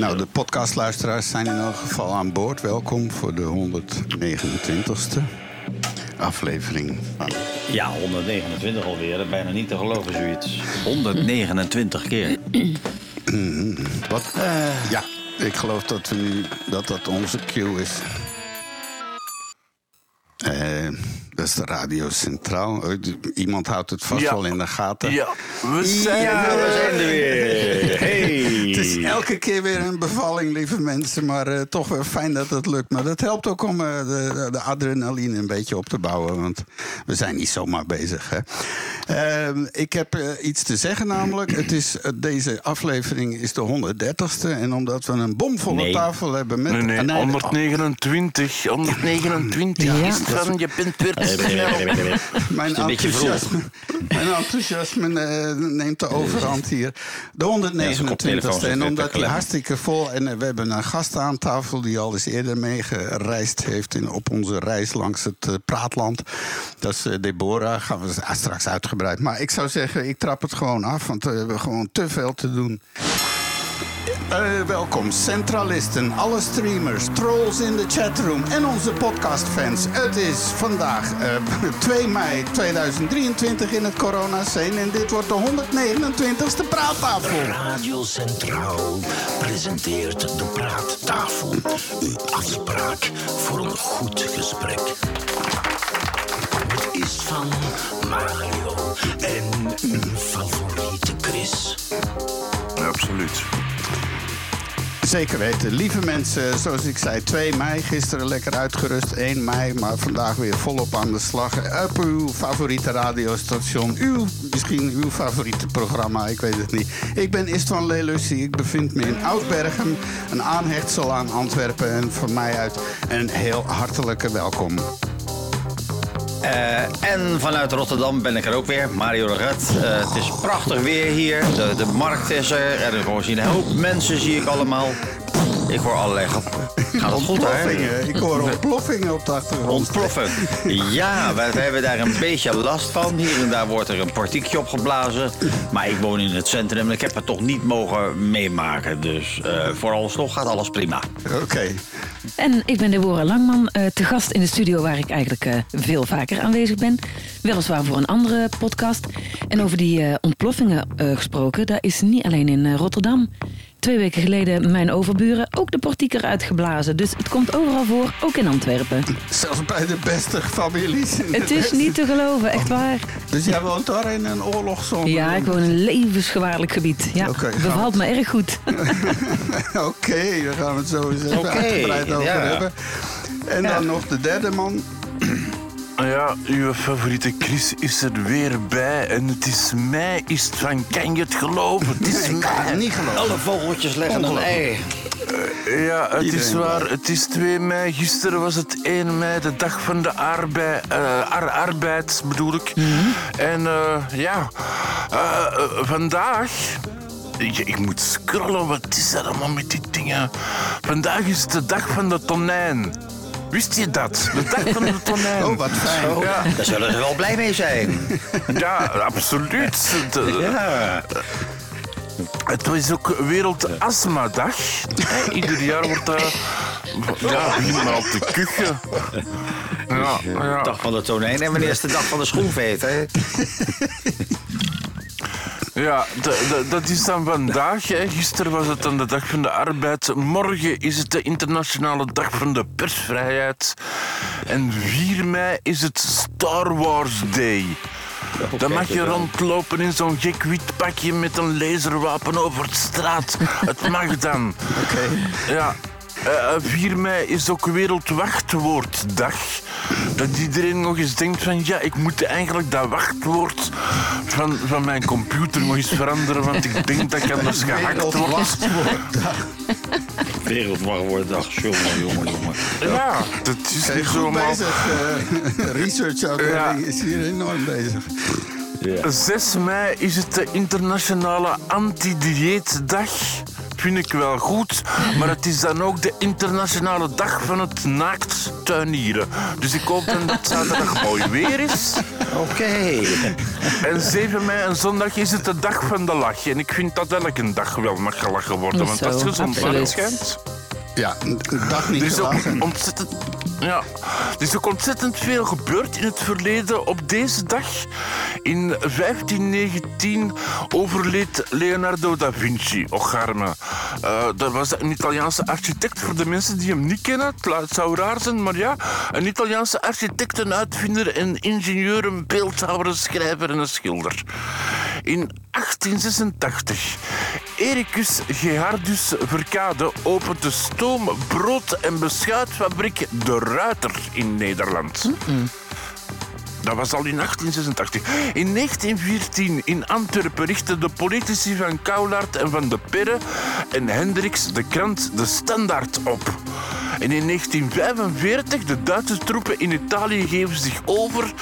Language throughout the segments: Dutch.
Nou, de podcastluisteraars zijn in elk geval aan boord. Welkom voor de 129ste aflevering van Ja, 129 alweer. Bijna niet te geloven, zoiets. 129 keer. Wat? Ja, ik geloof dat, we nu, dat dat onze cue is. Eh, dat is de Radio Centraal. Eh, Iemand houdt het vast Ja. wel in de gaten. Ja, we zijn Ja, er. we zijn er weer. Hey. Het is elke keer weer een bevalling, lieve mensen. Maar eh, toch wel fijn dat het lukt. Maar dat helpt ook om eh, de, de adrenaline een beetje op te bouwen. Want we zijn niet zomaar bezig. Hè. Ehm, ik heb eh, iets te zeggen namelijk. Het is, deze aflevering is de 130ste. En omdat we een bomvolle Nee. tafel hebben met... Nee, nee, Ah, 129. 129 Ja. is het van, je bent weer te snel. Mijn een beetje vroeg. enthousiasme, mijn enthousiasme neemt de overhand hier. De Ja, zijn koptelefoon 129ste. En omdat klemmen. hartstikke vol... en eh, we hebben een gast aan tafel die al eens eerder meegereisd heeft... In, op onze reis langs het eh, Praatland. Dat is eh, Deborah. Gaan we straks uitgebreid. Maar ik zou zeggen, ik trap het gewoon af. Want we hebben gewoon te veel te doen. Eh, welkom, centralisten, alle streamers, trolls in de chatroom en onze podcastfans. Het is vandaag eh, 2 mei 2023 in het coronascene en dit wordt de 129ste praattafel. Radio Centraal presenteert de Praattafel. Uw afspraak voor een goed gesprek. Het is van Mario en uw favoriete Chris. Absoluut. Zeker weten, lieve mensen, zoals ik zei, 2 mei, gisteren lekker uitgerust, 1 mei, maar vandaag weer volop aan de slag. Op uw favoriete radiostation, uw, misschien uw favoriete programma, ik weet het niet. Ik ben Istvan Lelussi, ik bevind me in Oudbergen, een aanhechtsel aan Antwerpen en van mij uit een heel hartelijke welkom. Eh, en vanuit Rotterdam ben ik er ook weer, Mario de Red. Eh, het is prachtig weer hier. De, de markt is er. Er is gewoon een hoop mensen, zie ik allemaal. Ik hoor allerlei. ge- Gaat het goed, hè? Ontploffingen, ik hoor ontploffingen op de achtergrond. Ontploffen. Ja, we, we hebben daar een beetje last van. Hier en daar wordt er een partiekje opgeblazen. Maar ik woon in het centrum en ik heb het toch niet mogen meemaken. Dus eh vooralsnog gaat alles prima. Oké, En ik ben Deborah Langman, eh, te gast in de studio waar ik eigenlijk eh, veel vaker aanwezig ben. Weliswaar voor een andere podcast. En over die eh, ontploffingen eh, gesproken, dat is niet alleen in Rotterdam. Twee weken geleden mijn overburen ook de portieker uitgeblazen. Dus het komt overal voor, ook in Antwerpen. zelfs bij de beste families. de Het is beste- niet te geloven, echt waar. Dus jij woont daar in een oorlogszone? Ja, ik woon in een levensgevaarlijk gebied. Ja, Oké, gaan bevalt we- me erg goed. Oké, daar gaan we het zo eens even Oké, uitgebreid over ja. hebben. En dan nog de derde man. Ah Ja, uw favoriete Chris is er weer bij. En het is mei, is het van, kan je het geloven? Het is Nee, ik kan het niet geloven. Alle vogeltjes leggen een ei. Ja, het is waar. Het is 2 mei. Gisteren was het 1 mei, de dag van de arbeid, eh, ar- arbeid bedoel ik. En eh, ja, eh, eh, vandaag. Ik, ik moet scrollen, wat is er allemaal met die dingen? Vandaag is de dag van de tonijn. Wist je dat? De dag van de tonijn. Oh, wat fijn. Ja, Daar zullen ze wel blij mee zijn. ja absoluut. De- Ja. Het is ook Wereldastmadag. Ieder jaar wordt dat... Ja, maar op de kuchen. Ja, ja. Dag van de tonijn en wanneer is de dag van de schoenveet, hè? Ja de- de- dat is dan vandaag. Hè. Gisteren was het dan de dag van de arbeid. Morgen is het de internationale dag van de persvrijheid. En 4 mei is het Star Wars Day. Dan mag je rondlopen in zo'n gek wit pakje met een laserwapen over de straat. Het mag dan. Oké. Ja. Eh, 4 mei is ook Wereldwachtwoorddag. Dat iedereen nog eens denkt van ja, ik moet eigenlijk dat wachtwoord van, van mijn computer nog eens veranderen, want ik denk dat ik anders gehackt word. Wereldwachtwoorddag. Wereldwachtwoorddag, jongen, jongen, jongen. Ja, dat is niet zomaar. bezig. eh, research Ja. is hier enorm bezig. 6 mei is het de internationale anti-dieetdag. vind ik wel goed. Maar het is dan ook de internationale dag van het naakt tuinieren. Dus ik hoop dan dat zaterdag mooi weer is. Oké. En 7 mei en zondag is het de dag van de lach. En ik vind dat elke dag wel mag gelachen worden. Want dat is Zo, gezond, het schijnt. Ja, dag niet Er is ook ontzettend, ja, er is ook ontzettend veel gebeurd in het verleden op deze dag. In 1519 overleed Leonardo da Vinci, och arme. Eh, dat was een Italiaanse architect, voor de mensen die hem niet kennen. Het zou raar zijn, maar ja. Een Italiaanse architect, een uitvinder, een ingenieur, een beeldhouwer, een schrijver en een schilder. In 1886. Ericus Gerhardus Verkade opent de stoom-, brood- en beschuitfabriek De Ruiter in Nederland. Dat was al in 1886. In 1914 in Antwerpen richtten de politici van Coulaert en van de Perre en Hendricks de krant De Standaard op. En in 1945 de Duitse troepen in Italië geven zich over.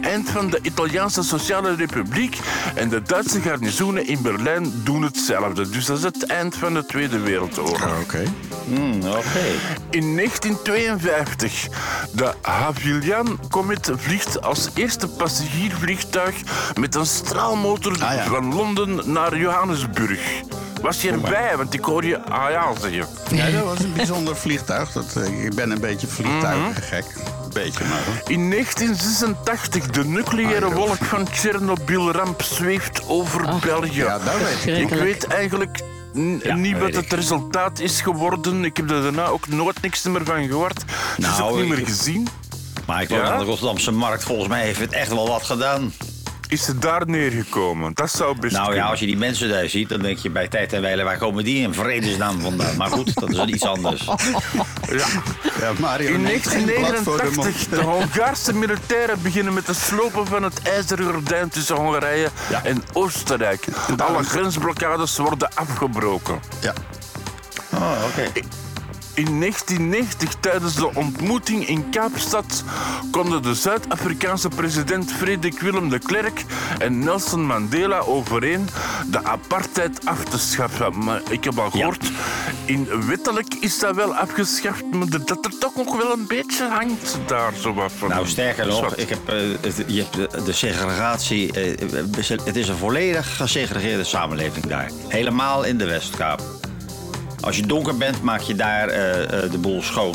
Eind van de Italiaanse Sociale Republiek. En de Duitse garnizoenen in Berlijn doen hetzelfde. Dus dat is het eind van de Tweede Wereldoorlog. Oké. Hmm, Oké. In 1952. De Havilian Comet vliegt als eerste passagiersvliegtuig met een straalmotor Ah, ja. van Londen naar Johannesburg. Was je erbij? Want ik hoor je ah ja zeggen. Ja, dat was een bijzonder vliegtuig. Dat, eh, ik ben een beetje vliegtuigengek. Een beetje, maar. In 1986, de nucleaire Ah, wolk van Tsjernobyl-ramp zweeft over België. Ja, dat weet ik. ik weet eigenlijk Ja, niet wat het resultaat is geworden. Ik heb er daarna ook nooit niks meer van gehoord. Het is Nou, ook niet meer ik- gezien. Maar ik woon Ja? aan de Rotterdamse markt. Volgens mij heeft het echt wel wat gedaan. Is ze daar neergekomen? Dat zou best Nou ja, als je die mensen daar ziet, dan denk je bij tijd en wijle, waar komen die in vredesnaam vandaan? Maar goed, dat is wel iets anders. Ja. Ja, Mario In neemt geen blad voor de 1989, mond. de Hongaarse militairen beginnen met het slopen van het ijzeren gordijn tussen Hongarije Ja. en Oostenrijk. Alle grensblokkades worden afgebroken. Ja. Oh, oké. In 1990, tijdens de ontmoeting in Kaapstad, konden de Zuid-Afrikaanse president Frederik Willem de Klerk en Nelson Mandela overeen de apartheid af te schaffen. Maar ik heb al gehoord, in wettelijk is dat wel afgeschaft, maar dat er toch nog wel een beetje hangt daar zo wat van. Nou, sterker nog, ik heb, eh, je hebt de, de segregatie. eh, het is een volledig gesegregeerde samenleving daar. Helemaal in de Westkaap. Als je donker bent, maak je daar eh, eh, de boel schoon.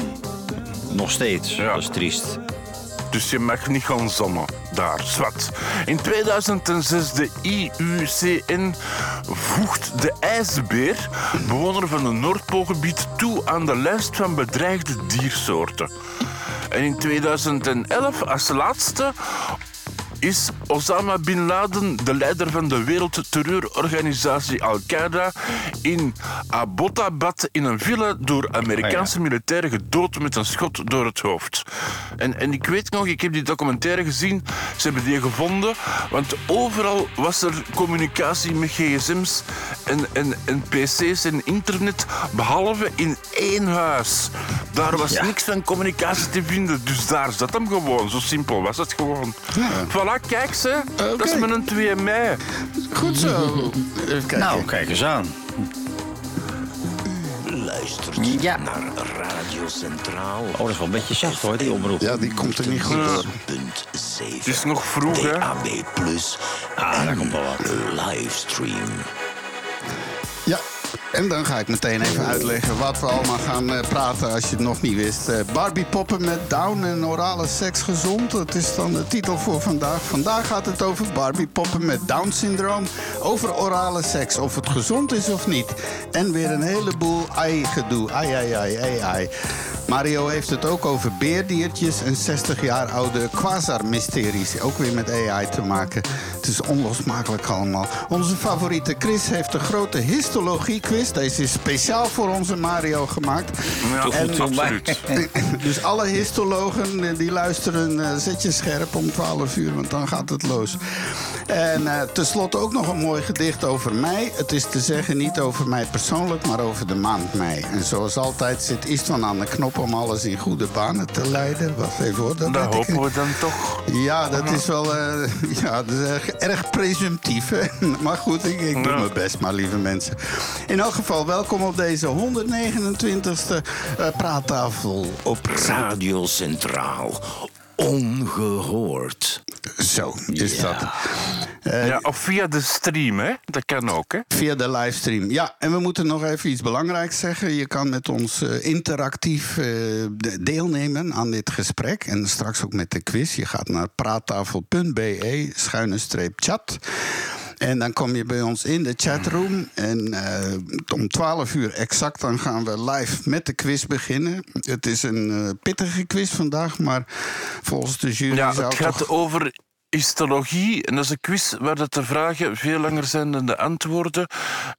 Nog steeds. Ja. Dat is triest. Dus je mag niet gaan zonnen daar, zwart. In 2006 de IUCN voegt de ijsbeer, bewoner van het Noordpoolgebied, toe aan de lijst van bedreigde diersoorten. En in 2011 als laatste is Osama Bin Laden, de leider van de wereldterreurorganisatie Al-Qaeda, in Abbottabad in een villa door Amerikaanse militairen gedood met een schot door het hoofd. En, en ik weet nog, ik heb die documentaire gezien, ze hebben die gevonden, want overal was er communicatie met gsm's en, en, en pc's en internet, behalve in één huis. Daar was Ja. niks van communicatie te vinden, dus daar zat hem gewoon. Zo simpel was het gewoon. Voilà, kijk ze, dat is met een 2 mei. Goed zo. Even kijken. Nou, kijk eens aan. Luistert Ja. naar Radio Centraal. Oh, dat is wel een beetje zacht hoor, die omroep. Ja, die komt er niet goed door. Punt 7. Het is nog vroeg, hè? DAB Plus. Ah, daar komt wel wat. Livestream. Ja, en dan ga ik meteen even uitleggen wat we allemaal gaan eh, praten als je het nog niet wist. Eh, Barbie poppen met Down en orale seks gezond. Dat is dan de titel voor vandaag. Vandaag gaat het over Barbie poppen met Down syndroom. Over orale seks, of het gezond is of niet. En weer een heleboel ai-gedoe. Ai, ai, ai, ai, ai. Mario heeft het ook over beerdiertjes en 60 jaar oude quasar-mysteries. Ook weer met AI te maken. Het is onlosmakelijk allemaal. Onze favoriete Chris heeft een grote Deze is speciaal voor onze Mario gemaakt. Ja, En- absoluut. Dus alle histologen eh, die luisteren, eh, zet je scherp om 12 uur, want dan gaat het los. En eh tenslotte ook nog een mooi gedicht over mij. Het is te zeggen niet over mij persoonlijk, maar over de maand mei. En zoals altijd zit Istvan aan de knop om alles in goede banen te leiden. Wacht even hoor. Dat weet ik hopen we dan toch. ja, dat is wel ja, dat is erg, erg presumptief. Hè? Maar goed, ik, ik doe Ja. mijn best, maar lieve mensen. In elk geval, welkom op deze 129ste eh, praattafel op Radio Centraal. Ongehoord. Zo is dat. Eh, Ja, of via de stream, hè? Dat kan ook, hè? Via de livestream. Ja, en we moeten nog even iets belangrijks zeggen. Je kan met ons eh, interactief de- deelnemen aan dit gesprek. En straks ook met de quiz. Je gaat naar praattafel.be, schuine streep chat. En dan kom je bij ons in de chatroom. En eh, om 12 uur exact dan gaan we live met de quiz beginnen. Het is een eh, pittige quiz vandaag, maar volgens de jury Ja, zou het toch... gaat over histologie. En dat is een quiz waar dat de vragen veel langer zijn dan de antwoorden.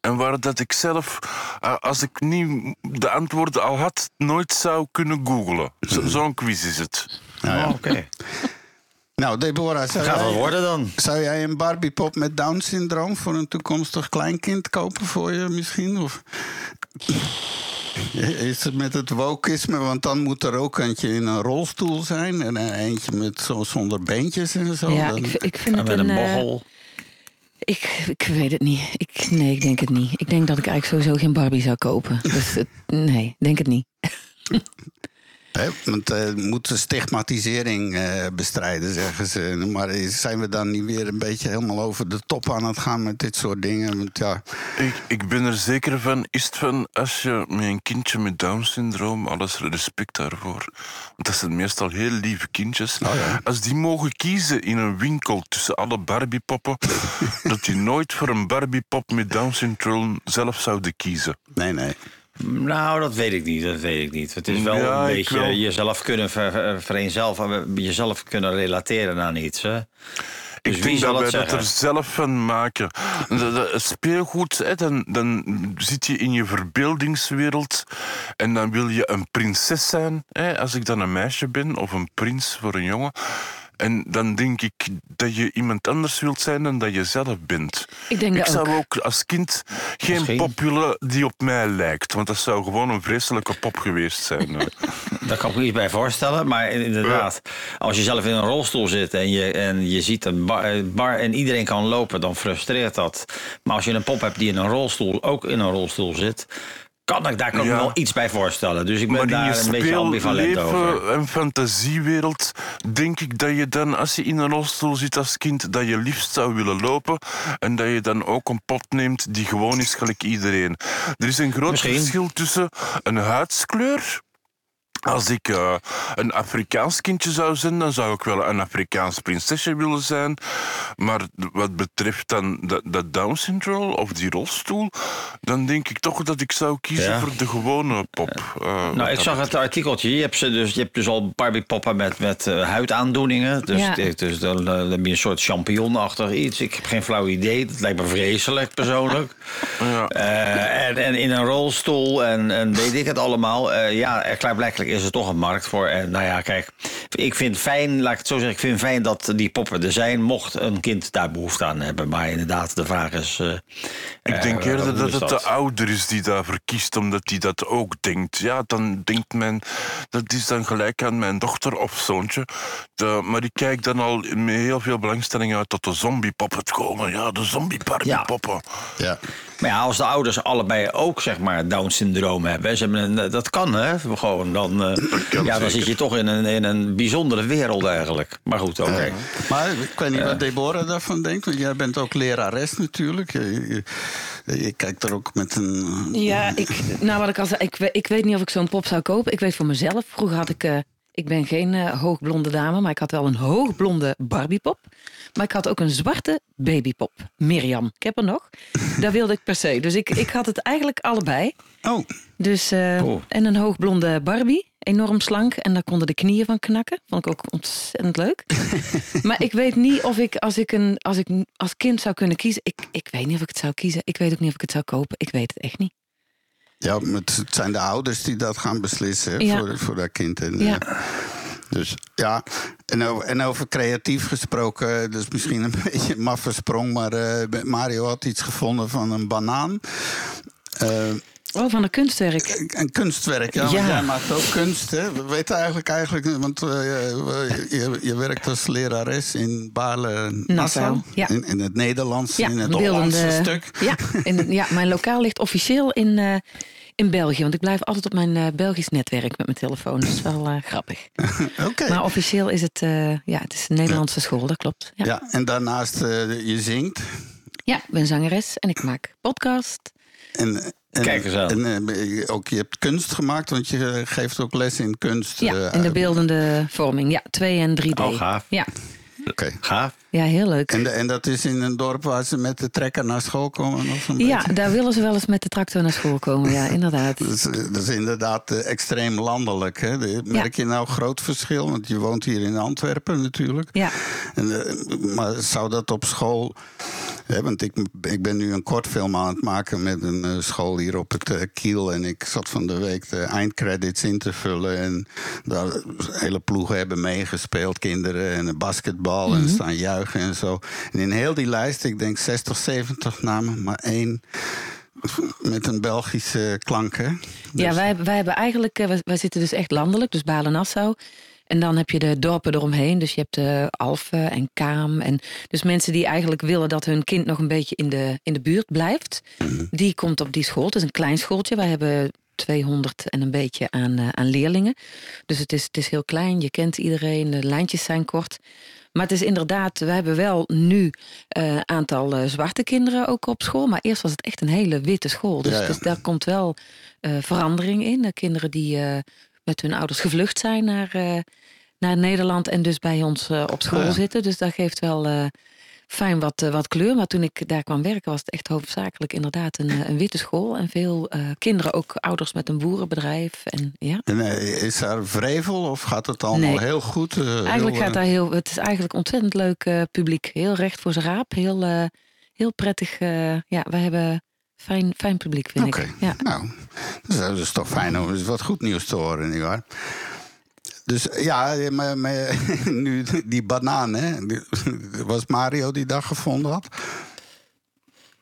En waar dat ik zelf, eh, als ik niet de antwoorden al had, nooit zou kunnen googlen. Zo- Zo'n quiz is het. Nou ja. Oh, Oké. Nou, Deborah, zou Gaat jij- worden dan. Zou jij een Barbiepop met Down-syndroom voor een toekomstig kleinkind kopen voor je misschien? Of is het met het wokisme? Want dan moet er ook eentje in een rolstoel zijn en een eentje met zo zonder beentjes en zo. ja, Dan- ik, ik vind En het met een eh, bochel. Ik, ik weet het niet. Ik, nee, ik denk het niet. Ik denk dat ik eigenlijk sowieso geen Barbie zou kopen. Dus het, nee, denk het niet. Hè, want moet de stigmatisering eh, bestrijden, zeggen ze. Maar zijn we dan niet weer een beetje helemaal over de top aan het gaan met dit soort dingen? Want ja, Ik, ik ben er zeker van, is het van als je met een kindje met Down-syndroom, alles respect daarvoor. Want dat zijn meestal heel lieve kindjes. Als die mogen kiezen in een winkel tussen alle Barbiepoppen, dat die nooit voor een Barbiepop met Down-syndroom zelf zouden kiezen. nee, nee. Nou, dat weet ik niet. Dat weet ik niet. Het is wel Ja, een beetje wel. jezelf kunnen ver, ver- vereenzelvigen, jezelf kunnen relateren aan iets. Hè? Dus Ik wie denk dat wij dat er zelf van maken. Het Speelgoed, hè, dan, dan zit je in je verbeeldingswereld en dan wil je een prinses zijn. Hè, als ik dan een meisje ben of een prins voor een jongen. En dan denk ik dat je iemand anders wilt zijn dan dat je zelf bent. Ik denk dat zou ook. ook als kind geen Misschien. pop willen die op mij lijkt. Want dat zou gewoon een vreselijke pop geweest zijn. Daar kan ik me iets bij voorstellen. Maar inderdaad, als je zelf in een rolstoel zit en je, en je ziet een bar, eh, bar en iedereen kan lopen, dan frustreert dat. Maar als je een pop hebt die in een rolstoel ook in een rolstoel zit, kan ik daar kan ik me Ja. wel iets bij voorstellen. Dus ik ben Maar daar een beetje ambivalent over. en fantasiewereld denk ik dat je dan, als je in een rolstoel zit als kind, dat je liefst zou willen lopen en dat je dan ook een pot neemt die gewoon is gelijk iedereen. Er is een groot Misschien. verschil tussen een huidskleur... Als ik eh, een Afrikaans kindje zou zijn, dan zou ik wel een Afrikaans prinsesje willen zijn. Maar wat betreft dan dat, dat Down-syndroom of die rolstoel, dan denk ik toch dat ik zou kiezen Ja. voor de gewone pop. eh, Nou, ik zag het artikeltje. Je hebt, ze dus, je hebt dus al Barbie-poppen met, met eh, huidaandoeningen. Dus, Ja. dus dan, dan heb je een soort champignonachtig iets. Ik heb geen flauw idee. Dat lijkt me vreselijk, persoonlijk. Ja. Eh, en, en in een rolstoel en, en weet ik het allemaal. Eh, ja, er klaarblijkelijk is er toch een markt voor. En nou ja, kijk, ik vind fijn, laat ik het zo zeggen, ik vind fijn dat die poppen er zijn, mocht een kind daar behoefte aan hebben. Maar inderdaad, de vraag is. eh, Ik denk eh, eerder dat het de ouder is die daarvoor kiest, omdat hij dat ook denkt. Ja, dan denkt men, dat is dan gelijk aan mijn dochter of zoontje. De, maar ik kijk dan al met heel veel belangstelling uit tot de zombiepoppen komen. Ja, de zombie-partypoppen. Ja. Maar ja, als de ouders allebei ook zeg maar Down-syndroom hebben, ze hebben een, dat kan hè, gewoon. Dan, eh, ja, dan zit je toch in een, in een bijzondere wereld eigenlijk. Maar goed, oké. Maar ik weet niet wat Deborah daarvan denkt. Want jij bent ook lerares natuurlijk. Je, je, je kijkt er ook met een... Ja, ik, nou wat ik al zei, ik, ik weet niet of ik zo'n pop zou kopen. Ik weet voor mezelf, vroeger had ik, eh, ik ben geen eh, hoogblonde dame, maar ik had wel een hoogblonde Barbiepop. Maar ik had ook een zwarte babypop, Mirjam. Ik heb er nog. Daar wilde ik per se. Dus ik, ik had het eigenlijk allebei. Oh, Dus, eh, Oh. En een hoogblonde Barbie, enorm slank. En daar konden de knieën van knakken. Vond ik ook ontzettend leuk. maar ik weet niet of ik als ik een, als ik als kind zou kunnen kiezen. Ik, ik weet niet of ik het zou kiezen. Ik weet ook niet of ik het zou kopen. Ik weet het echt niet. ja, het zijn de ouders die dat gaan beslissen Ja. voor, voor dat kind. En, Ja. eh, Dus ja, en over, en over creatief gesproken, dus misschien een beetje een maffe sprong, maar eh, Mario had iets gevonden van een banaan. Eh, Oh, van een kunstwerk. een kunstwerk, ja. want Ja. Jij maakt ook kunst, hè? We weten eigenlijk, eigenlijk want eh, je, je, je werkt als lerares in Baarle-Nassau. Nassau, ja. in, in het Nederlands, Ja, in het Hollandse stuk. Ja, in, ja, mijn lokaal ligt officieel in, eh, in België. Want ik blijf altijd op mijn eh, Belgisch netwerk met mijn telefoon. Dat is wel eh, grappig. Oké. Maar officieel is het, eh, ja, het is een Nederlandse school, dat klopt. Ja. Ja, en daarnaast eh, je zingt. ja, ik ben zangeres en ik maak podcast. En, en, Kijk eens aan. En ook, je hebt kunst gemaakt, want je geeft ook les in kunst. Ja, in de beeldende vorming. Ja, 2 en 3D. Oh, gaaf. Ja. Oké. Gaaf. ja, heel leuk. En, de- en dat is in een dorp waar ze met de trekker naar school komen? Of een Ja, beetje? daar willen ze wel eens met de tractor naar school komen. Ja, inderdaad. Dat is, dat is inderdaad eh, extreem landelijk. Hè? De- Merk je nou groot verschil? Want je woont hier in Antwerpen natuurlijk. Ja. En, eh, maar zou dat op school. Want ik, ik ben nu een kortfilm aan het maken met een eh, school hier op het eh, Kiel. En ik zat van de week de eindcredits in te vullen. En daar hele ploegen hebben meegespeeld, kinderen. En basketbal en staan juichen en zo. En in heel die lijst, ik denk 60, 70 namen, maar één met een Belgische klank. Hè? Ja, Dus- wij, wij hebben eigenlijk, eh, wij, wij zitten dus echt landelijk, dus Balen-Nassau. En dan heb je de dorpen eromheen. Dus je hebt eh Alphen en Kaam. En dus mensen die eigenlijk willen dat hun kind nog een beetje in de, in de buurt blijft. Die komt op die school. Het is een klein schooltje. Wij hebben 200 en een beetje aan, eh, aan leerlingen. Dus het is, het is heel klein. Je kent iedereen. De lijntjes zijn kort. Maar het is inderdaad, we hebben wel nu een aantal eh, zwarte kinderen ook op school. Maar eerst was het echt een hele witte school. Dus, Ja, ja. dus daar komt wel verandering in. De kinderen die met hun ouders gevlucht zijn naar, eh, naar Nederland en dus bij ons eh, op school ja. zitten. Dus dat geeft wel eh, fijn wat, wat kleur. Maar toen ik daar kwam werken was het echt hoofdzakelijk inderdaad een, een witte school. En veel kinderen, ook ouders met een boerenbedrijf. En, ja. En, is daar vrevel of gaat het allemaal Nee. heel goed? Eigenlijk heel, gaat daar heel, het is eigenlijk ontzettend leuk publiek. Heel recht voor zijn raap. Heel, heel prettig. ja, wij hebben fijn, fijn publiek, vind ik. Ja. nou, dat is toch fijn om eens wat goed nieuws te horen, nietwaar? Dus ja, maar, maar, nu die banaan, hè? Was Mario die dat gevonden had?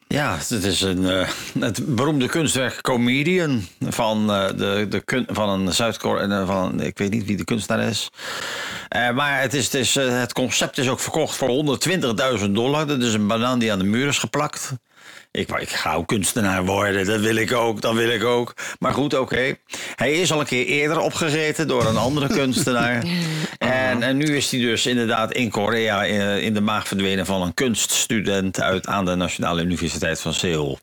Ja, het is een, eh, het beroemde kunstwerk Comedian van, eh, de, de van een Zuid-Korea. van Ik weet niet wie de kunstenaar is. Eh, maar het, is, het, is, eh, het concept is ook verkocht voor 120.000 dollar. Dat is een banaan die aan de muur is geplakt. Ik, wou, ik ga ook kunstenaar worden, dat wil ik ook, dat wil ik ook. Maar goed, oké. Hij is al een keer eerder opgegeten door een andere kunstenaar. En, en nu is hij dus inderdaad in Korea in, in de maag verdwenen van een kunststudent uit aan de Nationale Universiteit van Seoul.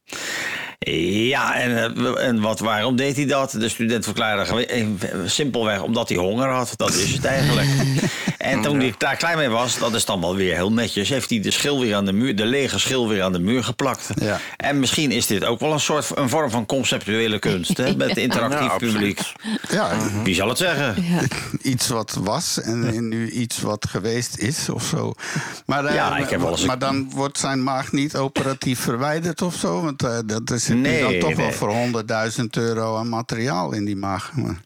Ja, en, eh, en wat, waarom deed hij dat? De student verklaarde eh, simpelweg omdat hij honger had. Dat is het eigenlijk. en toen hij daar klaar mee was, dat is dan wel weer heel netjes, heeft hij de schil weer aan de muur, de lege schil weer aan de muur geplakt. Ja. En misschien is dit ook wel een soort een vorm van conceptuele kunst, hè, met interactief Ja, publiek. Ja, Wie zal het zeggen? Ja. iets wat was en nu iets wat geweest is of zo. Maar, eh, Ja, ik heb wel eens- maar dan wordt zijn maag niet operatief verwijderd of zo? Want eh, dat is Nee, dan toch wel voor 100.000 euro aan materiaal in die maag. Maar-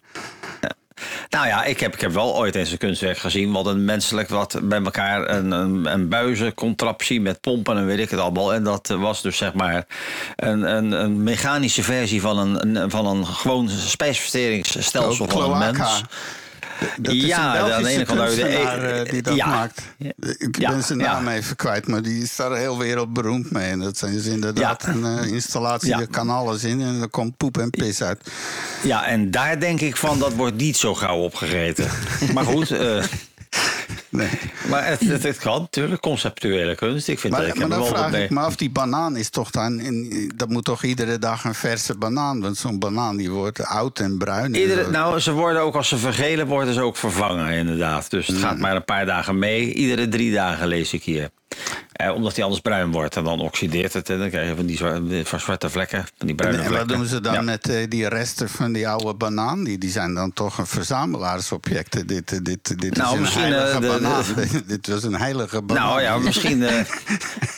Nou ja, ik heb, ik heb wel ooit eens een kunstwerk gezien. Wat een menselijk wat bij elkaar een, een, een buizencontraptie met pompen en weet ik het allemaal. En dat was dus zeg maar een, een, een mechanische versie van een, een, van een gewoon spijsverteringsstelsel van een mens. Dat is Ja, een Belgische de- kunstenaar eh, die dat ja. maakt. Ik Ja, ben zijn naam even kwijt, maar die is daar heel wereldberoemd mee. En dat zijn dus inderdaad een eh, installatie, Ja. er kan alles in en er komt poep en pis uit. Ja, en daar denk ik van, dat wordt niet zo gauw opgegeten. maar goed, eh, Nee. maar het, het, het kan natuurlijk, conceptuele kunst. Ik vind dat Maar, ik maar dan vraag mee. ik me af, die banaan is toch dan... In, dat moet toch iedere dag een verse banaan? Want zo'n banaan die wordt oud en bruin. Iedere, nou, ze worden ook als ze vergelen worden, ze ook vervangen, inderdaad. Dus het gaat maar een paar dagen mee. Iedere drie dagen lees ik hier. Eh, omdat hij anders bruin wordt en dan oxideert het. En dan krijg je van die zwarte, van zwarte vlekken, van die bruine en, en vlekken. wat doen ze dan Ja. met eh, die resten van die oude banaan? Die, die zijn dan toch een verzamelaarsobject. Dit, dit, dit Nou, is een misschien, heilige eh, de- banaan. de- dit was een heilige banaan. Nou ja, misschien. eh,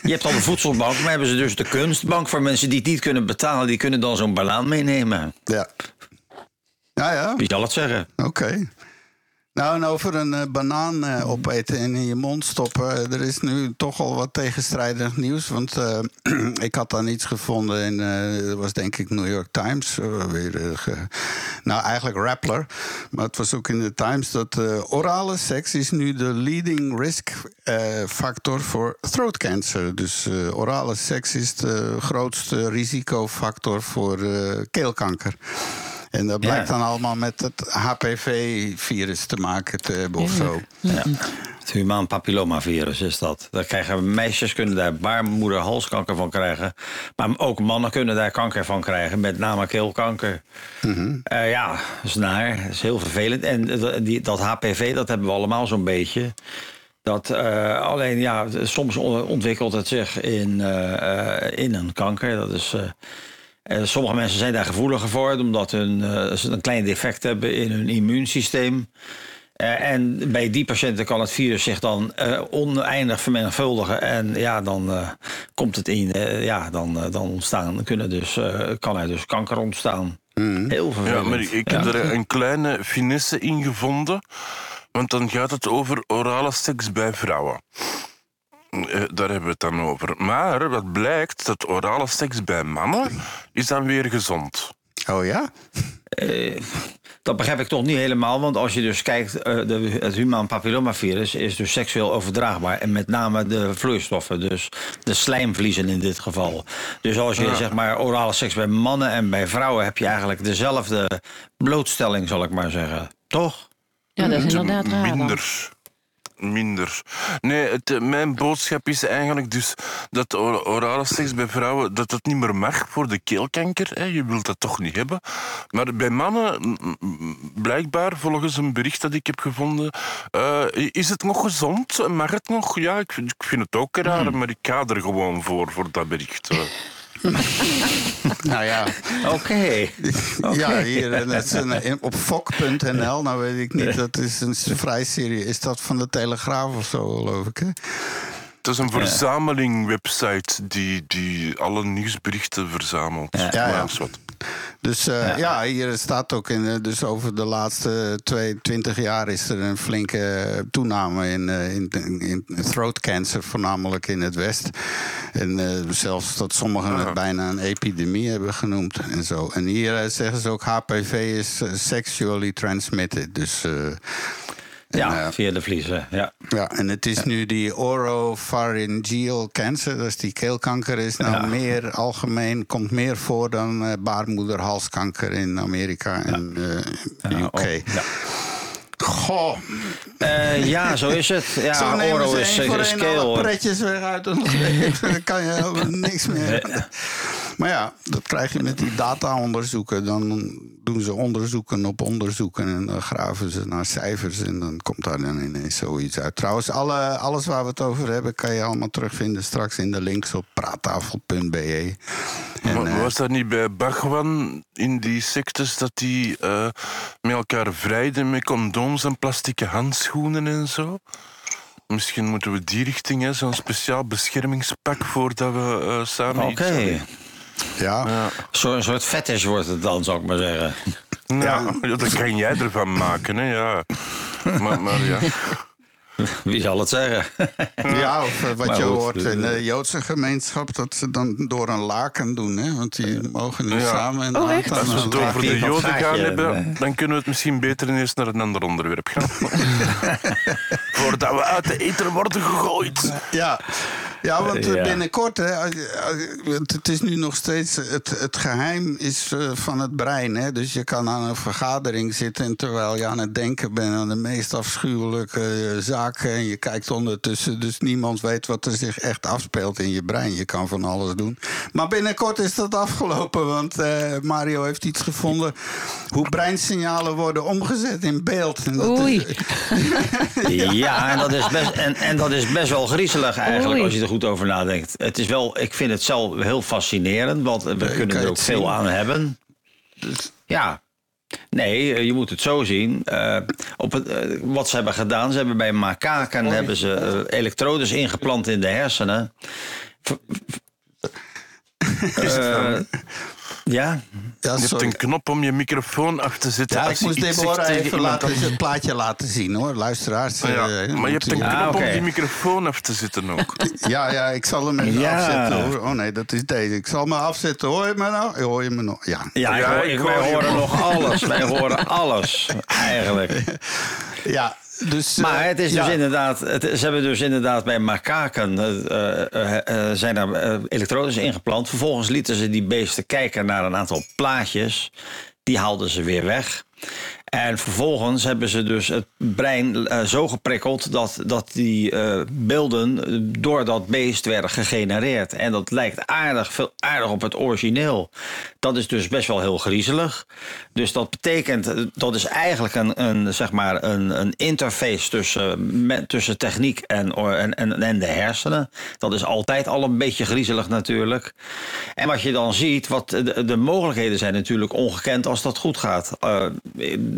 je hebt al de voedselbank, maar hebben ze dus de kunstbank voor mensen die het niet kunnen betalen. Die kunnen dan zo'n banaan meenemen. Ja. Ja, ja, Wie zal het zeggen? oké. Nou, en over een eh, banaan eh, opeten en in je mond stoppen. er is nu toch al wat tegenstrijdig nieuws. Want eh, ik had dan iets gevonden in, dat was denk ik New York Times. weer, nou, eigenlijk Rappler. Maar het was ook in de Times dat orale seks is nu de leading risk factor voor throat cancer. Dus orale seks is de grootste risicofactor voor keelkanker. En dat blijkt dan allemaal met het HPV-virus te maken te hebben of zo. Ja. Het humaan papillomavirus is dat. Daar krijgen meisjes kunnen daar baarmoederhalskanker van krijgen. Maar ook mannen kunnen daar kanker van krijgen. Met name keelkanker. Eh, ja, dat is naar. Dat is heel vervelend. En die, dat HPV, dat hebben we allemaal zo'n beetje. Dat, eh, alleen ja, soms on- ontwikkelt het zich in, eh, in een kanker. Dat is, eh, sommige mensen zijn daar gevoeliger voor, omdat hun, eh, ze een klein defect hebben in hun immuunsysteem. Eh, en bij die patiënten kan het virus zich dan eh, oneindig vermenigvuldigen. En ja, dan eh, komt het in. eh, ja, dan, dan ontstaan, kunnen dus, eh, kan er dus kanker ontstaan. Heel Ja, vervelend. maar ik, ik Ja. heb er een kleine finesse in gevonden. Want dan gaat het over orale seks bij vrouwen. Eh, daar hebben we het dan over. Maar wat blijkt, dat orale seks bij mannen is dan weer gezond. Oh ja? Eh, dat begrijp ik toch niet helemaal. Want als je dus kijkt, eh, de, het humaan papillomavirus is dus seksueel overdraagbaar. En met name de vloeistoffen, dus de slijmvliezen in dit geval. Dus als je zeg maar orale seks bij mannen en bij vrouwen... heb je eigenlijk dezelfde blootstelling, zal ik maar zeggen. Toch? Ja, dat is inderdaad raar. dan. Minder. Minder. Nee, het, eh, mijn boodschap is eigenlijk dus dat or- orale seks bij vrouwen dat dat niet meer mag voor de keelkanker. Hè. Je wilt dat toch niet hebben. Maar bij mannen, blijkbaar, volgens een bericht dat ik heb gevonden, eh, is het nog gezond? Mag het nog? Ja, ik, vind- ik vind het ook raar, maar ik ga er gewoon voor, voor dat bericht. eh. Nou ja, Oké. ja hier eh, dat is een, in- op fok.nl, nou weet ik niet, dat is een vrij serie. Is dat van de Telegraaf of zo, geloof ik? Hè? Het is een verzameling website die, die alle nieuwsberichten verzamelt. Ja. Ja, ja. Dus eh, ja. hier staat ook in, eh, dus over de laatste 22 jaar is er een flinke toename in, eh, in, in, throat cancer, voornamelijk in het West. En zelfs dat sommigen het bijna een epidemie hebben genoemd en zo. En hier zeggen ze ook HPV is sexually transmitted. Dus eh, en, Ja, eh, via de vliezen. Ja. ja, en het is nu die oropharyngeal cancer, is die keelkanker, is nou Ja. meer algemeen, komt meer voor dan eh, baarmoederhalskanker in Amerika en eh, Ja, UK. ja. Goh, Eh, ja, zo is het. Ja, zo nemen ze is, voor is één alle pretjes weer uit. Dan kan je helemaal niks meer. Maar ja, dat krijg je met die data-onderzoeken. Dan doen ze onderzoeken op onderzoeken en dan graven ze naar cijfers en dan komt daar dan ineens zoiets uit. Trouwens, alle, alles waar we het over hebben kan je allemaal terugvinden straks in de links op praattafel.be. En, Maar was dat niet bij Bhagwan in die sectes dat die eh, met elkaar vrijden met condooms en plastieke handschoenen en zo? Misschien moeten we die richting, hè, zo'n speciaal beschermingspak voordat we eh, samen Oké. iets doen. ja, Ja. Zo, een soort fetish wordt het dan, zou ik maar zeggen. Nou, ja, dat kan jij ervan maken, hè, ja. Maar, maar ja. Wie zal het zeggen? Ja, of eh, wat Maar je goed, hoort eh, in de Joodse gemeenschap, dat ze dan door een laken doen, hè? Want die mogen niet Ja. samen in Oh, echt? Als we het over de Joden gaan hebben, eh. dan kunnen we het misschien beter ineens naar een ander onderwerp gaan. Voordat we uit de eten worden gegooid. Ja. Ja, want eh, Ja. binnenkort, hè, het is nu nog steeds, het, het geheim is eh, van het brein. Hè? Dus je kan aan een vergadering zitten en terwijl je aan het denken bent aan de meest afschuwelijke eh, En je kijkt ondertussen, dus niemand weet wat er zich echt afspeelt in je brein. Je kan van alles doen. Maar binnenkort is dat afgelopen, want eh, Mario heeft iets gevonden hoe breinsignalen worden omgezet in beeld. En dat Oei. is- Ja, en dat is best, en, en dat is best wel griezelig eigenlijk, Oei. als je er goed over nadenkt. Het is wel, ik vind het zelf heel fascinerend, want we kunnen er ook veel aan hebben. Ja. Nee, eh, je moet het zo zien. Eh, op het, eh, wat ze hebben gedaan, ze hebben bij makaken hebben ze elektrodes ingeplant in de hersenen. V- v- eh, Ja? Ja, Je hebt sorry. een knop om je microfoon af te zetten. Ja, als ik moest Deborah even iemand laten, anders. het plaatje laten zien hoor. Luisteraars. Ah, ja. eh, maar je hebt een knop Ah, om die microfoon af te zetten ook. Ja, ja, ik zal hem even Ja. afzetten hoor. Oh nee, dat is deze. Ik zal me afzetten. Hoor je me nou? Hoor je me nog? Ja. Ja, Ja, ik hoor- wij horen nog alles. Wij horen alles, eigenlijk. Ja, dus... Maar eh, het is ja. dus inderdaad, het, ze hebben dus inderdaad bij makaken eh, eh, zijn er elektrodes ingeplant. Vervolgens lieten ze die beesten kijken naar een aantal plaatjes. Die haalden ze weer weg. En vervolgens hebben ze dus het brein eh, zo geprikkeld dat, dat die eh, beelden door dat beest werden gegenereerd. En dat lijkt aardig, veel aardig op het origineel. Dat is dus best wel heel griezelig. Dus dat betekent, eh, dat is eigenlijk een, een, zeg maar een, een interface tussen, tussen techniek en, en, en, de hersenen. Dat is altijd al een beetje griezelig natuurlijk. En wat je dan ziet, wat de, de mogelijkheden zijn natuurlijk ongekend als dat goed gaat.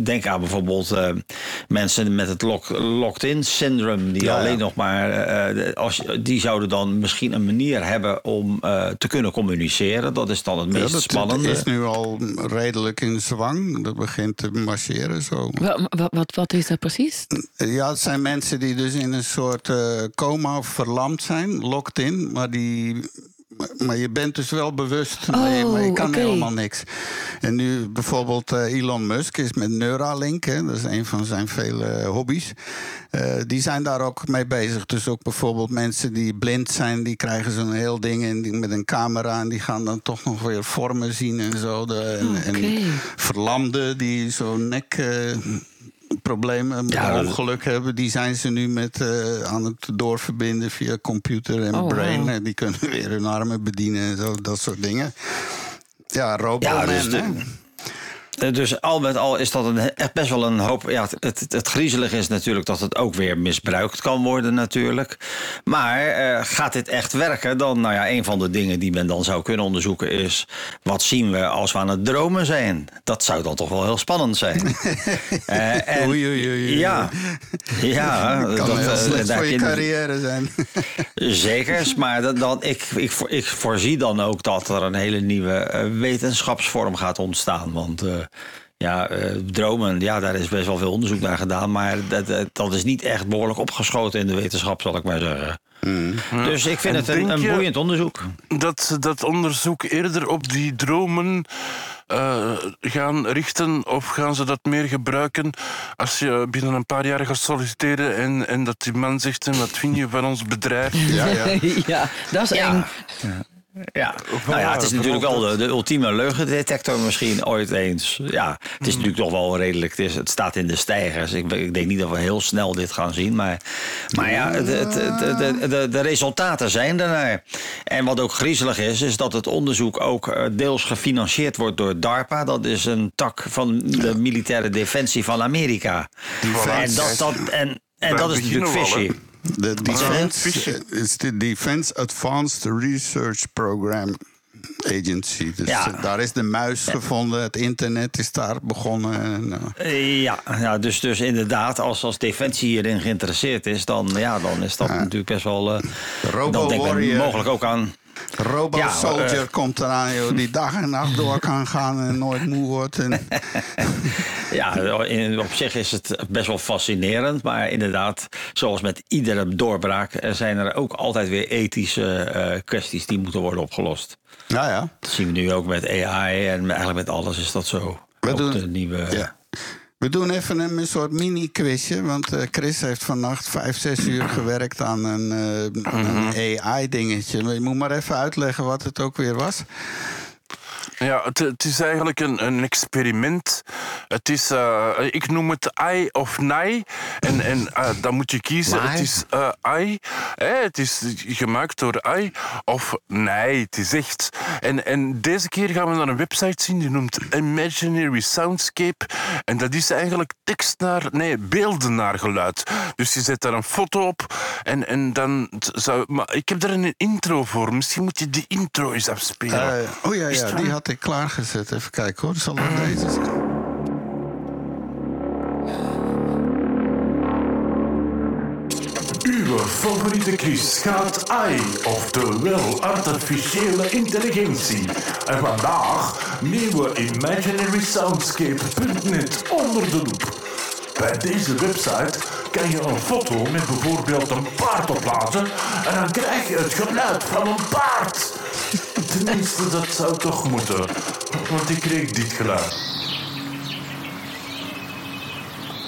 Denk aan bijvoorbeeld eh, mensen met het lock, locked-in syndrome, die Ja, ja. alleen nog maar, eh, als, die zouden dan misschien een manier hebben om eh, te kunnen communiceren. Dat is dan het Ja, meest dat spannende. is nu al redelijk in zwang. Dat begint te marcheren zo. Wa- Wat, wat, wat is dat precies? Ja, het zijn mensen die dus in een soort eh, coma of verlamd zijn, locked in. Maar, die, maar je bent dus wel bewust, maar, je, maar je kan Oh, helemaal niks. En nu bijvoorbeeld eh, Elon Musk is met Neuralink, hè, dat is een van zijn vele hobby's. Eh, die zijn daar ook mee bezig. Dus ook bijvoorbeeld mensen die blind zijn, die krijgen zo'n heel ding en die, met een camera en die gaan dan toch nog weer vormen zien en zo. De, en, en Oké. verlamden die zo'n nek. eh, problemen met Ja, ongeluk hebben, die zijn ze nu met, eh, aan het doorverbinden via computer en Oh, brain. Eh, Die kunnen weer hun armen bedienen en zo, dat soort dingen. Ja, Roboman, Ja, dus de- Dus al met al is dat een, echt best wel een hoop. Ja, het, het, het griezelige is natuurlijk dat het ook weer misbruikt kan worden, natuurlijk. Maar eh, gaat dit echt werken? Dan, nou ja, een van de dingen die men dan zou kunnen onderzoeken is: wat zien we als we aan het dromen zijn? Dat zou dan toch wel heel spannend zijn. Eh, en- Oei, oei, oei. Ja, ja kan dat, heel eh, slecht voor je carrière zijn. Zeker, maar dan, dan, ik, ik, ik voorzie dan ook dat er een hele nieuwe eh, wetenschapsvorm gaat ontstaan. Want eh, ja, eh, dromen, ja, daar is best wel veel onderzoek naar gedaan. Maar dat, dat- is niet echt behoorlijk opgeschoten in de wetenschap, zal ik maar zeggen. Dus ik vind En het een, een boeiend onderzoek. dat ze dat onderzoek eerder op die dromen eh, gaan richten? Of gaan ze dat meer gebruiken als je binnen een paar jaar gaat solliciteren en, en dat die man zegt: en wat vind je van ons bedrijf? Ja, ja. ja, dat is eng. Ja. Ja. Nou ja, het is natuurlijk wel de, de ultieme leugendetector misschien ooit eens. Ja, het is natuurlijk toch wel redelijk. Het, is, het staat in de stijgers. Ik, ik denk niet dat we heel snel dit gaan zien. Maar, maar ja, het, het, het- de, de, de resultaten zijn ernaar. En wat ook griezelig is, is dat het onderzoek ook eh, deels gefinancierd wordt door DARPA. Dat is een tak van de militaire defensie van Amerika. En dat, dat, en, en dat is natuurlijk fishy. De Defense, eh, is de Defense Advanced Research Program Agency. Dus Ja. eh, daar is de muis gevonden, het internet is daar begonnen. En, eh, Ja, ja dus, dus inderdaad, als, als Defensie hierin geïnteresseerd is, dan, ja, dan is dat natuurlijk best wel. Robo dan denk ik mogelijk ook aan. Robo Ja, Soldier eh. komt eraan, joh, die dag en nacht door kan gaan en nooit moe wordt. En, Ja, in, op zich is het best wel fascinerend. Maar inderdaad, zoals met iedere doorbraak, er zijn er ook altijd weer ethische eh, kwesties die moeten worden opgelost. nou ja, Dat zien we nu ook met AI en eigenlijk met alles is dat zo. We Ook doen- de nieuwe. ja. We doen even een, soort mini-quizje. Want eh, Chris heeft vannacht vijf, zes uur gewerkt aan een, eh, een AI-dingetje. Maar je moet maar even uitleggen wat het ook weer was. Ja, het, het is eigenlijk een, een experiment. Het is, eh, ik noem het Eye of Nai. En, en eh, dan moet je kiezen. Maar? Het is eh Eye. hè, het is gemaakt door Eye of Nai. Het is echt. En, en deze keer gaan we naar een website zien die noemt Imaginary Soundscape. En dat is eigenlijk tekst naar, nee, beelden naar geluid. Dus je zet daar een foto op en, en dan zou. Maar ik heb daar een intro voor. Misschien moet je die intro eens afspelen. Eh, oh ja, Is ja, het die? Had ik klaargezet. Even kijken hoor. Zal het deze zijn? Uwe favoriete quiz gaat AI, oftewel artificiële intelligentie. En vandaag nemen we imaginarysoundscape.net onder de loep. Bij deze website kan je een foto met bijvoorbeeld een paard opplaatsen en dan krijg je het geluid van een paard. Tenminste, dat zou toch moeten, want ik kreeg dit geluid.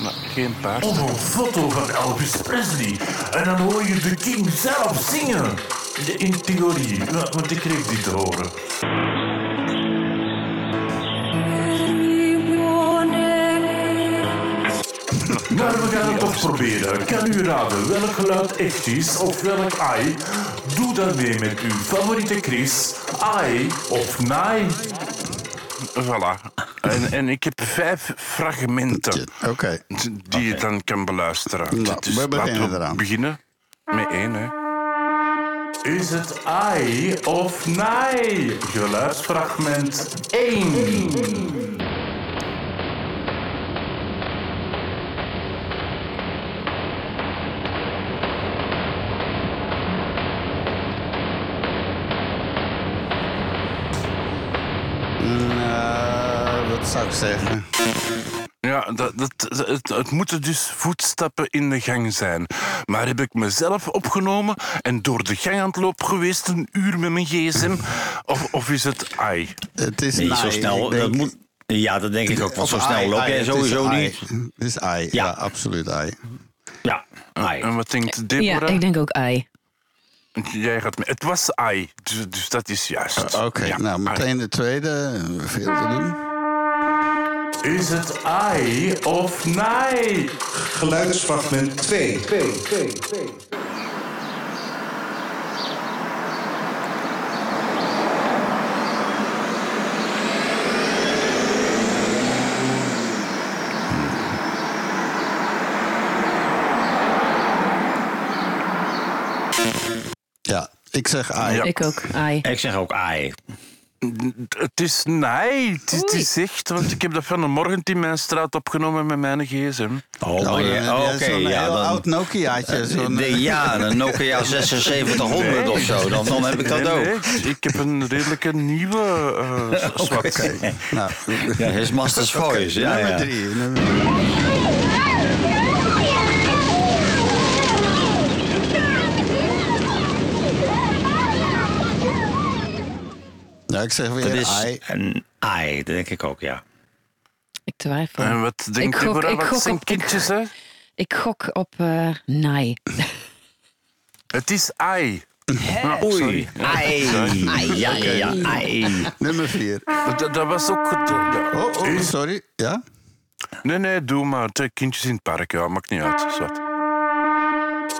Maar geen paard. Of een foto van Elvis Presley. En dan hoor je de King zelf zingen. In theorie, want ik kreeg dit te horen. Maar we gaan het toch proberen. Kan u raden welk geluid echt is of welk ai? Doe dan mee met uw favoriete Chris. Ai of naai. Voilà. En, en ik heb vijf fragmenten Oké. die je dan kan beluisteren. Nou, Dus we laten beginnen eraan. beginnen met één. Hè. Is het ai of naai? Geluidsfragment 1. Zou ik zeggen? Ja, dat, dat, het, het moeten dus voetstappen in de gang zijn. Maar heb ik mezelf opgenomen en door de gang aan het lopen geweest een uur met mijn gsm? Of, of is het ai? Het is Nee, zo snel. Dat moet, ja, dat denk ik ook. Want zo snel ai, loop ai, jij sowieso ai. niet. Het is ai. Ja, Ja. absoluut ai. Ja, ai. En wat denkt Ja, Deborah? ik denk ook ei. Jij gaat mee. Het was ai, dus, dus dat is juist. Oké, Ja, nou ai. meteen de tweede. Veel te doen. Is het ai of naai? Geluidsfragment 2. Ja, ik zeg ai. Ja. Ik ook ei. Ik zeg ook ai. Het is nee, het is, het is echt, want ik heb dat van de morgen in mijn straat opgenomen met mijn gsm. Oh, Oh, maar dan je- heb je oh, oké, zo'n ja, heel dan, oud Nokiaatje. Zo'n, Nee, ja, een Nokia 7600 of zo. Dan, dan heb ik dat Nee, ook. nee, ik heb een redelijke nieuwe eh zwart. nou, Ja, his master's voice. Ja, nummer ja. drie. nummer- Ja, ik zeg weer is ai. een ai, dat denk ik ook, ja. Ik twijfel. En wat Ik denkt gok- ik Wat gok zijn op- kindjes, hè? Ik gok op eh naai. Het is ai. Ah, Oei, sorry. ai. Ja, ja, ja, ai. Nummer vier. Dat, dat was ook... het- de- Oh, oh, sorry. Ja? Nee, nee, doe maar. Kindjes in het park, ja, maakt niet uit. Zwart.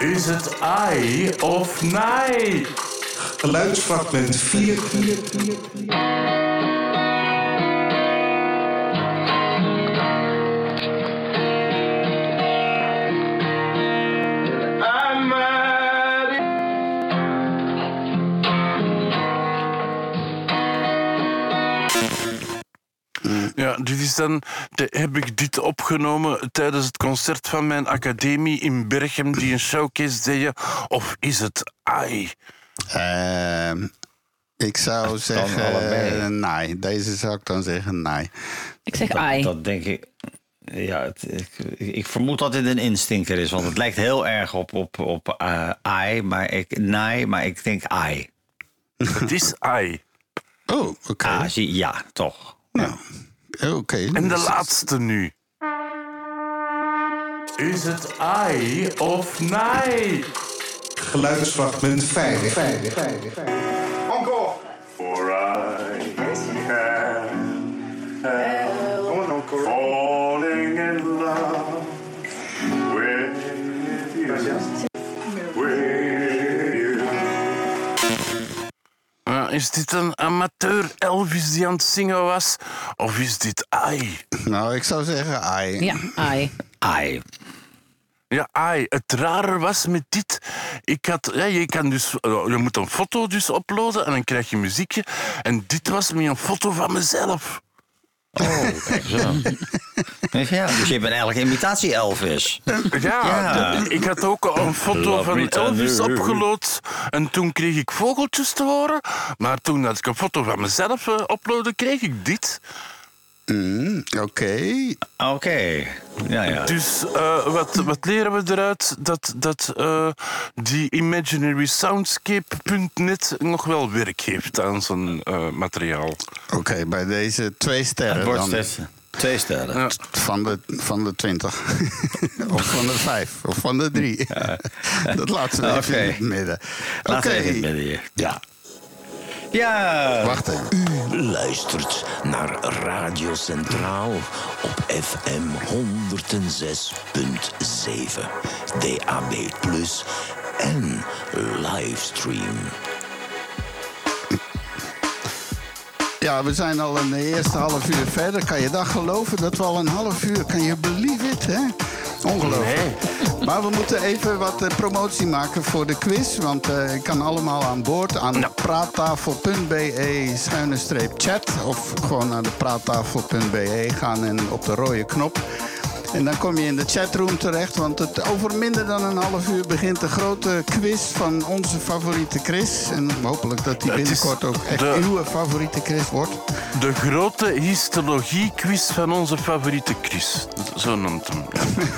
Is het ai of naai? Geluidsfragment 4. Ja, dit is dan... Heb ik dit opgenomen tijdens het concert van mijn academie in Berchem, die een showcase deden? Of is het ai? Ehm, ik zou zeggen allebei. nee. Deze zou ik dan zeggen nee. Ik zeg Dat, ei. dat denk ik. Ja, het, ik, ik vermoed dat dit een instinker is, want het lijkt heel erg op, op, op eh, ai, maar ik, nee, maar ik denk ai. Het is ai. Oh, oké. Ah, ja, toch. Nou, oké. En de Dus- laatste nu. Is het ai of naai? Geluidsfragment 5. For I can falling in love with you. With you. Is dit een amateur Elvis die aan het zingen was? Of is dit ai? Nou, ik zou zeggen ai. Ja, ei. Ai. Ja, ai. Het rare was met dit... Ik had, ja, je, kan dus, eh, je moet een foto dus uploaden en dan krijg je muziekje. En dit was met een foto van mezelf. Oh, kijk zo. ja, dus je bent eigenlijk imitatie Elvis. Ja, Ja. ik had ook een foto Love van Elvis tender. opgeload. En toen kreeg ik vogeltjes te horen. Maar toen dat ik een foto van mezelf eh, uploadde, kreeg ik dit. Mm, Oké. Oké. Ja, ja. Dus eh, wat, wat leren we eruit? Dat, dat eh, die imaginarysoundscape.net nog wel werk heeft aan zijn eh, materiaal. Oké, bij deze twee Het sterren wordt dan. twee sterren. Ja. Van de, van de 20. of van de 5. Of van de 3. dat laten we even Oké. in het midden. Oké. Laten we even in het midden hier. Ja, Ja. wacht. U luistert naar Radio Centraal op FM 106.7, DAB+, en livestream. Ja, we zijn al de eerste half uur verder. Kan je dat geloven? Dat we al een half uur... Kan je believe it, hè? Ongelooflijk. Maar we moeten even wat eh, promotie maken voor de quiz. Want eh ik kan allemaal aan boord aan praattafel.be schuine streep chat. Of gewoon naar de praattafel.be gaan en op de rode knop. En dan kom je in de chatroom terecht. Want het, over minder dan een half uur begint de grote quiz van onze favoriete Chris. En hopelijk dat die is binnenkort ook echt de- uw favoriete Chris wordt. De grote histologie-quiz van onze favoriete Chris. Zo noemt hem.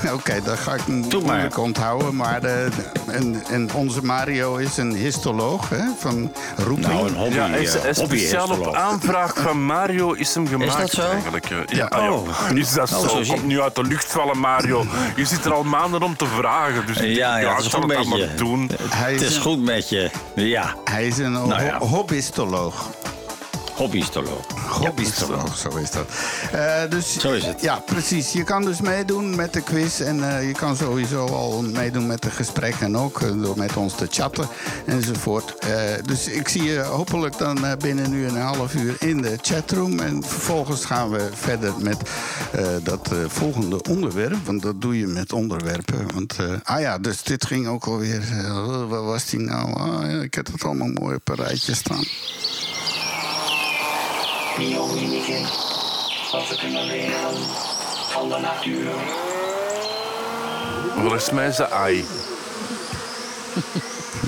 Ja. Oké, dat ga ik moeilijk onthouden. Maar de, en, en onze Mario is een histoloog hè, van roeping. Nou, een hobby. Ja, hij is, eh, is speciaal op aanvraag van Mario is hem gemaakt dat zo? eigenlijk. eh. Ja, Ja. ja. Oh. Is dat Oh, zo? Komt nu uit de lucht vallen, Mario. Je zit er al maanden om te vragen. Dus ik denk, Ja, ja, het is goed het met je. doen. Hij Het is is een- goed met je. Ja, Hij is een Nou ja. ho- hobbyistoloog. Hobbystoloog, zo is dat. Eh, dus, Zo is het. Ja, precies. Je kan dus meedoen met de quiz. En eh, je kan sowieso al meedoen met de gesprekken. En ook eh, door met ons te chatten enzovoort. Dus ik zie je hopelijk dan binnen nu een half uur in de chatroom. En vervolgens gaan we verder met dat volgende onderwerp. Want dat doe je met onderwerpen. Want, ah ja, dus dit ging ook alweer. waar was die nou? Ah, ja, ik heb het allemaal mooi op een rijtje staan. Biomimicry. Wat we kunnen leren van de natuur. Volgens mij is dat AI.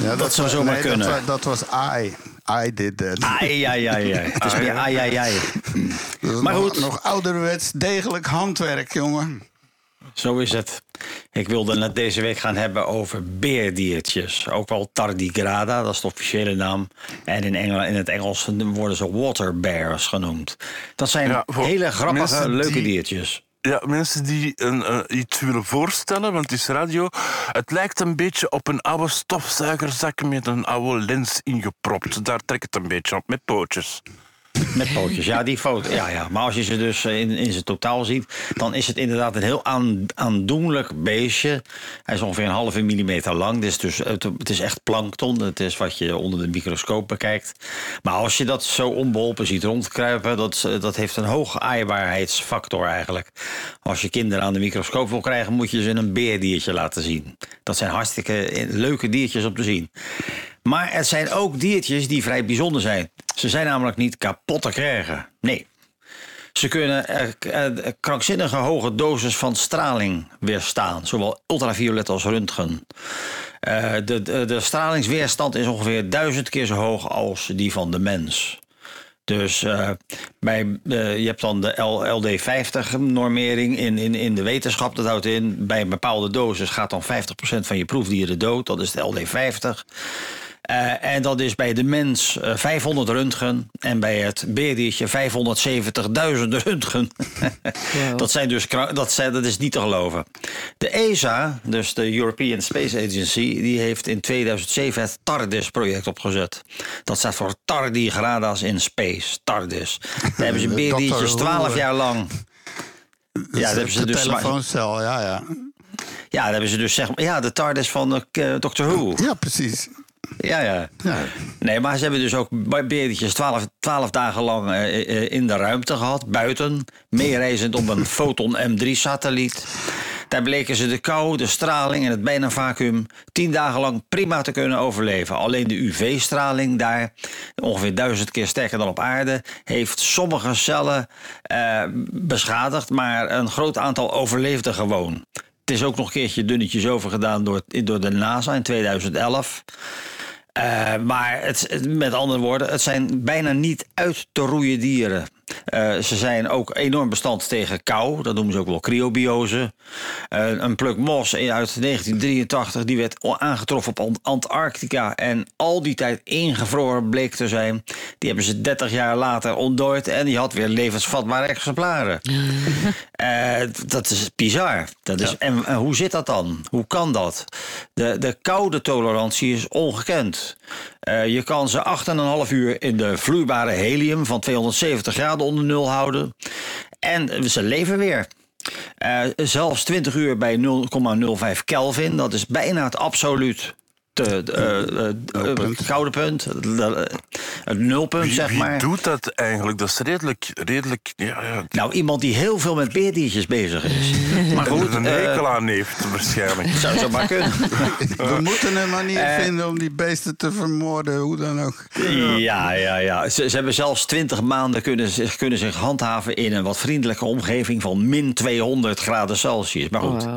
Ja, Dat zou zomaar nee, kunnen. Dat, wa- dat was I. I did that. Ai, ai, ai, ai. Het is meer ai, ai, ai. Maar nog, goed. Nog ouderwets degelijk handwerk, jongen. Zo is het. Ik wilde het deze week gaan hebben over beerdiertjes. Ook wel tardigrada, dat is de officiële naam. En in, Engel, in het Engels worden ze water bears genoemd. Dat zijn Ja, hele grappige, leuke die- diertjes. Ja, mensen die een, eh, iets willen voorstellen, want het is radio. Het lijkt een beetje op een oude stofzuigerzak met een oude lens ingepropt. Daar trekt het een beetje op, met pootjes. Met pootjes, ja, die foto. Ja, ja. Maar als je ze dus eh, in, in zijn totaal ziet, dan is het inderdaad een heel aan, aandoenlijk beestje. Hij is ongeveer een halve millimeter lang. Dus, dus het, het is echt plankton. Het is wat je onder de microscoop bekijkt. Maar als je dat zo onbeholpen ziet rondkruipen, dat, eh, dat heeft een hoge aaibaarheidsfactor eigenlijk. Als je kinderen aan de microscoop wil krijgen, moet je ze een beerdiertje laten zien. Dat zijn hartstikke eh, leuke diertjes om te zien. Maar het zijn ook diertjes die vrij bijzonder zijn. Ze zijn namelijk niet kapot te krijgen. Nee. Ze kunnen eh, eh, krankzinnige hoge doses van straling weerstaan. Zowel ultraviolet als röntgen. Eh, de, de, de stralingsweerstand is ongeveer duizend keer zo hoog als die van de mens. Dus bij, je hebt dan de LD50-normering in, in, in de wetenschap. Dat houdt in, bij een bepaalde dosis gaat dan 50% van je proefdieren dood. Dat is de LD50. Eh, en dat is bij de mens eh, 500 röntgen. En bij het beerdiertje 570.000 röntgen. dat, zijn dus, dat, zijn, dat is niet te geloven. De ESA, dus de European Space Agency... die heeft in 2007 het TARDIS-project opgezet. Dat staat voor Tardigrada's in Space. TARDIS. Daar hebben ze beerdiertjes Dr. Who, 12 eh. jaar lang... Ja, daar hebben ze de dus... telefooncel, ja, ja. Ja, daar hebben ze dus zeg maar... Ja, de TARDIS van uh, Doctor Who. Ja, precies. Ja, ja. Ja. Nee, maar ze hebben dus ook beerdjes twaalf, twaalf dagen lang eh, eh, in de ruimte gehad, buiten. Meereizend op een Photon M3-satelliet. Daar bleken ze de kou, de straling en het bijna vacuüm tien dagen lang prima te kunnen overleven. Alleen de UV-straling daar, ongeveer duizend keer sterker dan op aarde, heeft sommige cellen eh, beschadigd, maar een groot aantal overleefde gewoon. Het is ook nog een keertje dunnetjes overgedaan door, door de NASA in 2011. Eh, maar het- met andere woorden, het zijn bijna niet uit te roeien dieren. Eh, ze zijn ook enorm bestand tegen kou. Dat noemen ze ook wel cryobiose. Eh, een pluk mos uit 1983 die werd aangetroffen op Ant- Antarctica. En al die tijd ingevroren bleek te zijn. Die hebben ze 30 jaar later ontdooid. En die had weer levensvatbare exemplaren. Eh, dat is bizar. Dat is, en, en hoe zit dat dan? Hoe kan dat? De, de koude tolerantie is ongekend. Eh, je kan ze 8,5 uur in de vloeibare helium van 270 graden onder nul houden. En ze leven weer. Eh, zelfs 20 uur bij 0,05 Kelvin. Dat is bijna het absoluut te, eh, eh, eh, koude punt. De- Het nulpunt, Wie, zeg wie maar. doet dat eigenlijk? Dat is redelijk... redelijk ja, ja, Nou, iemand die heel veel met beerdiertjes bezig is. Maar goed, een hekel aan heeft, waarschijnlijk. zou zo maar kunnen. We moeten een manier vinden om die beesten te vermoorden, hoe dan ook. Ja, ja, ja. Ze, ze hebben zelfs 20 maanden kunnen zich, kunnen zich handhaven in een wat vriendelijke omgeving van min 200 graden Celsius. Maar goed. Oh.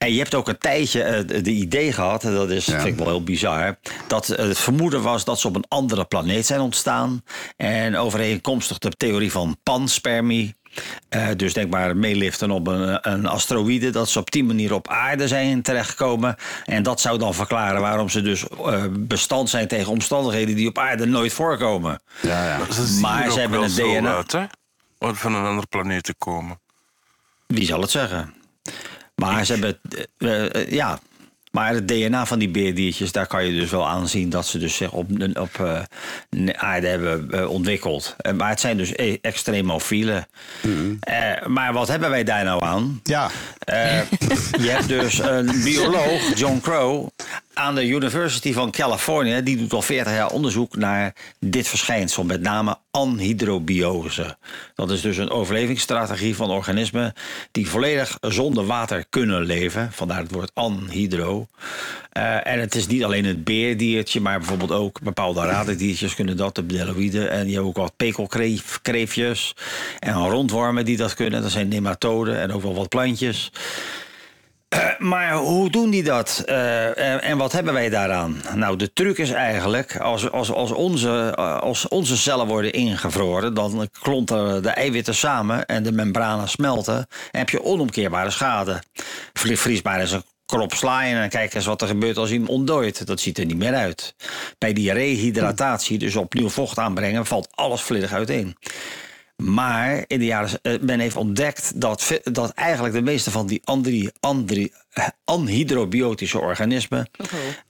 En je hebt ook een tijdje eh, de idee gehad, en dat is, vind ik wel heel bizar, dat eh, het vermoeden was dat ze op een andere planeet zijn ontstaan. En overeenkomstig de theorie van panspermie. eh, dus denk maar meeliften op een, een asteroïde, dat ze op die manier op aarde zijn terechtgekomen. En dat zou dan verklaren waarom ze dus eh, bestand zijn tegen omstandigheden die op aarde nooit voorkomen. Ja, ja. Maar ze hebben een DNA. uit, hè? Van een andere planeet te komen. Wie zal het zeggen? Maar ze hebben, eh, eh, ja. Maar het DNA van die beerdiertjes, daar kan je dus wel aanzien dat ze dus zich op, op eh, aarde hebben eh, ontwikkeld. Eh, maar het zijn dus e- extremofielen. Eh, maar wat hebben wij daar nou aan? Ja, je hebt dus een bioloog, John Crow, aan de University van Californië. Die doet al 40 jaar onderzoek naar dit verschijnsel, met name anhydrobiose. Dat is dus een overlevingsstrategie van organismen die volledig zonder water kunnen leven. Vandaar het woord anhydro. Eh, en het is niet alleen het beerdiertje, maar bijvoorbeeld ook bepaalde raderdiertjes kunnen dat, de bedeloïden. En je hebt ook wat pekelkreefjes en rondwormen die dat kunnen. Dat zijn nematoden en ook wel wat plantjes. Eh, maar hoe doen die dat? Eh, en, wat hebben wij daaraan? Nou, de truc is eigenlijk, als, als, als, onze, als onze cellen worden ingevroren, dan klonten de eiwitten samen en de membranen smelten. En heb je onomkeerbare schade. Vriesbaar is een krop sla je en kijk eens wat er gebeurt als iemand ontdooit. Dat ziet er niet meer uit. Bij die rehydratatie, dus opnieuw vocht aanbrengen, valt alles volledig uiteen. Maar in de jaren, eh, men heeft ontdekt dat, dat eigenlijk de meeste van die andri, andri, eh, anhydrobiotische organismen,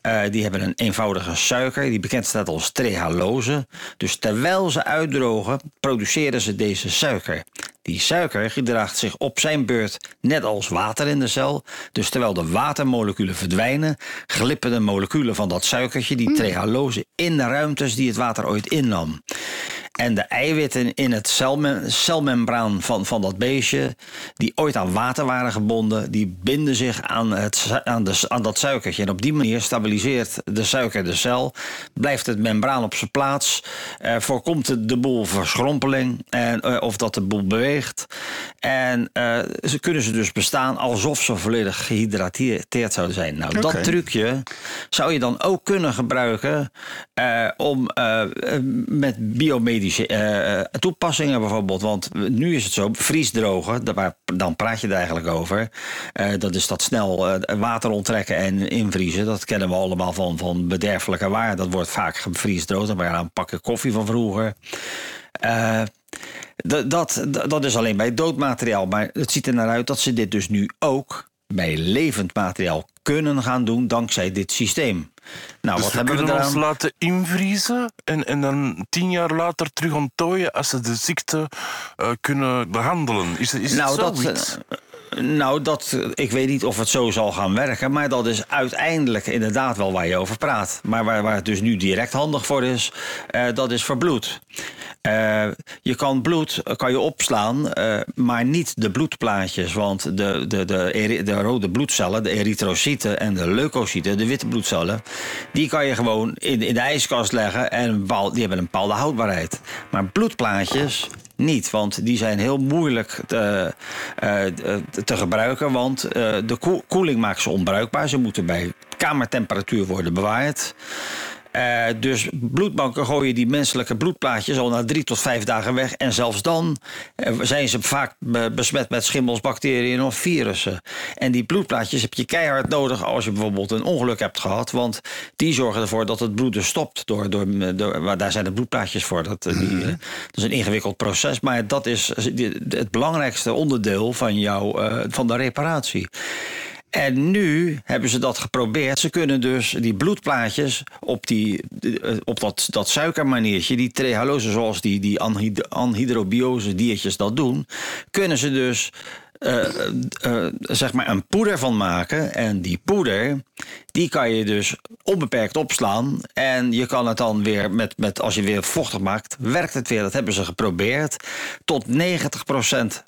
eh, die hebben een eenvoudige suiker, die bekend staat als trehalose. Dus terwijl ze uitdrogen, produceren ze deze suiker. Die suiker gedraagt zich op zijn beurt net als water in de cel. Dus terwijl de watermoleculen verdwijnen, glippen de moleculen van dat suikertje, die trehalose, in de ruimtes die het water ooit innam. En de eiwitten in het celme- celmembraan van, van dat beestje, die ooit aan water waren gebonden, die binden zich aan, het, aan, de, aan dat suikertje. En op die manier stabiliseert de suiker de cel, blijft het membraan op zijn plaats, eh, voorkomt de, de boel verschrompeling en, eh, of dat de boel beweegt. En eh, ze kunnen ze dus bestaan alsof ze volledig gehydrateerd zouden zijn. Nou, dat trucje zou je dan ook kunnen gebruiken eh, om eh, eh, biomedische eh, toepassingen bijvoorbeeld. Want nu is het zo, vriesdrogen, daar- dan praat je er eigenlijk over. Eh, dat is dat snel eh, water onttrekken en invriezen. Dat kennen we allemaal van, van bederfelijke waar. Dat wordt vaak gevriesdroogd. Dan een pakje koffie van vroeger. Eh, dat, dat is alleen bij doodmateriaal. Maar het ziet er naar uit dat ze dit dus nu ook bij levend materiaal kunnen gaan doen dankzij dit systeem. Nou, Dus wat we hebben we kunnen ons eraan? laten invriezen en, en dan tien jaar later terug onttooien als ze de ziekte eh, kunnen behandelen. Is, is Nou, het dat? Eh, Nou, dat, ik weet niet of het zo zal gaan werken. Maar dat is uiteindelijk inderdaad wel waar je over praat. Maar waar, waar het dus nu direct handig voor is, eh, dat is voor bloed. Eh, je kan bloed eh, kan je opslaan, eh, maar niet de bloedplaatjes. Want de, de, de, de rode bloedcellen, de erytrocyten en de leukocyten, de witte bloedcellen, die kan je gewoon in, in de ijskast leggen en die hebben een bepaalde houdbaarheid. Maar bloedplaatjes niet, want die zijn heel moeilijk te, eh, eh, te gebruiken, want eh, de koel- koeling maakt ze onbruikbaar. Ze moeten bij kamertemperatuur worden bewaard. Eh, dus bloedbanken gooien die menselijke bloedplaatjes al na drie tot vijf dagen weg. En zelfs dan eh, zijn ze vaak be- besmet met schimmels, bacteriën of virussen. En die bloedplaatjes heb je keihard nodig als je bijvoorbeeld een ongeluk hebt gehad. Want die zorgen ervoor dat het bloeden stopt. Door, door, door, maar daar zijn de bloedplaatjes voor. Dat, eh, die, eh, dat is een ingewikkeld proces. Maar dat is het belangrijkste onderdeel van, jou, van de reparatie. En nu hebben ze dat geprobeerd. Ze kunnen dus die bloedplaatjes op, die, eh, op dat, dat suikermaniertje, die trehalose, zoals die, die anhyd- anhydrobiose diertjes dat doen, kunnen ze dus eh, eh, zeg maar een poeder van maken. En die poeder, die kan je dus onbeperkt opslaan. En je kan het dan weer, met, met, als je weer vochtig maakt, werkt het weer. Dat hebben ze geprobeerd. Tot 90%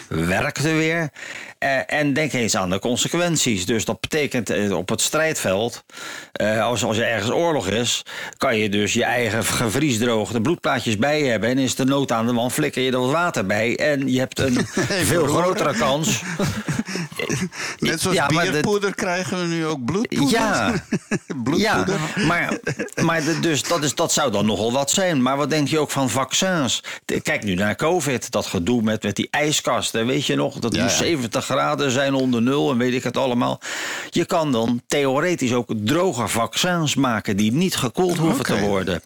werkt het weer. Eh, en denk eens aan de consequenties. Dus dat betekent eh, op het strijdveld, eh, als, als er ergens oorlog is, kan je dus je eigen gevriesdroogde bloedplaatjes bij je hebben. En is de nood aan de man, flikker je er wat water bij. En je hebt een veel grotere kans. Net zoals Ja, de- bierpoeder krijgen we nu ook bloedpoeder. Ja, ja maar, maar de- dus dat, is, dat zou dan nogal wat zijn. Maar wat denk je ook van vaccins? Kijk nu naar COVID, dat gedoe met, met die ijskasten. Weet je nog, dat Ja, nu ja. 70 graden zijn onder nul en weet ik het allemaal. Je kan dan theoretisch ook droge vaccins maken die niet gekoeld hoeven te worden.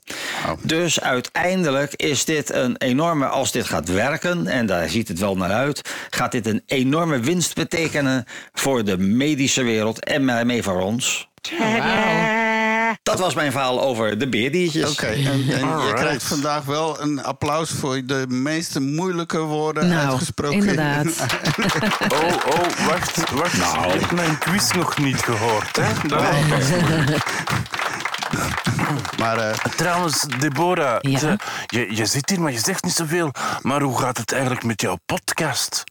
Oh. Dus uiteindelijk is dit een enorme, als dit gaat werken, en daar ziet het wel naar uit, gaat dit een enorme winst betekenen voor de medische wereld en mee voor ons. Dat was mijn verhaal over de beerdiertjes. Oké, en, en je krijgt vandaag wel een applaus voor de meeste moeilijke woorden Nou, uitgesproken. inderdaad. Oh, oh, wacht, wacht. Nou. Je hebt mijn quiz nog niet gehoord, hè? Dat maar eh, Trouwens, Deborah, Ja? ze- je, je zit hier, maar je zegt niet zoveel. Maar hoe gaat het eigenlijk met jouw podcast?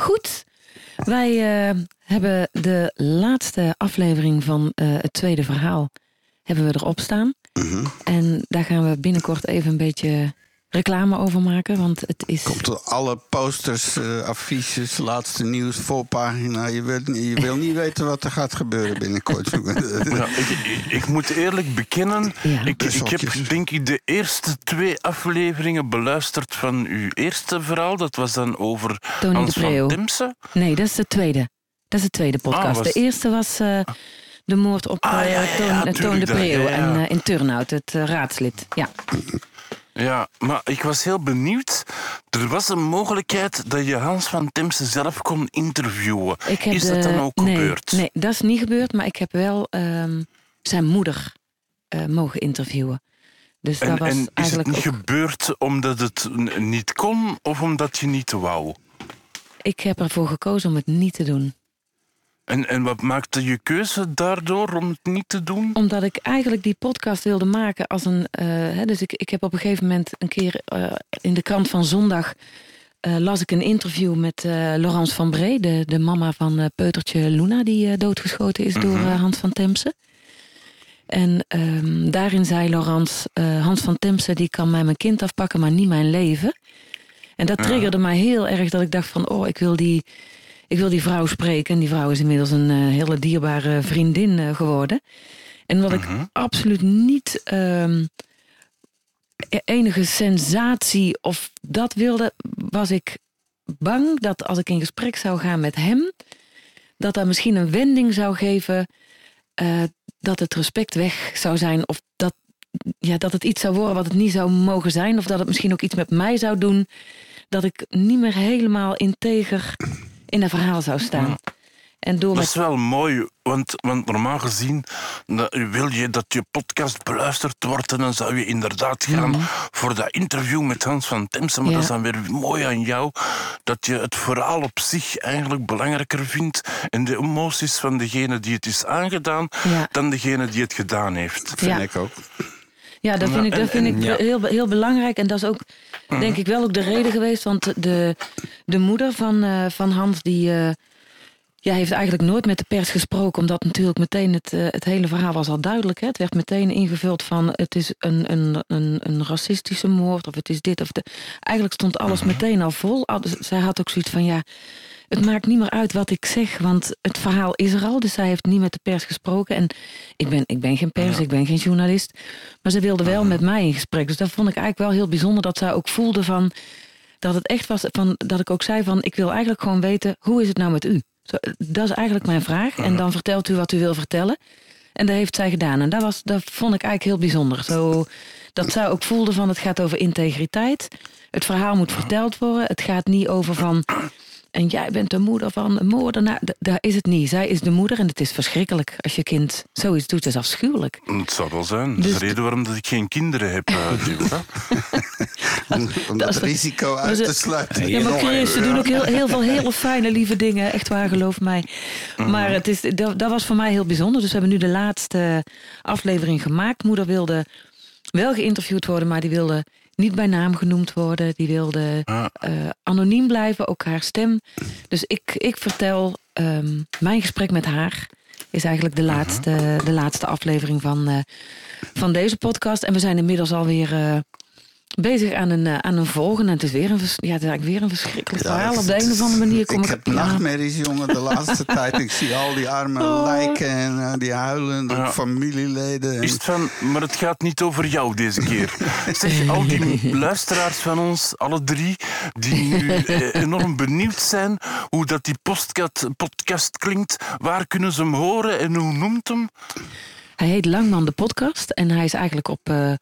Goed. Wij eh, hebben de laatste aflevering van eh, het tweede verhaal hebben we erop staan. En daar gaan we binnenkort even een beetje reclame over maken. Want het is. komt er alle posters, eh, affiches, laatste nieuws, voorpagina. Je wil, je wil niet weten wat er gaat gebeuren binnenkort. Ja, ik, ik, ik moet eerlijk bekennen, Ja. ik, ik heb denk ik de eerste twee afleveringen beluisterd van uw eerste verhaal. Dat was dan over Tony Hans de van. Nee, dat is de tweede. Dat is de tweede podcast. Ah, was- De eerste was eh, de moord op Ah, eh, ja, ja, ja, Toon, de Preeuw ja, ja. En, eh, in Turnhout, het raadslid. Ja. Ja, maar ik was heel benieuwd. Er was een mogelijkheid dat je Hans van Temse zelf kon interviewen. Is dat dan ook nee, gebeurd? Nee, dat is niet gebeurd, maar ik heb wel ehm, zijn moeder mogen interviewen. Dus En, dat was en is het niet ook... gebeurd omdat het niet kon of omdat je niet wou? Ik heb ervoor gekozen om het niet te doen. En, en wat maakte je keuze daardoor om het niet te doen? Omdat ik eigenlijk die podcast wilde maken als een... eh, hè, dus ik, ik heb op een gegeven moment een keer eh, in de krant van zondag... eh, las ik een interview met Laurence van Bree, de, de mama van peutertje Luna... die doodgeschoten is door eh, Hans van Temse. En ehm, daarin zei Laurence, Hans van Temse die kan mij mijn kind afpakken, maar niet mijn leven. En dat triggerde mij heel erg dat ik dacht van, oh, ik wil die, ik wil die vrouw spreken. En die vrouw is inmiddels een eh, hele dierbare vriendin eh, geworden. En wat ik absoluut niet ehm, e- enige sensatie of dat wilde, was ik bang dat als ik in gesprek zou gaan met hem, dat dat misschien een wending zou geven eh, dat het respect weg zou zijn. Of dat, ja, dat het iets zou worden wat het niet zou mogen zijn. Of dat het misschien ook iets met mij zou doen. Dat ik niet meer helemaal integer in dat verhaal zou staan. En door Dat is wel mooi, want, want normaal gezien dat- wil je dat je podcast beluisterd wordt en dan zou je inderdaad gaan voor dat interview met Hans van Temsen. Maar Ja. dat is dan weer mooi aan jou, dat je het verhaal op zich eigenlijk belangrijker vindt en de emoties van degene die het is aangedaan Ja. dan degene die het gedaan heeft. Vind Ja. ik ook. Ja, dat vind ik, dat vind ik ja. heel, heel belangrijk. En dat is ook, denk ik, wel ook de reden geweest. Want de, de moeder van, eh, van Hans, die eh, ja, heeft eigenlijk nooit met de pers gesproken. Omdat natuurlijk meteen het, eh, het hele verhaal was al duidelijk. Hè? Het werd meteen ingevuld van het is een, een, een, een racistische moord. Of het is dit of dat. Eigenlijk stond alles meteen al vol. Zij had ook zoiets van ja... Het maakt niet meer uit wat ik zeg, want het verhaal is er al. Dus zij heeft niet met de pers gesproken. En ik ben, ik ben geen pers, ik ben geen journalist. Maar ze wilde wel met mij in gesprek. Dus dat vond ik eigenlijk wel heel bijzonder. Dat zij ook voelde van, dat het echt was. Van, dat ik ook zei van, ik wil eigenlijk gewoon weten, hoe is het nou met u? Zo, dat is eigenlijk mijn vraag. En dan vertelt u wat u wil vertellen. En dat heeft zij gedaan. En dat, was, dat vond ik eigenlijk heel bijzonder. Zo, dat zij ook voelde van, het gaat over integriteit. Het verhaal moet verteld worden. Het gaat niet over van... En jij bent de moeder van een moordenaar. Daar is het niet. Zij is de moeder en het is verschrikkelijk. Als je kind zoiets doet, dat is afschuwelijk. Het zou wel zijn. Dat is Dus- de reden waarom dat ik geen kinderen heb. eh. Om, dat, is- risico uit ze- te sluiten. Ja, maar Chris, ze doen ook heel, heel veel hele fijne, lieve dingen. Echt waar, geloof mij. Maar het is, dat, dat was voor mij heel bijzonder. Dus we hebben nu de laatste aflevering gemaakt. Moeder wilde wel geïnterviewd worden, maar die wilde niet bij naam genoemd worden. Die wilde Ja. eh, anoniem blijven, ook haar stem. Dus ik, ik vertel ehm, mijn gesprek met haar. Is eigenlijk de laatste, de laatste aflevering van, eh, van deze podcast. En we zijn inmiddels alweer eh bezig aan een, eh, aan een volgende. En het is weer een, ja, het is eigenlijk weer een verschrikkelijk Ja, verhaal. Op de een of andere manier kom ik ik... heb ja. nachtmerries, jongen, de laatste tijd. Ik zie al die arme Oh. lijken en eh, die huilende Ja. familieleden. En, Is het van, maar het gaat niet over jou deze keer. Zeg, al die luisteraars van ons, alle drie, die nu eh, enorm benieuwd zijn hoe dat die podcast, podcast klinkt, waar kunnen ze hem horen en hoe noemt hem? Hij heet Langman de podcast. En hij is eigenlijk op... eh,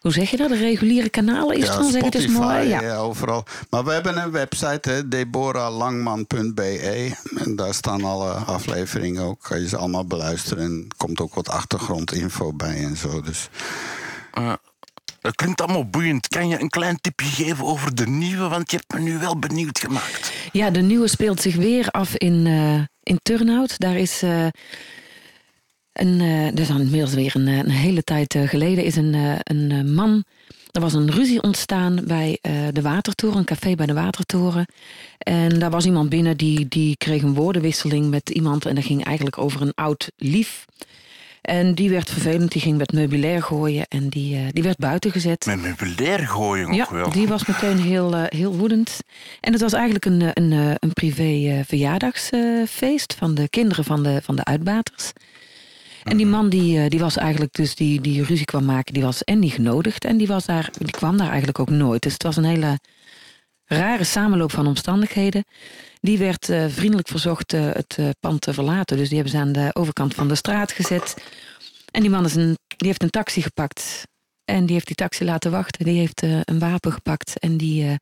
hoe zeg je dat? De reguliere kanalen is het dan? Zeg het is mooi. Ja. ja, overal. Maar we hebben een website, hè, deboralangman.be. En daar staan alle afleveringen ook. Kan je ze allemaal beluisteren. En er komt ook wat achtergrondinfo bij en zo. Dus Dat klinkt allemaal boeiend. Kan je een klein tipje geven over de nieuwe? Want je hebt me nu wel benieuwd gemaakt. Ja, de nieuwe speelt zich weer af in, eh in Turnhout. Daar is eh, een, eh dat is inmiddels weer een, eh, een hele tijd eh, geleden, is een, eh, een man. Er was een ruzie ontstaan bij de Watertoren, een café bij de Watertoren. En daar was iemand binnen die, die kreeg een woordenwisseling met iemand. En dat ging eigenlijk over een oud lief. En die werd vervelend, die ging met meubilair gooien en die, die werd buiten gezet. Met meubilair gooien ook Ja, wel. die was meteen heel, heel woedend. En het was eigenlijk een, een, een privé verjaardagsfeest van de kinderen van de, van de uitbaters. En die man die, eh, die was eigenlijk dus die, die ruzie kwam maken, die was en niet genodigd en die, was daar, die kwam daar eigenlijk ook nooit. Dus het was een hele rare samenloop van omstandigheden. Die werd eh, vriendelijk verzocht eh, het pand te verlaten. Dus die hebben ze aan de overkant van de straat gezet. En die man is een, die heeft een taxi gepakt. En die heeft die taxi laten wachten. Die heeft een wapen gepakt. En die,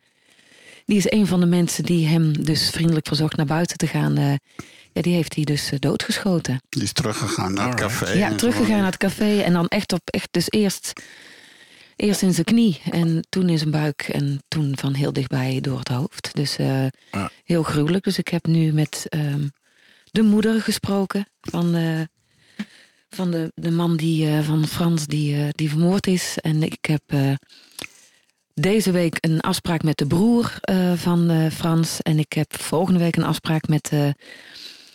die is een van de mensen die hem dus vriendelijk verzocht naar buiten te gaan. Ja, die heeft hij dus eh, doodgeschoten. die is teruggegaan naar het café. Ja, teruggegaan naar het café. En dan echt op, echt dus eerst, eerst in zijn knie. En toen in zijn buik. En toen van heel dichtbij door het hoofd. Dus eh, Ja. heel gruwelijk. Dus ik heb nu met ehm, de moeder gesproken van, eh, van de, de man die, eh, van Frans die, eh, die vermoord is. En ik heb eh, deze week een afspraak met de broer eh, van eh, Frans. En ik heb volgende week een afspraak met, eh,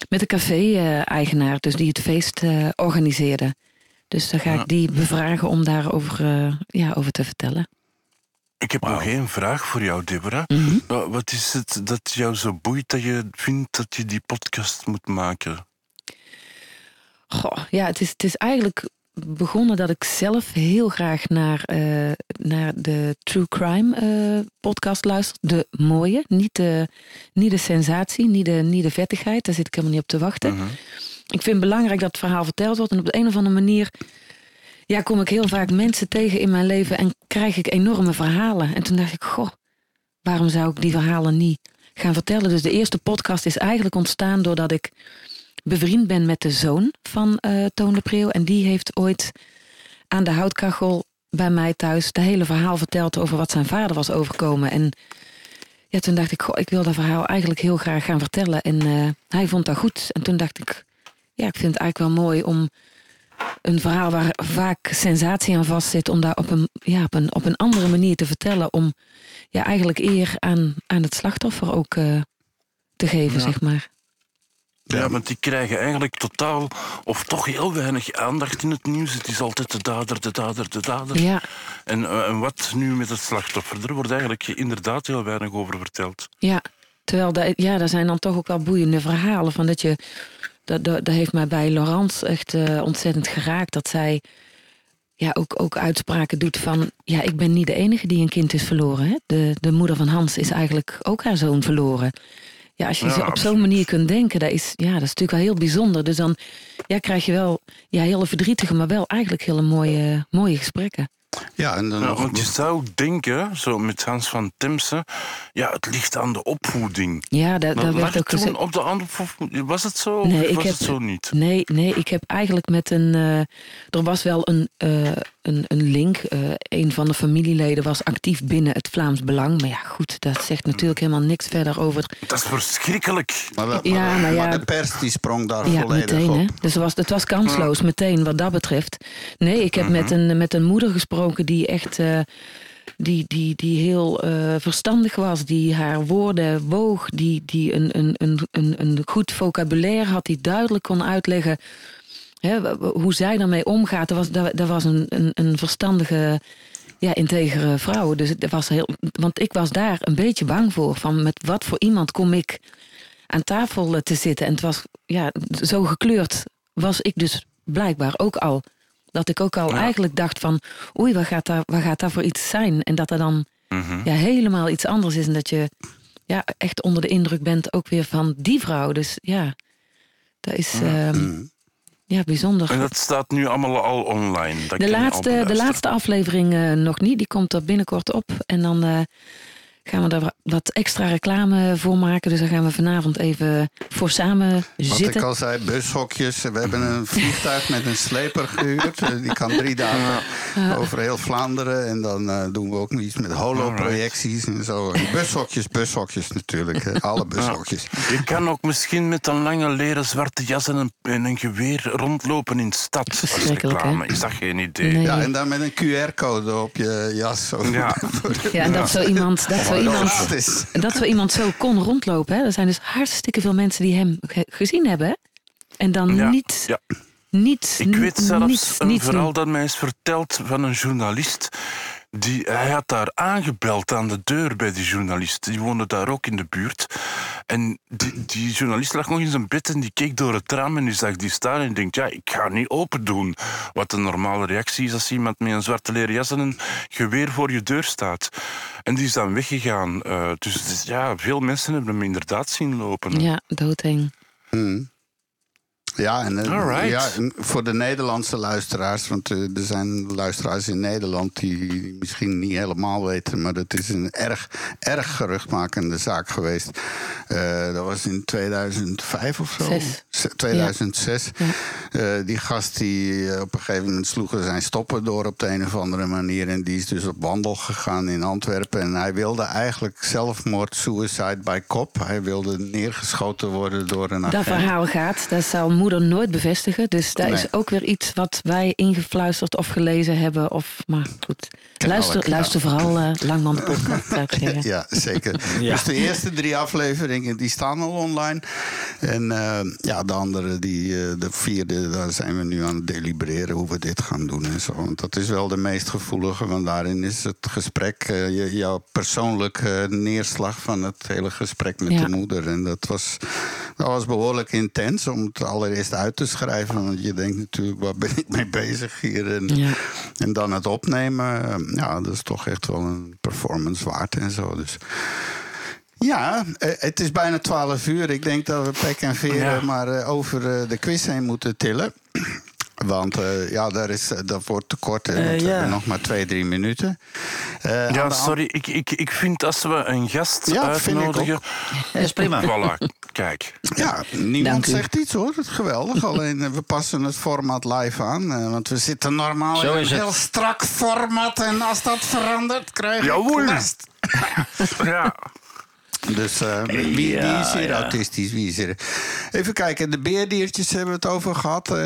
met de café-eigenaar. dus die het feest eh, organiseerde. Dus dan ga Ja. ik die bevragen om daarover eh, ja, over te vertellen. Ik heb nog één vraag voor jou, Deborah. Mhm. Wa- Wat is het dat jou zo boeit dat je vindt dat je die podcast moet maken? Goh, ja, het is, het is eigenlijk begonnen dat ik zelf heel graag naar, eh, naar de True Crime eh, podcast luister. De mooie, niet de, niet de sensatie, niet de, niet de vettigheid. Daar zit ik helemaal niet op te wachten. Mhm. Ik vind het belangrijk dat het verhaal verteld wordt. En op de een of andere manier ja, kom ik heel vaak mensen tegen in mijn leven en krijg ik enorme verhalen. En toen dacht ik, goh, waarom zou ik die verhalen niet gaan vertellen? Dus de eerste podcast is eigenlijk ontstaan doordat ik bevriend ben met de zoon van eh Toon de Preeuw. En die heeft ooit aan de houtkachel bij mij thuis de hele verhaal verteld over wat zijn vader was overkomen. En ja, toen dacht ik, goh, ik wil dat verhaal eigenlijk heel graag gaan vertellen. En eh, hij vond dat goed. En toen dacht ik, ja, ik vind het eigenlijk wel mooi om een verhaal waar vaak sensatie aan vastzit, om daar op een, ja, op een, op een andere manier te vertellen. Om ja, eigenlijk eer aan, aan het slachtoffer ook eh, te geven, zeg maar. Ja, want die krijgen eigenlijk totaal of toch heel weinig aandacht in het nieuws. Het is altijd de dader, de dader, de dader. Ja, En, eh, en wat nu met het slachtoffer? Er wordt eigenlijk inderdaad heel weinig over verteld. ja. Terwijl, dat, ja, daar zijn dan toch ook wel boeiende verhalen van dat je... Dat, dat, dat heeft mij bij Laurence echt eh, ontzettend geraakt. Dat zij ja, ook, ook uitspraken doet van... Ja, ik ben niet de enige die een kind is verloren. Hè? De, de moeder van Hans is eigenlijk ook haar zoon verloren. Ja, als je Ja, zo op zo'n manier kunt denken, dat is, ja, dat is natuurlijk wel heel bijzonder. Dus dan ja, krijg je wel ja, hele verdrietige, maar wel eigenlijk hele mooie, mooie gesprekken. Ja, en dan nog want je zou denken, zo met Hans van Temse, ja, het ligt aan de opvoeding. Ja, daar lag werd ook gezegd. toen op de opvoeding? Was het zo? Nee, of ik was heb- het zo niet? Nee, nee, ik heb eigenlijk met een. eh, er was wel een, eh, een, een link. Eh, een van de familieleden was actief binnen het Vlaams Belang. Maar ja, goed, dat zegt natuurlijk helemaal niks verder over. Dat is verschrikkelijk. Maar, wel- Ja, maar, ja. maar de pers die sprong daar Ja, volledig meteen, op. hè? Dus het was, het was kansloos, meteen wat dat betreft. Nee, ik heb met, een, met een moeder gesproken die echt. eh, die, die, die heel eh, verstandig was, die haar woorden woog, die, die een, een, een, een, goed vocabulaire had, die duidelijk kon uitleggen hè, hoe zij daarmee omgaat. Dat was, dat, was een, een, een verstandige, ja, integere vrouw. Dus dat was heel, want ik was daar een beetje bang voor, van met wat voor iemand kom ik aan tafel te zitten. En het was ja, zo gekleurd was ik dus blijkbaar ook al. Dat ik ook al Ja. eigenlijk dacht van... oei, wat gaat, daar, wat gaat daar voor iets zijn? En dat er dan Mhm. ja, helemaal iets anders is. En dat je ja, echt onder de indruk bent ook weer van die vrouw. Dus ja, dat is ehm, ja, bijzonder. En dat staat nu allemaal al online. Dat De laatste, de laatste aflevering eh, nog niet. Die komt er binnenkort op. En dan eh, gaan we daar wa- wat extra reclame voor maken. Dus daar gaan we vanavond even voor samen Wat zitten. ik al zei, bushokjes. We hebben een vliegtuig met een sleper gehuurd. Eh, Die kan drie dagen over heel Vlaanderen. En dan eh, doen we ook nog iets met holoprojecties en zo. En bushokjes, bushokjes natuurlijk. hè. Alle bushokjes. Je kan ook misschien met een lange leren zwarte jas en een, en een geweer rondlopen in de stad als Verschrikkelijk, hè? reclame. Is dat geen idee? Nee. Ja, en dan met een QR-code op je jas. Zo. Ja. Ja, en dat zo iemand, dat zo iemand, Dat zo iemand zo kon rondlopen. Hè. Er zijn dus hartstikke veel mensen die hem ge- gezien hebben. hè. En dan Ja, niet, ja. niet, Ik weet zelfs niets, een niets verhaal dat mij is verteld van een journalist. Die, hij had daar aangebeld aan de deur bij die journalist. Die woonde daar ook in de buurt. En die, die journalist lag nog in zijn bed en die keek door het raam en die zag die staan en denkt, ja, ik ga niet open doen. Wat een normale reactie is als iemand met een zwarte leren jas en een geweer voor je deur staat. En die is dan weggegaan. Eh, dus het is- ja, veel mensen hebben hem inderdaad zien lopen. Ja, doodeng. Ja, en eh, ja, voor de Nederlandse luisteraars, want eh, er zijn luisteraars in Nederland die misschien niet helemaal weten, maar het is een erg, erg geruchtmakende zaak geweest. Eh, dat was in 2005 of zo? Zes. Z- 2006. Eh, die gast die op een gegeven moment sloegen zijn stoppen door op de een of andere manier. En die is dus op wandel gegaan in Antwerpen. En hij wilde eigenlijk zelfmoord, suicide by cop. Hij wilde neergeschoten worden door een Dat agent. verhaal gaat, dat zal moeder nooit bevestigen. Dus dat Nee. is ook weer iets wat wij ingefluisterd of gelezen hebben. Of, maar goed, luister, luister vooral eh Langman de podcast, zou ik zeggen. Ja, zeker. Dus de eerste drie afleveringen die staan al online. En eh, ja, de andere, die, eh, de vierde, daar zijn we nu aan het delibereren hoe we dit gaan doen en zo. Want dat is wel de meest gevoelige, want daarin is het gesprek, je- jouw persoonlijke neerslag van het hele gesprek met Ja. de moeder. En dat was, dat was behoorlijk intens om het allereerst uit te schrijven. Want je denkt natuurlijk, waar ben ik mee bezig hier? En, Ja. en dan het opnemen, ja, dat is toch echt wel een performance waard en zo. Dus. Ja, eh, het is bijna 12 uur. Ik denk dat we pek en veren Ja. maar eh, over eh, de quiz heen moeten tillen. Want eh, ja, daar is, eh, dat wordt te kort. hè, Eh, we ja. hebben nog maar twee, drie minuten. Eh, Ja, sorry, ik, ik, ik vind als we een gast Ja, vind ik uitnodigen... Dat is prima. Voilà, kijk. Ja, niemand zegt iets hoor. Het is geweldig. Alleen we passen het format live aan. want we zitten normaal Zo in een heel strak format. En als dat verandert, krijg Jawohl. ik last. Ja. Dus eh, wie, wie is hier autistisch? Wie is hier? Even kijken, de beerdiertjes hebben we het over gehad. Eh,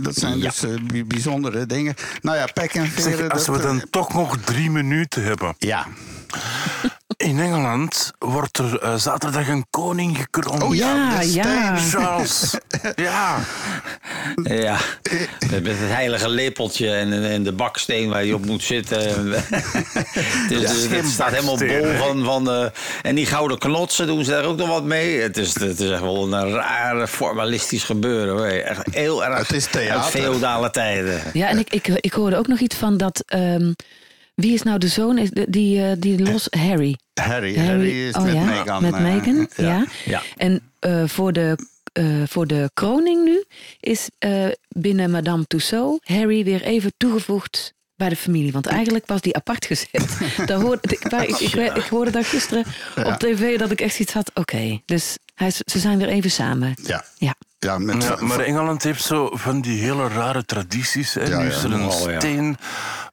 dat zijn dus eh, bi- bijzondere dingen. Nou ja, pek en veren. Zeg, als dat, we dan toch nog drie minuten hebben. Ja. In Engeland wordt er eh, zaterdag een koning gekroond. Oh ja, Ja. Charles. ja. Ja, met het heilige lepeltje en, en de baksteen waar je op moet zitten. dus, dus het staat helemaal bol van... van eh, en die gouden knotsen doen ze daar ook nog wat mee. Het is, het is echt wel een rare formalistisch gebeuren. Hoor. Echt heel erg Het is uit theater. feodale tijden. Ja, en ik, ik, ik hoorde ook nog iets van dat. ehm, wie is nou de zoon? Is de- Die, eh, die los Harry. Harry, Harry is oh met ja, Meghan. Met eh, Meghan, ja. Ja. En eh, voor, de, eh, voor de kroning nu is eh, binnen Madame Tussaud Harry weer even toegevoegd bij de familie. Want eigenlijk was die apart gezet. Daar hoorde, ik, waar- ik, ik, ik hoorde dat gisteren op tv dat ik echt iets had. Oké, dus hij, ze zijn weer even samen. Ja. Ja. Ja, met Ja, maar Engeland heeft zo van die hele rare tradities. Hè. Ja, nu is er een steen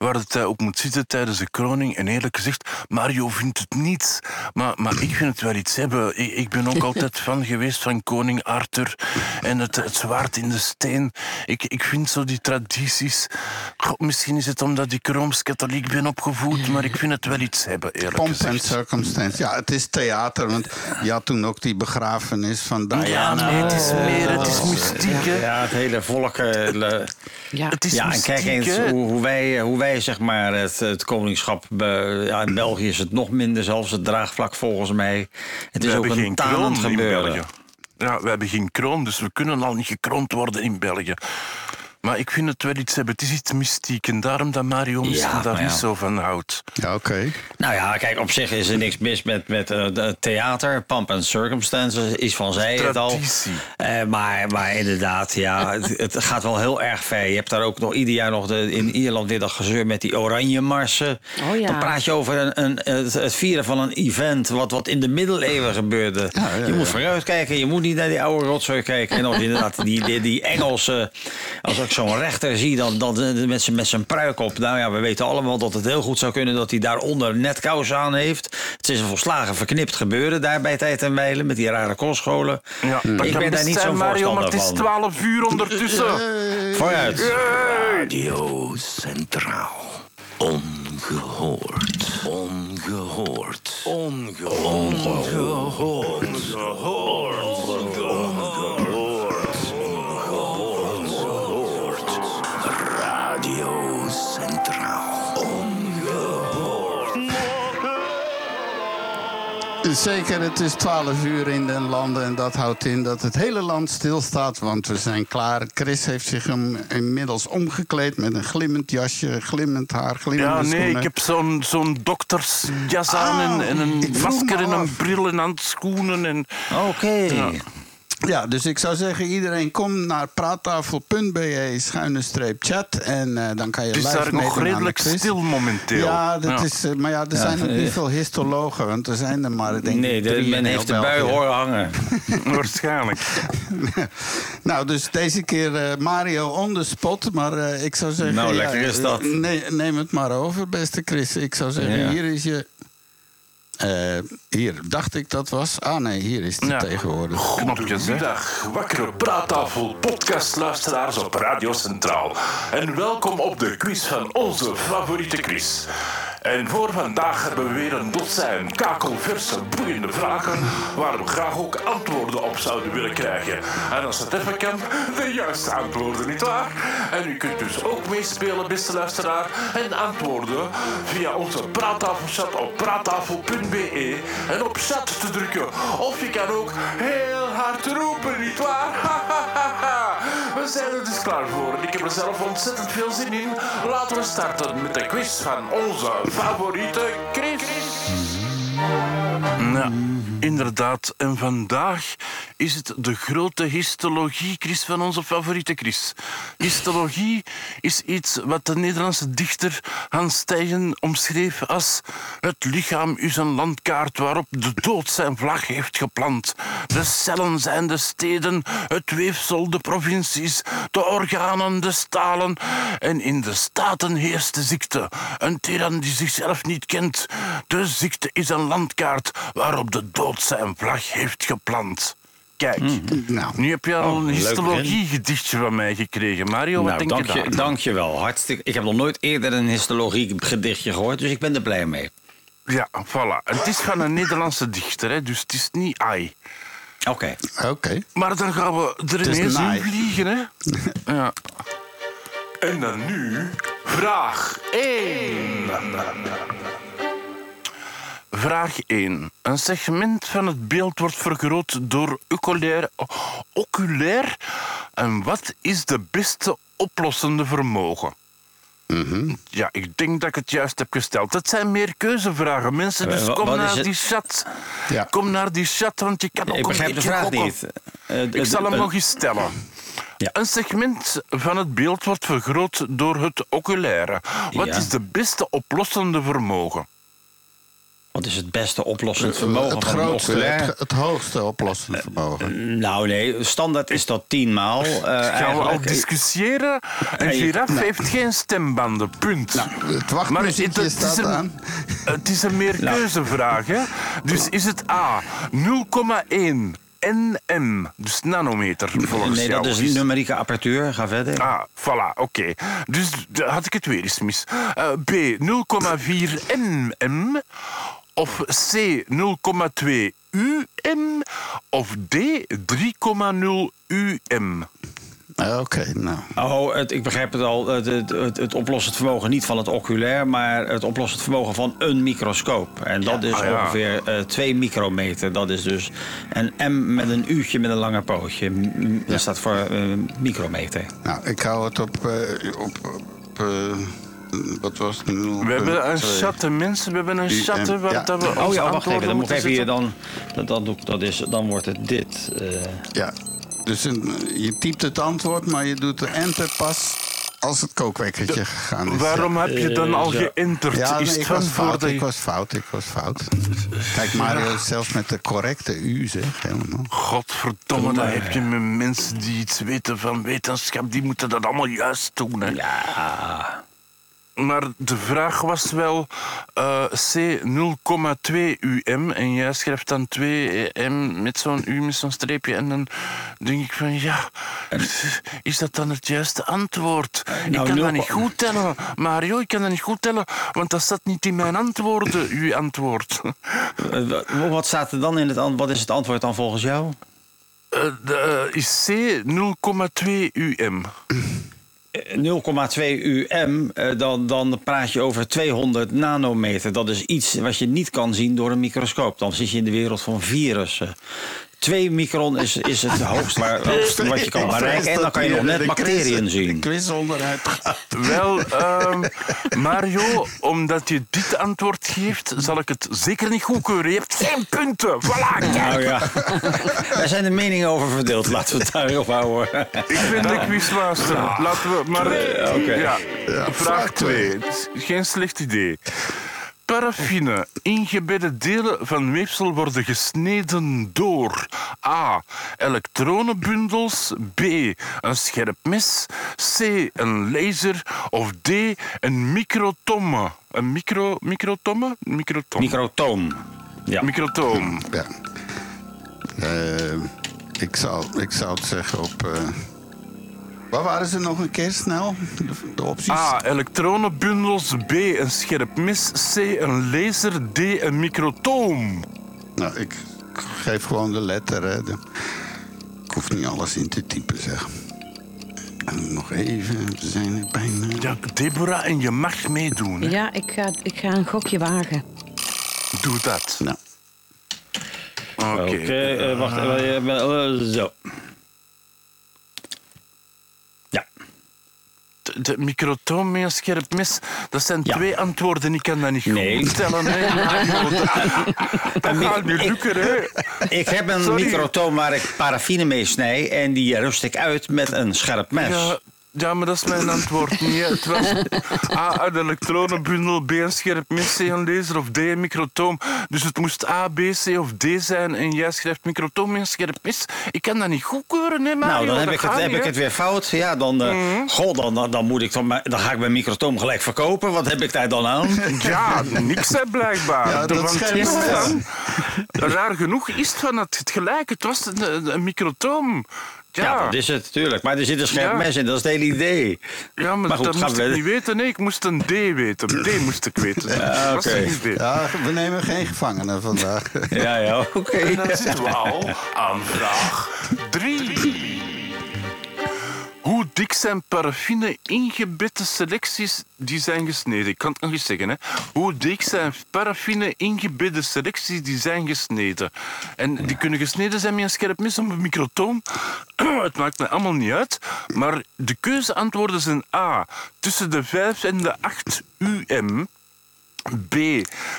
waar het eh, op moet zitten tijdens de kroning. En eerlijk gezegd, Mario vindt het niet. Maar, maar ik vind het wel iets hebben. Ik, ik ben ook altijd fan geweest van koning Arthur. En het, het zwaard in de steen. Ik, ik vind zo die tradities... Goh, misschien is het omdat ik Rooms-Katholiek ben opgevoed. Maar ik vind het wel iets hebben, eerlijk Pomp en gezegd. circumstance. Ja, het is theater. Want je had toen ook die begrafenis van Diana. Ja, nee, het is meer, het is mystiek, hè. Ja, het hele volk... eh, Ja. Het is ja, en kijk eens hoe, hoe wij, hoe wij zeg maar het, het koningschap... be- ja, in België is het nog minder zelfs, het draagvlak volgens mij. Het is we ook hebben een in gebeuren. België. Ja, we hebben geen kroon, dus we kunnen al niet gekroond worden in België. Maar ik vind het wel iets hebben. Het is iets mystiek en daarom dat Mario misschien Ja, daar maar niet ja. zo van houdt. Ja, oké. Nou ja, kijk, op zich is er niks mis met, met eh, de theater. Pump and Circumstances is van zij het al. Traditie. Eh, maar, maar inderdaad, ja, het, het gaat wel heel erg ver. Je hebt daar ook nog ieder jaar nog de, in Ierland weer dat gezeur met die oranje marsen. Oh ja. Dan praat je over een, een, het, het vieren van een event wat, wat in de middeleeuwen gebeurde. Ja, ja, je moet ja. vooruit kijken, je moet niet naar die oude rotzooi kijken. En je inderdaad die, die, die Engelse, als zo'n rechter zie, dan, dan eh, met zijn- met zijn pruik op. Nou ja, we weten allemaal dat het heel goed zou kunnen dat hij daaronder netkous aan heeft. Het is een volslagen verknipt gebeuren daar bij tijd en wijle met die rare kostscholen. Ja, ik ben daar niet zo'n Mario, maar voorstander het is van. 12 uur ondertussen. Vooruit. Radio Centraal. Ongehoord. Ongehoord. Ongehoord. Ongehoord. Ongehoord. Zeker, het is 12 uur in de landen en dat houdt in dat het hele land stilstaat, want we zijn klaar. Chris heeft zich hem inmiddels omgekleed met een glimmend jasje, glimmend haar, glimmende Ja, nee, schoenen. ik heb zo'n zo'n doktersjas aan en, en een masker en een bril en handschoenen. En... Oké. Ja, dus ik zou zeggen, iedereen kom naar praattafel.be schuine streep chat en eh, dan kan je Het is live daar nog meedoen aan de redelijk stil momenteel. Ja, dat Ja. Is, eh, maar ja, er zijn ook niet veel histologen, want er zijn er maar, denk ik, Nee, de, drie men heeft de bui horen hangen. Waarschijnlijk. nou, dus deze keer eh, Mario on the spot. Maar eh, ik zou zeggen... Nou, lekker is dat. eh, nee, neem het maar over, beste Chris. Ik zou zeggen, Ja. hier is je... eh, hier, dacht ik dat was. Ah nee, hier is die Ja. tegenwoordig. Goedemiddag, wakkere praattafel podcastluisteraars op Radio Centraal. En welkom op de quiz van onze favoriete quiz. En voor vandaag hebben we weer een dozijn kakelverse, boeiende vragen... waar we graag ook antwoorden op zouden willen krijgen. En als het even kan, de juiste antwoorden, nietwaar? En u kunt dus ook meespelen, beste luisteraar... en antwoorden via onze praattafelchat op praattafel.be... en op chat te drukken. Of je kan ook heel hard roepen, nietwaar? We zijn er dus klaar voor. Ik heb er zelf ontzettend veel zin in. Laten we starten met de quiz van onze favoriete Chris. Ja, inderdaad. En vandaag is het de grote histologie, Chris, van onze favoriete Chris. Histologie is iets wat de Nederlandse dichter Hans Steigen omschreef als het lichaam is een landkaart waarop de dood zijn vlag heeft geplant. De cellen zijn de steden, het weefsel de provincies, de organen de stalen en in de staten heerst de ziekte. Een tiran die zichzelf niet kent. De ziekte is een landkaart waarop de dood zijn vlag heeft geplant. Kijk, Nou, nu heb je al Oh, een leuk histologie-gedichtje van mij gekregen. Mario, wat Nou, denk dank je daar? dank je wel. Hartstikke. Ik heb nog nooit eerder een histologie gedichtje gehoord, dus ik ben er blij mee. Ja, voilà. Het is van een Nederlandse dichter, hè, dus het is niet ai. Oké. oké. Maar dan gaan we er ineens in vliegen, hè? Ja. En dan nu vraag 1. Vraag 1. Een segment van het beeld wordt vergroot door oculair. oculair. En wat is de beste oplossende vermogen? Ja, ik denk dat ik het juist heb gesteld. Het zijn meer keuzevragen, mensen. Dus Eh, kom wat naar die chat. Ja. Kom naar die chat, want je kan ook Ik begrijp de vraag niet. Eh, Ik zal hem nog eens stellen. Ja. Een segment van het beeld wordt vergroot door het oculaire. Wat Ja. is de beste oplossende vermogen? Wat is het beste oplossend vermogen het van grootste, oculair? het, het hoogste oplossend vermogen. Nou nee, standaard is dat tien maal. eh, Gaan we al eigenlijk. discussiëren? Een Ja, je- giraf heeft geen stembanden, punt. Het Maar wachtmuziekje het, het, is een, aan. het is een meerkeuzevraag. Hè? Dus is het A 0,1 nm, dus nanometer volgens Nee, jou? dat is een numerieke apparatuur. Ga verder. Ah, voilà, oké. Dus d- had ik het weer eens mis. Eh, B, 0,4 mm. Of C, 0,2 um. Of D, 3,0 um. Ah, Oké, nou. Oh, het, ik begrijp het al. Het, het, het, het oplossend vermogen niet van het oculair, maar het oplossend vermogen van een microscoop. En dat is Ah, ja. ongeveer eh 2 micrometer. Dat is dus een M met een U'tje met een lange pootje. Dat staat voor eh, micrometer. nou, ik hou het op... eh, op, op eh, wat was het? We hebben een chat, mensen. We hebben een chat hè, waar Ja. dat we Oh ja, wacht even. Dan moet even hier dan. Dat, dat, is, dan wordt het dit. eh. Ja, dus een, je typt het antwoord, maar je doet de enter pas als het kookwekkertje gegaan is. Waarom heb je dan al Eh, zo. geënterd? Ja, is nee, ik was fout, ik was fout, ik was fout. Kijk, Mario is zelfs met de correcte U, zeg, helemaal. Godverdomme, dan heb je met mensen die iets weten van wetenschap, die moeten dat allemaal juist doen. Hè. Ja. Maar de vraag was wel eh, C 0,2 um en jij schrijft dan 2 m met zo'n u met zo'n streepje en dan denk ik van ja, is dat dan het juiste antwoord? ik nou, kan dat niet goed tellen, Mario, ik kan dat niet goed tellen, want dat staat niet in mijn antwoorden, uw antwoord. Eh, wa- Wat staat er dan in het antwoord? Wat is het antwoord dan volgens jou? Eh, de, eh, is C 0,2 um. 0,2 UM, eh, dan, dan praat je over 200 nanometer. Dat is iets wat je niet kan zien door een microscoop. Dan zit je in de wereld van virussen. 2 micron is, is het waar, hoogste wat je kan bereiken. En dan kan je nog net bacteriën zien. quiz onderuit gaat. Wel, ehm, Mario, omdat je dit antwoord geeft, zal ik het zeker niet goedkeuren. Je hebt geen punten. Voilà, kijk. Nou ja, daar zijn de meningen over verdeeld. Laten we het daarop houden. Ik ben de quizmaster. Laten we maar... Oké. Ja, vraag vraag twee. 2. Het is geen slecht idee. Paraffine. Ingebedde delen van weefsel worden gesneden door A. Elektronenbundels. B. Een scherp mes. C. Een laser. Of D. Een microtomme. Een micro, microtomme? Microtom. Microtoom. Ja. Microtoom. Ja. Eh, ik, zou, ik zou het zeggen op... eh waar waren ze nog een keer snel? De, de opties? A. Elektronenbundels. B. Een scherp mes. C. Een laser. D. Een microtoom. Nou, ik geef gewoon de letter. Hè. De- ik hoef niet alles in te typen, zeg. En nog even, we zijn er bijna. Ja, Deborah, en je mag meedoen. Hè? Ja, ik ga, ik ga een gokje wagen. Doe dat. Nou, Oké. Oké, eh, wacht even. eh, eh, zo. De microtoom met een scherp mes, dat zijn Ja. twee antwoorden. Ik kan dat niet Nee. goed stellen. Mario. Dat, dat gaat niet lukken, hè. Ik heb een Sorry. microtoom waar ik paraffine mee snij en die rust ik uit met een scherp mes. Ja, ja, maar dat is mijn antwoord niet. Het was A, een elektronenbundel, B, een scherp mes, C, een laser of D, een microtoom. Dus het moest A, B, C of D zijn. En jij schrijft microtoom een scherp mes. Ik kan dat niet goedkeuren, hè, Mario. nou, dan heb, Dat ik het, heb niet, ik het weer fout. Ja, dan, eh, Mhm. goh, dan, dan, dan, moet ik dan, maar- dan ga ik mijn microtoom gelijk verkopen. Wat heb ik daar dan aan? Ja, niks hè, blijkbaar. Ja, dat Want is van, raar genoeg is het van het, het gelijk. Het was een, een- een microtoom. Ja, Ja, dat is het, natuurlijk. Maar er zit een scherp Ja. mes in, dat is het hele idee. ja, maar Maar goed, dat moest we- ik niet weten. Nee, ik moest een D weten. D moest ik weten. Ja, oké. Ja, we nemen geen gevangenen vandaag. Ja, ja, oké. En dan zitten we al aan vraag 3. Hoe dik zijn paraffine ingebedde selecties die zijn gesneden? Ik kan het nog eens zeggen. Hè. Hoe dik zijn paraffine ingebedde selecties die zijn gesneden? En die kunnen gesneden zijn met een scherp mes of een microtoom. het maakt me allemaal niet uit. Maar de keuzeantwoorden zijn A. Tussen de 5 en de 8 UM. B.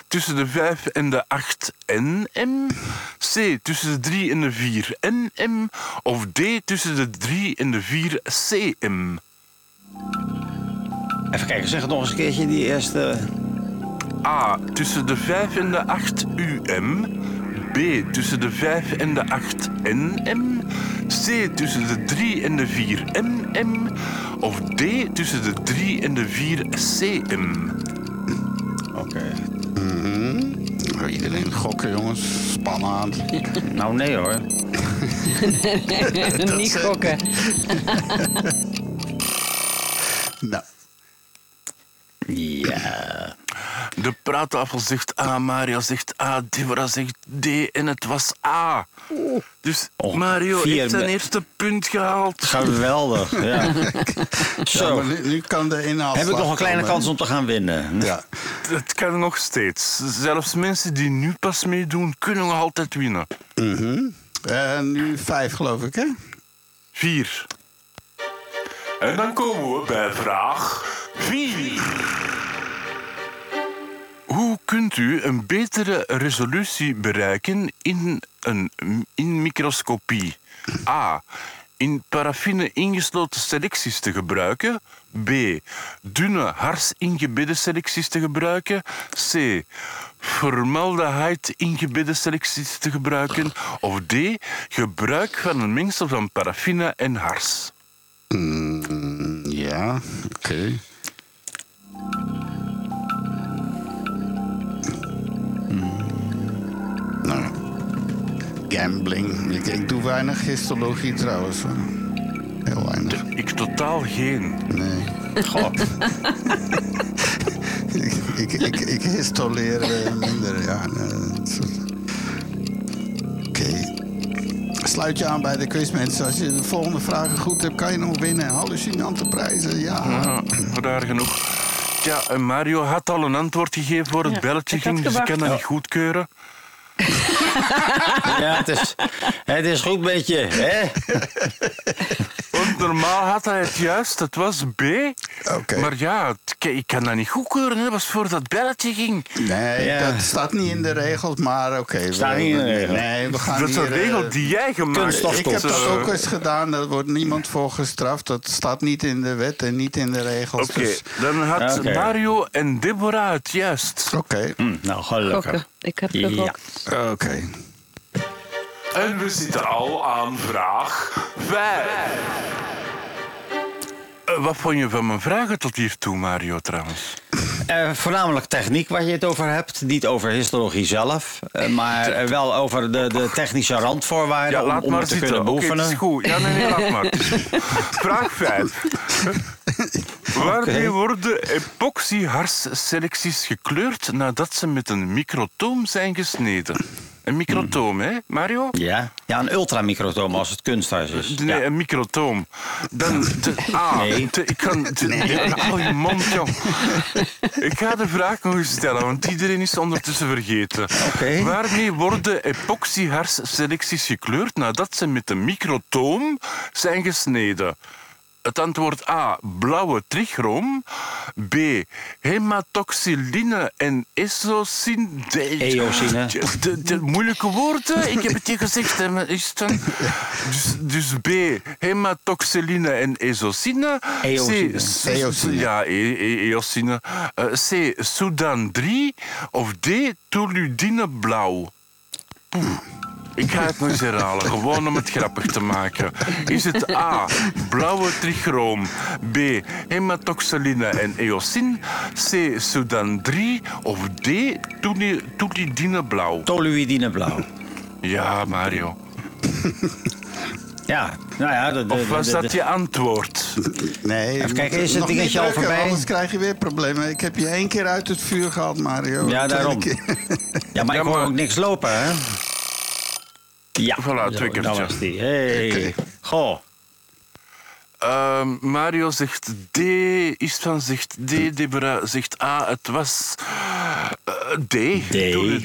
Tussen de 5 en de 8 NM. C. Tussen de 3 en de 4 NM. Of D. Tussen de 3 en de 4 CM. Even kijken, zeg het nog eens een keertje, die eerste... A. Tussen de 5 en de 8 UM. B. Tussen de 5 en de 8 NM. C. Tussen de 3 en de 4 MM. Of D. Tussen de 3 en de 4 CM. Oké. Oh, Iedereen gokken, jongens. Spannend. Nou, nee hoor. Niet gokken. Nou, Ja. De praattafel zegt A, Mario zegt A, Deborah zegt D en het was A. Dus Oh, Mario vier heeft zijn eerste punt gehaald. Geweldig, ja. Zo, nu, nu kan de inhaal. heb ik nog een kleine kans om te gaan winnen. Ja. Het kan nog steeds. Zelfs mensen die nu pas meedoen, kunnen nog altijd winnen. Mhm. En nu vijf, geloof ik, hè? Vier. En dan komen we bij vraag 4. Hoe kunt u een betere resolutie bereiken in een in microscopie? A. In paraffine ingesloten selecties te gebruiken. B. Dunne hars ingebedde selecties te gebruiken. C. Formaldehyde ingebedde selecties te gebruiken. Of D. Gebruik van een mengsel van paraffine en hars. Mm, ja, oké. Gambling. Ik, ik doe weinig histologie trouwens. hoor. Heel weinig. Ik totaal geen. Nee. Goh, ik, ik, ik, ik histoleer eh, minder, ja. Oké. Sluit je aan bij de quiz, mensen. Als je de volgende vragen goed hebt, kan je nog winnen. Hallucinante prijzen, ja. Ja, raar genoeg. Ja, en Mario had al een antwoord gegeven voor het Ja, belletje ging, dus ik kan dat niet goedkeuren. Ja, het is, het is goed met je, hè? Want normaal had hij het juist, het was B. Oké. Maar ja, het- ik kan dat niet goedkeuren, dat was voor dat belletje ging. Nee, Ja. dat staat niet in de regels, maar oké. Staat niet in de we- regels. Nee, we gaan Dat is een hier, eh, regel die jij gemaakt hebt. Ik heb dat ook eens gedaan, daar wordt niemand voor gestraft. Dat staat niet in de wet en niet in de regels. Oké, dus- dan had. Mario en Deborah het juist. Oké, Hm, nou, gelukkig. Ik heb Ja. gegokt. oké. En we zitten al aan vraag 5. wat vond je van mijn vragen tot hiertoe, Mario, trouwens? Eh, voornamelijk techniek waar je het over hebt. Niet over histologie zelf. eh, maar eh, wel over de, de technische randvoorwaarden Ja, om, laat om maar het te zitten. kunnen is goed. Ja, nee, nee, laat maar. Vraag 5. Waarmee worden epoxyharsselecties gekleurd nadat ze met een microtoom zijn gesneden? Een microtoom, hè, Mario? Ja, ja een ultramicrotoom als het kunsthars is. Nee, Ja. een microtoom. Dan de A. Nee. de- ik kan. De, nee. Hou je mond, jong. Ik ga de vraag nog eens stellen, want iedereen is ondertussen vergeten. Oké. Waarmee worden epoxyharsselecties gekleurd nadat ze met een microtoom zijn gesneden? Het antwoord A, blauwe trichroom. B, hematoxyline en esocine. De- Eosine. De- moeilijke woorden, ik heb het je gezegd. hè, maar is het dan- Dus, dus B, hematoxyline en esocine. Eosine. C, Eosine. Ja, e- e- eosine. Eh, C, Sudan 3. Of D, toludine blauw. Poeh. Ik ga het nog eens herhalen, gewoon om het grappig te maken. Is het A, blauwe trichroom, B, hematoxyline en eosin, C, Sudan 3 of D, tulidine blauw? Toluidine blauw. Ja, Mario. Ja, nou ja. De, de, Of was dat je antwoord? Nee, Even kijken, is het nog dingetje niet al voorbij? Anders krijg je weer problemen. Ik heb je één keer uit het vuur gehad, Mario. Ja, daarom. Ja, maar ik hoor ook niks lopen, hè? Ja, Voilà, twee keer dat was die. Hey. Goh. Ehm, Mario zegt D, Istvan zegt D, Deborah zegt A. Het was eh, D,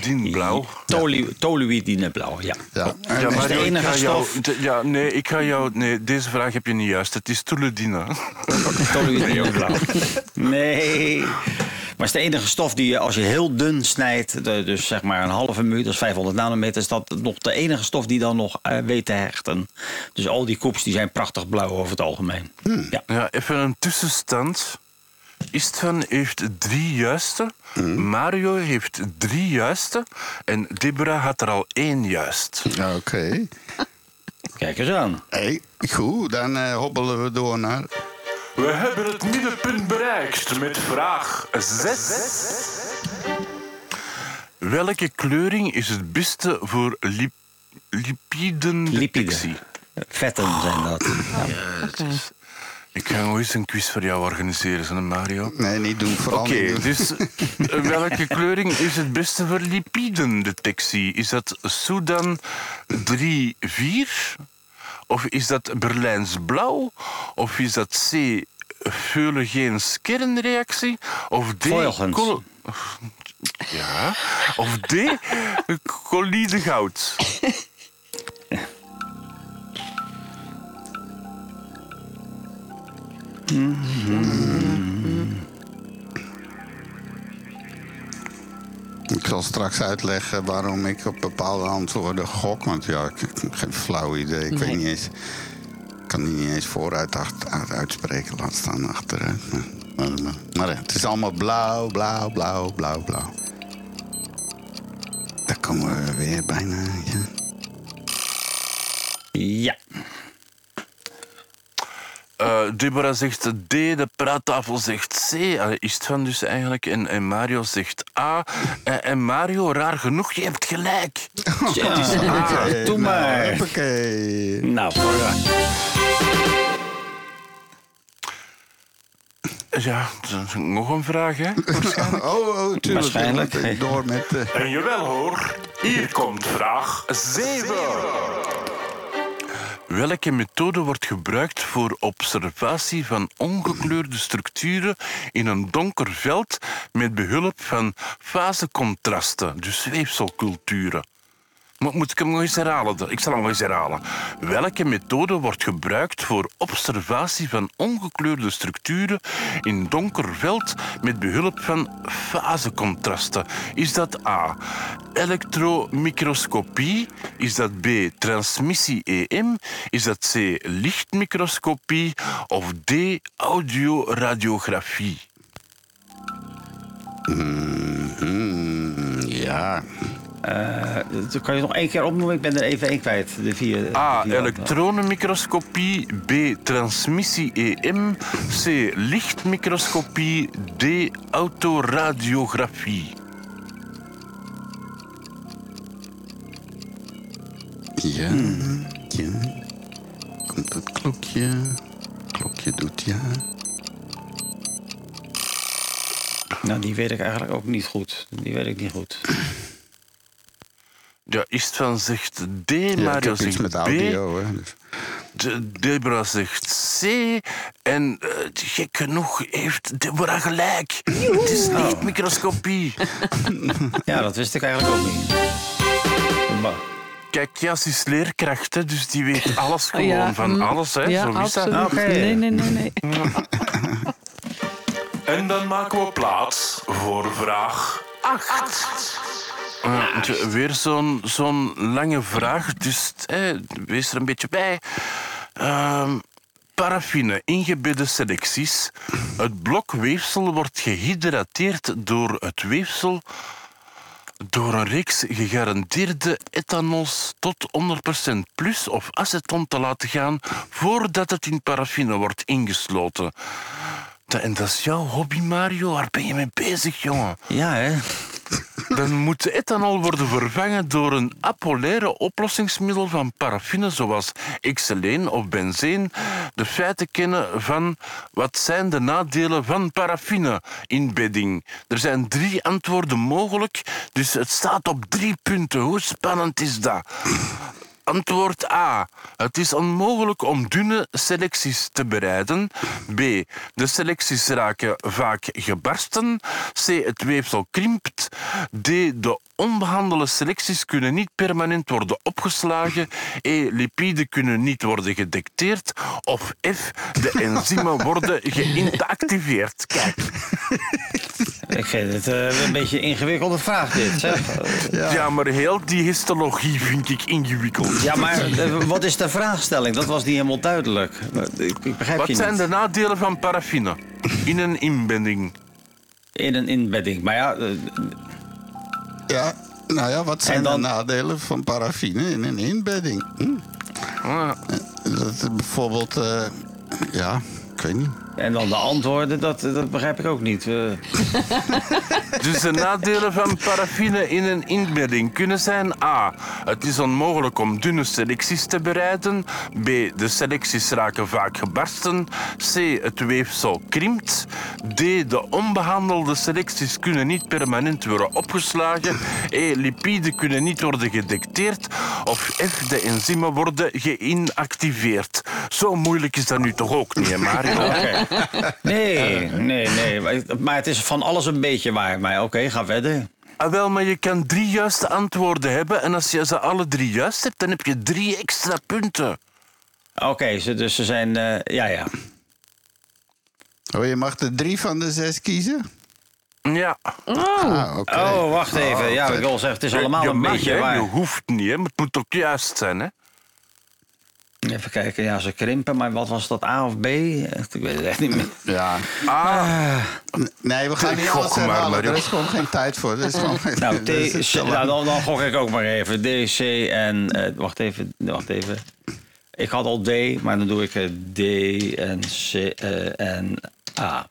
D. blauw. Tolu- Toluidine blauw, ja. Ja. Ja, is maar de ik enige jou, ja, nee, ik ga jou. Nee, deze vraag heb je niet juist. Het is. Toluidine blauw. Nee. Maar het is de enige stof die je, als je heel dun snijdt, dus zeg maar een halve minuut, dat is 500 nanometer, is dat nog de enige stof die dan nog eh, weet te hechten. Dus al die koeps die zijn prachtig blauw over het algemeen. Ja. Ja, even een tussenstand. Istvan heeft drie juiste. Mario heeft drie juiste. En Deborah had er al één juist. Ja, Oké. Kijk eens aan. Hey, goed, dan eh, hobbelen we door naar... We hebben het middenpunt bereikt met vraag 6. Welke kleuring is het beste voor lip lipidendetectie? Vetten zijn dat. Ja. Ik ga ooit eens een quiz voor jou organiseren, zo Mario. Nee, niet doen. Vooral Oké, dus eh, welke kleuring is het beste voor lipidendetectie? Is dat Sudan 3-4? Of is dat Berlijns blauw? Of is dat C? Heuligeens-kernreactie of D. Ja. Of die kollidegoud. Ik zal straks uitleggen waarom ik op bepaalde antwoorden gok. Want ja, ik heb geen flauw idee. Ik weet niet eens ik kan die niet eens vooruit acht- uit- uitspreken. Laat staan achteruit. Maar, maar, het is allemaal blauw, blauw, blauw, blauw, blauw. Daar komen we weer bijna. Ja. Ja. Eh, Deborah zegt D, de praattafel zegt C. Allee, is het van dus eigenlijk. En, en Mario zegt A. En, en Mario, raar genoeg, je hebt gelijk. Ja, Het is A. Oké, doe nou, maar. hoppakee. Nou, vooruit. Ja, dat is nog een vraag, hè? Oh, oh, tuurlijk. Waarschijnlijk. Door met... eh, En jawel hoor, hier komt vraag 7. Welke methode wordt gebruikt voor observatie van ongekleurde structuren in een donker veld met behulp van fasecontrasten, dus weefselculturen? Mo- Moet ik hem nog eens herhalen? Ik zal hem nog eens herhalen. Welke methode wordt gebruikt voor observatie van ongekleurde structuren in donker veld met behulp van fasecontrasten? Is dat A. Elektromicroscopie? Is dat B. Transmissie-EM? Is dat C. Lichtmicroscopie? Of D. Audioradiografie? hmm, ja. Dat kan je nog één keer opnoemen? Ik ben er even één kwijt. De vier, A. de vier- Elektronenmicroscopie. B. Transmissie-EM. C. Lichtmicroscopie. D. Autoradiografie. Ja, ja. Komt het klokje. Klokje doet ja. Nou, die weet ik eigenlijk ook niet goed. Die weet ik niet goed. Ja, Istvan zegt D. ja Mario iets zegt met B. De- Deborah zegt C. En eh, gek genoeg heeft Deborah gelijk. Het is lichtmicroscopie. Ja, dat wist ik eigenlijk ook niet. Maar- Kijk, Jas is leerkracht, hè, dus die weet alles gewoon Ja, van mm, alles. Hè. Ja, Zo is dat. absoluut. Oké. Nee, nee, nee, nee. En dan maken we plaats voor vraag 8. Ja, tje, weer zo'n zo'n lange vraag, dus wees er een beetje bij. Ehm, paraffine, ingebedde selecties. Het blok weefsel wordt gehydrateerd door het weefsel door een reeks gegarandeerde ethanols tot 100% plus of aceton te laten gaan voordat het in paraffine wordt ingesloten. En dat is jouw hobby, Mario. Waar ben je mee bezig, jongen? Ja, hè? Dan moet ethanol worden vervangen door een apolaire oplossingsmiddel van paraffine, zoals xyleen of benzeen. De feiten kennen van wat zijn de nadelen van paraffine-inbedding. Er zijn drie antwoorden mogelijk, dus het staat op drie punten. Hoe spannend is dat? Antwoord A. Het is onmogelijk om dunne selecties te bereiden. B. De selecties raken vaak gebarsten. C. Het weefsel krimpt. D. De onbehandelde selecties kunnen niet permanent worden opgeslagen. E. Lipiden kunnen niet worden gedetecteerd. Of F. De enzymen worden geïnactiveerd. Kijk, Ik vind het eh, een beetje een ingewikkelde vraag, dit. Zeg. ja. maar heel die histologie vind ik ingewikkeld. Ja, maar eh, wat is de vraagstelling? Dat was niet helemaal duidelijk. Ik, ik begrijp Wat je zijn niet. de nadelen van paraffine in een inbending? In een inbedding. Maar ja, eh, Ja, nou ja, wat zijn dan- de nadelen van paraffine in een inbedding? Hm. Ah, Dat, bijvoorbeeld, eh, ja, ik weet niet. En dan de antwoorden, dat, dat begrijp ik ook niet. Eh, Dus de nadelen van paraffine in een inbedding kunnen zijn A. Het is onmogelijk om dunne selecties te bereiden. B. De selecties raken vaak gebarsten. C. Het weefsel krimpt. D. De onbehandelde selecties kunnen niet permanent worden opgeslagen. E. Lipiden kunnen niet worden gedetecteerd. Of F. De enzymen worden geïnactiveerd. Zo moeilijk is dat nu toch ook niet, hè, Mario? nee, nee, nee. Maar- het is van alles een beetje waar. Maar oké, ga verder. Ah, wel, maar je kan drie juiste antwoorden hebben. En als je ze alle drie juist hebt, dan heb je drie extra punten. Oké, ze- dus ze zijn... eh, ja, ja. Oh, je mag er drie van de zes kiezen? Ja. Ah, oké. Oh, wacht even. Ja, ik wil zeggen, het is allemaal je een mag, beetje hè, waar. Je hoeft niet, hè, maar het moet ook juist zijn. Hè? Even kijken, ja, ze krimpen. Maar wat was dat, A of B? Ik weet het echt niet meer. Ja. Ah, N- Nee, we gaan Ik niet gok alles maar, herhalen. Mario. Er is gewoon geen tijd voor. Er is gewoon geen, Nou, is T, nou dan, dan gok ik ook maar even. D, C en... eh, wacht even, wacht even. Ik had al D, maar dan doe ik eh, D en C eh, en A.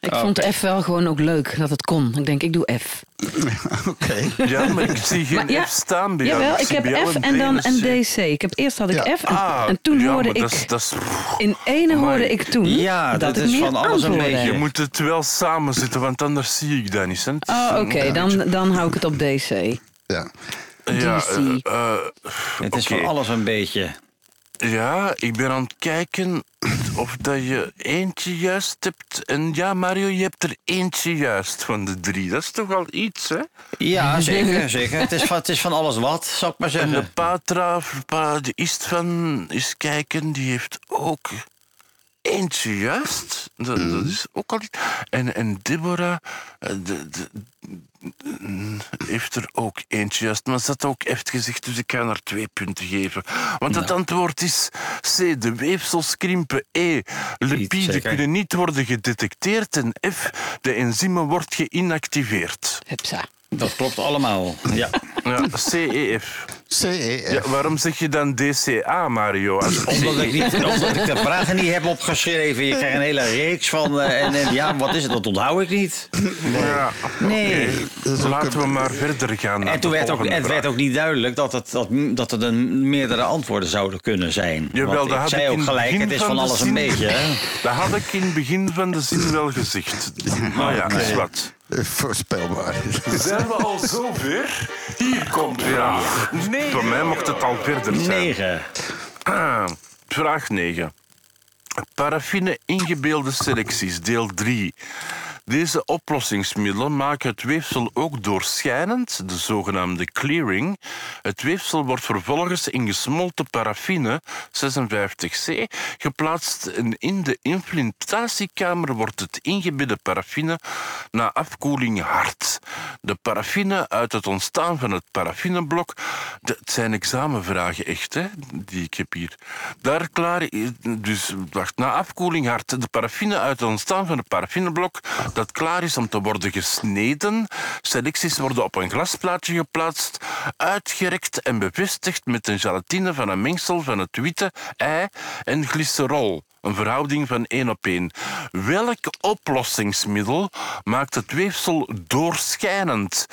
Ik vond F wel gewoon ook leuk dat het kon. Ik denk, ik doe F. Oké. ja, maar ik zie geen Maar ja, F staan bij jou. Jawel, ik heb F en dan D een C. DC. Ik heb eerst had ik Ja. F en, Ah, en toen ja, hoorde maar ik... In ene Amai. hoorde ik toen Ja, dat dat ik is meer van alles een beetje. je moet het wel samen zitten, want anders zie ik dat niet. Hè. Oh, oké, dan, dan hou ik het op DC. Ja. Ja, eh, eh, Het is van alles een beetje. Ja, ik ben aan het kijken of dat je eentje juist hebt. En ja, Mario, je hebt er eentje juist van de drie. Dat is toch al iets, hè? Ja, zeker, zeker. Het is, van, het is van alles wat, zou ik maar En de zeggen. Patra, pa, de Istvan, eens kijken, die heeft ook eentje juist. Dat, dat is ook al iets. En, en Deborah eh, de, de, mm, heeft er ook eentje juist. Maar ze had ook echt gezegd, dus ik ga haar twee punten geven. Want het antwoord is C. De weefsels krimpen. E. Lipiden kunnen niet worden gedetecteerd. En F. De enzymen wordt geïnactiveerd. Hupsa. Dat klopt allemaal. Ja. Ja, C, E, F. CEF. Ja, waarom zeg je dan DCA, Mario? Als Omdat ik, niet, omdat ik de vragen niet heb opgeschreven. Je krijgt een hele reeks van... eh, en, en ja, wat is het? Dat onthoud ik niet. Ja, Nee. Laten we maar verder gaan. naar En toen de werd ook, het werd ook niet duidelijk dat, het, dat, dat er een meerdere antwoorden zouden kunnen zijn. Jawel, Want dat ik had zei ik in ook het gelijk, het is van alles een beetje. Hè? Dat had ik in het begin van de zin wel gezegd. Maar ja, is wat. Eh, Voorspelbaar. Zijn we al zover? Hier komt vraag Nee. Voor mij mocht het al verder zijn. Negen. Ah, vraag 9. Paraffine ingebeelde selecties, deel 3. Deze oplossingsmiddelen maken het weefsel ook doorschijnend, de zogenaamde clearing. Het weefsel wordt vervolgens in gesmolten paraffine, 56C, geplaatst en in de implementatiekamer wordt het ingebedde paraffine na afkoeling hard. De paraffine uit het ontstaan van het paraffineblok, het zijn examenvragen echt, hè, die ik heb hier. Daar klaar, dus wacht, na afkoeling hard, de paraffine uit het ontstaan van het paraffineblok dat klaar is om te worden gesneden. Selecties worden op een glasplaatje geplaatst, uitgerekt en bevestigd met een gelatine van een mengsel van het witte ei en glycerol. Een verhouding van 1 op 1. Welk oplossingsmiddel maakt het weefsel doorschijnend?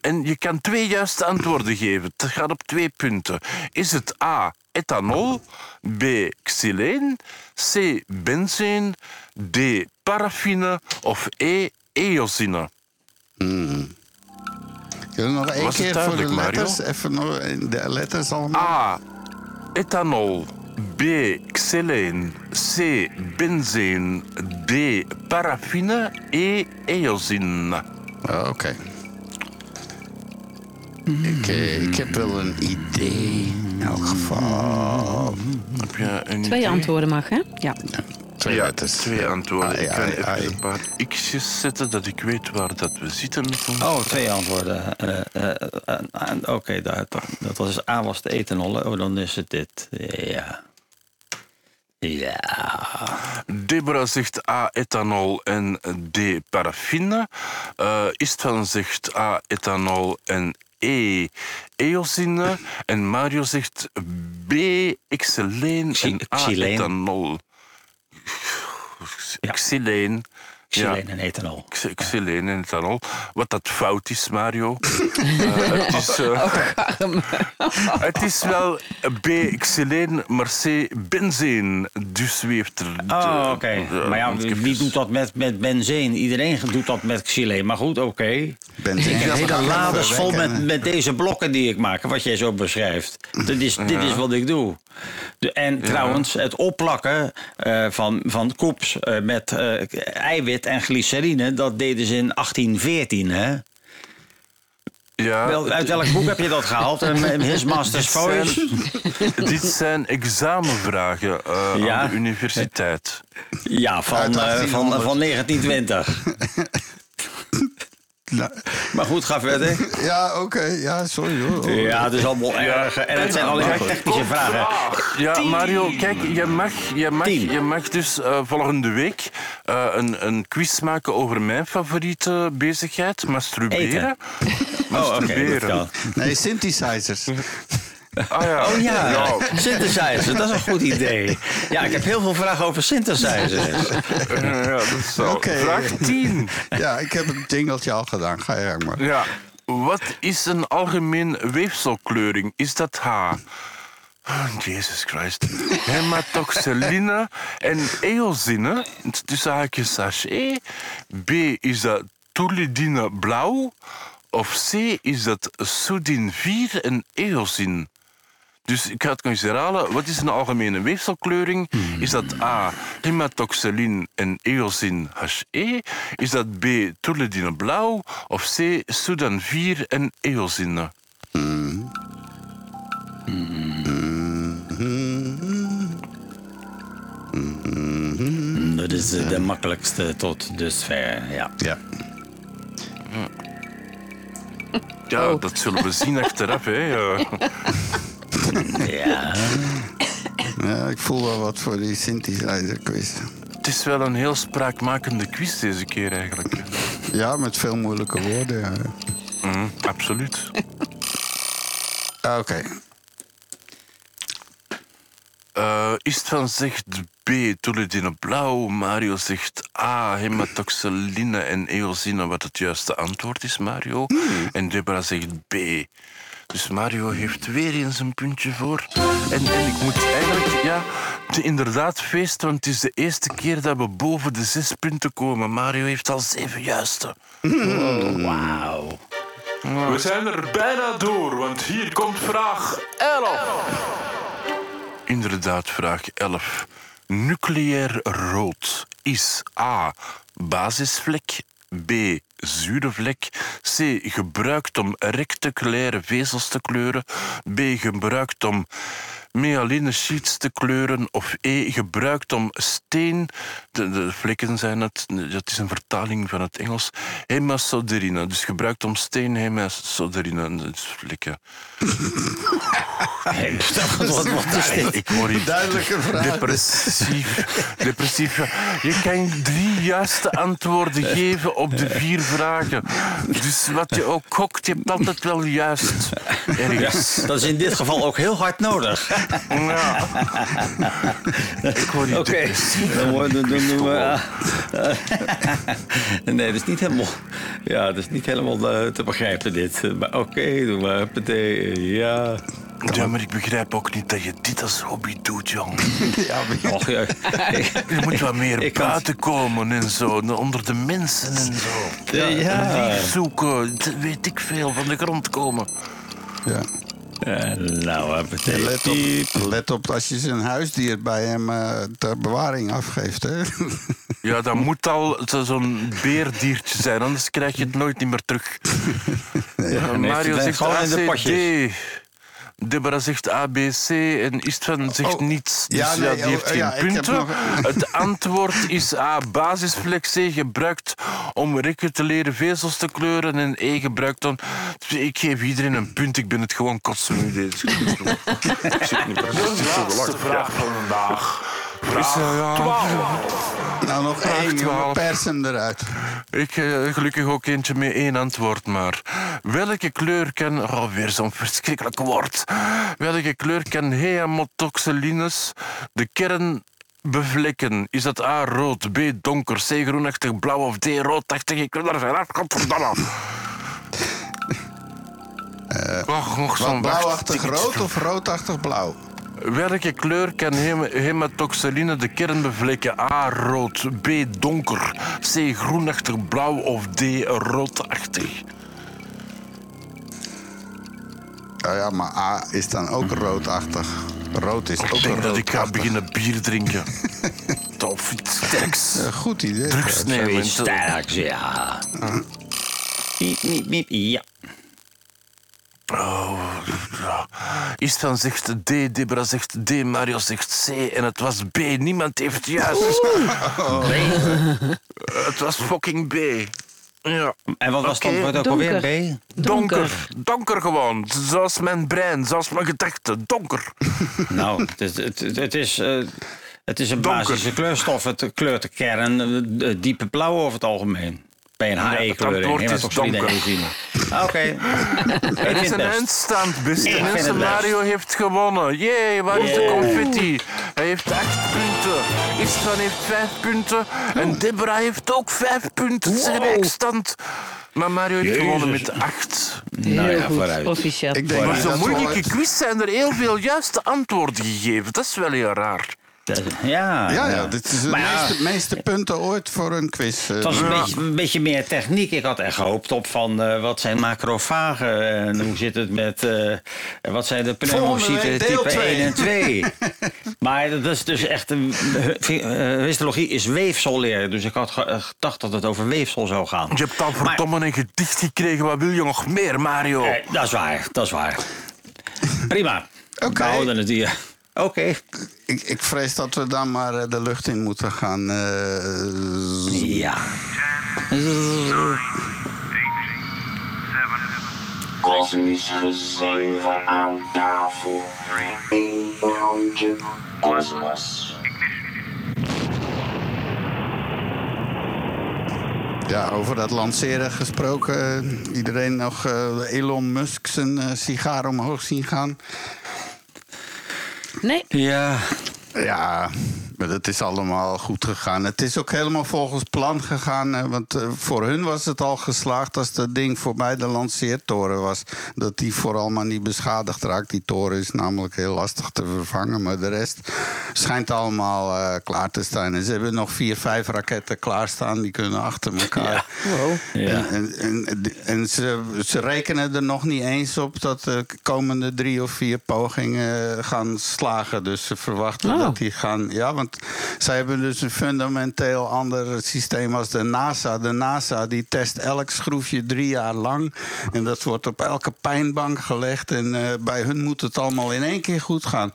En je kan twee juiste antwoorden geven. Het gaat op twee punten. Is het A. Ethanol, B. Xyleen, C. Benzeen, D. Paraffine of E. Eosine? Zullen we nog één Was het keer voor de Mario? letters? Even nog in de letters allemaal. A. Ethanol. B. Xyleen. C. Benzeen. D. Paraffine. E. Eosine. Oh, Oké. Ik, eh, ik heb wel een idee. In elk geval. Heb je een Twee idee? antwoorden mag, hè? Ja. Twee Ja, letters. twee antwoorden. Ai, ik kan ai, even ai. een paar x'jes zetten, dat ik weet waar dat we zitten. Oh, twee antwoorden. Eh, eh, eh, Oké, dat, dat was A was de ethanol. Oh, dan is het dit. Ja. Ja. Deborah zegt A, ethanol en D, paraffine. Eh Istvan zegt A, ethanol en E, eosine. En Mario zegt B, xyleen Xy- en A, ethanol. Ja. Xyleen. Xyleen en ethanol. Xyleen en ethanol. Wat dat fout is, Mario. Eh, het, is, eh, het is wel B, xyleen, maar C, benzeen. Dus wie heeft er... Oh, oké. maar ja, wie dus- doet dat met, met benzeen? Iedereen doet dat met xyleen. Maar goed, oké. Benzine. Ik heb hele Ja, lades vol met, met deze blokken die ik maak, wat jij zo beschrijft. Dit is, dit is wat ik doe. De, en trouwens, het opplakken eh, van, van koeps eh, met eh, eiwit en glycerine, dat deden ze in 1814, hè? Ja, Wel, uit welk boek heb je dat gehaald? Eh, His Master's dit zijn, Voice? dit zijn examenvragen eh, Ja. aan de universiteit. Ja, van, eh, van, 1800. van 1920. Nou, Maar goed, ga verder. Ja, oké. Ja, sorry hoor. Ja, het is allemaal erg. En het zijn alleen maar technische vragen. Ja, Mario, kijk, je mag, je mag, je mag dus eh, volgende week eh, een, een quiz maken over mijn favoriete bezigheid, masturberen. Oh, oké, dat masturberen. kan. Nee, synthesizers. Ah, ja. Oh ja, ja. synthesizer, dat is een goed idee. Ja, ik heb heel veel vragen over synthesizers. Ja, dat is zo. Oké. Vraag 10. Ja, ik heb het jingeltje al gedaan. Ga je gang maar. Ja. Wat is een algemeen weefselkleuring? Is dat H? Jesus Christ. Hematoxyline en eosine, tussen haakjes HE. B is dat toulidine blauw. Of C is dat sodin 4 en eosine. Dus ik ga het nog eens herhalen. Wat is een algemene weefselkleuring? Is dat A, hematoxyline en eosin HE? Is dat B, tourledine blauw? Of C, Sudan 4 en eosine? Dat is eh, de makkelijkste tot dusver, ja. Ja. Ja, dat zullen we zien achteraf. Hè. Ja. Ja, ik voel wel wat voor die synthesizer quiz. Het is wel een heel spraakmakende quiz deze keer eigenlijk. Ja, met veel moeilijke woorden. ja. Mhm, absoluut. Ah, Oké. Eh Istvan zegt B, tourledine blauw. Mario zegt A, hematoxyline en eosine, wat het juiste antwoord is, Mario. En Deborah zegt B. Dus Mario heeft weer eens een puntje voor. En, en ik moet eigenlijk, ja, het is inderdaad feest, want het is de eerste keer dat we boven de zes punten komen. Mario heeft al zeven juiste. wauw. We zijn er bijna door, want hier komt vraag 11. Inderdaad, vraag 11. Nucleair rood is A. Basisvlek B. Zure vlek. C. Gebruikt om rectaculaire vezels te kleuren. B. Gebruikt om myeline sheets te kleuren. Of E. Gebruikt om steen... De, de vlekken zijn het... Het is een vertaling van het Engels. Hemasoderine. Dus gebruikt om steen hemasoderine. Dus vlekken. Wat, wat is dit? Ik word hier Duidelijke vraag. depressief. depressief. Je kan drie juiste antwoorden geven op de vier vragen. Dus wat je ook gokt, je hebt altijd wel juist. Ergens. Dat is in dit geval ook heel hard nodig. Ja. Ik word hier Oké, dan worden we. nee, dat is niet helemaal. Ja, dat is niet helemaal eh, te begrijpen, dit. Maar oké, doe maar. Huppatee, Ja. Ja, maar ik begrijp ook niet dat je dit als hobby doet, jong. Och, ja. Je moet wat meer Ik kan- buiten komen en zo. Onder de mensen en zo. Ja. Lief zoeken, weet ik veel, van de grond komen. Ja. Eh, nou, huppatee. Let op, let op als je zijn huisdier bij hem eh, ter bewaring afgeeft. Hè? Ja, dat moet al zo- zo'n beerdiertje zijn, anders krijg je het nooit niet meer terug. Ja, Mario zegt gewoon in de ACD. Deborah zegt ABC en Istvan zegt Oh, niets. Dus ja, die oh, heeft geen ja, punten. nog- Het antwoord is A. Basisflex C. Gebruikt om rectangulaire vezels te kleuren. En E. Gebruikt om... Ik geef iedereen een punt. Ik ben het gewoon kotsen deze. Ik zit niet Laatste vraag van vandaag. Is, eh, nou, nog één, jongen, twaalf. pers hem eruit. Ik eh, gelukkig ook eentje met één antwoord maar. Welke kleur kan... Oh, weer zo'n verschrikkelijk woord. Welke kleur kan heamotoxelines de kern bevlekken? Is dat A, rood, B, donker, C, groenachtig, blauw of D, roodachtig? Ik wil er vanaf, godverdamme. Och, nog zo'n blauwachtig wacht- rood of roodachtig blauw? Welke kleur kan hem- hematoxeline de kern bevlekken? A. Rood. B. Donker. C. Groenachtig blauw. Of D. Roodachtig. Oh ja, maar A is dan ook roodachtig. Rood is ook Ik denk dat ik ga roodachtig. beginnen bier drinken. Of iets sterks. Goed idee. Drugs nemen. Sterks, ja. Miep. Ja. Oh, ja. Istvan zegt D, Debra zegt D, Mario zegt C en het was B. Niemand heeft juist. Het was fucking B. Ja. En wat was het antwoord ook Donker. alweer? B? Donker. Donker gewoon. Zoals mijn brein, zoals mijn gedachten. Donker. Nou, het is, het, het- het is, eh, het is een Donker. basische kleurstof. Het kleurt de kern eh, diepe blauw over het algemeen. Bij een het HE-kleuring. antwoord is donker. Oké. Er is een eindstand, beste het. Mario heeft gewonnen. Jee, waar is de confetti? Hij heeft acht punten. Istvan heeft vijf punten. En Deborah heeft ook vijf punten. Het is een eindstand. Maar Mario heeft gewonnen met acht. Nou ja, vooruit. Ik denk Maar dat zo'n moeilijke quiz zijn er heel veel juiste antwoorden gegeven. Dat is wel heel raar. Ja, Ja, ja, dit is de meeste, meeste punten ooit voor een quiz. eh. Het was een, beetje, een beetje meer techniek. Ik had echt gehoopt op van eh, wat zijn macrofagen en hoe zit het met eh, wat zijn de pneumocyten type twee. 1 en 2. maar dat is dus echt een eh, histologie is weefselleer. Dus ik had ge- gedacht dat het over weefsel zou gaan. Je hebt al verdomme een gedicht gekregen. Wat wil je nog meer, Mario? Eh, dat is waar, dat is waar. Prima. Oké. We houden het hier. Oké. ik, ik vrees dat we dan maar eh, de lucht in moeten gaan. eh, Ja. Kosmische zeven aan tafel. Rondje kosmos. Ja, over dat lanceren gesproken. Iedereen nog eh, Elon Musk zijn sigaar omhoog zien gaan. Nee, Ja. Ja, maar dat is allemaal goed gegaan. Het is ook helemaal volgens plan gegaan. Want eh, voor hun was het al geslaagd als dat ding voorbij de lanceertoren was. Dat die vooral maar niet beschadigd raakt. Die toren is namelijk heel lastig te vervangen. Maar de rest schijnt allemaal eh, klaar te staan. En ze hebben nog vier, vijf raketten klaarstaan. Die kunnen achter elkaar. Ja. En, en, en, en ze, ze rekenen er nog niet eens op dat de komende drie of vier pogingen gaan slagen. Dus ze verwachten Oh. dat die gaan. Ja, want Want zij hebben dus een fundamenteel ander systeem als de NASA. De NASA die test elk schroefje drie jaar lang. En dat wordt op elke pijnbank gelegd. En eh, bij hun moet het allemaal in één keer goed gaan.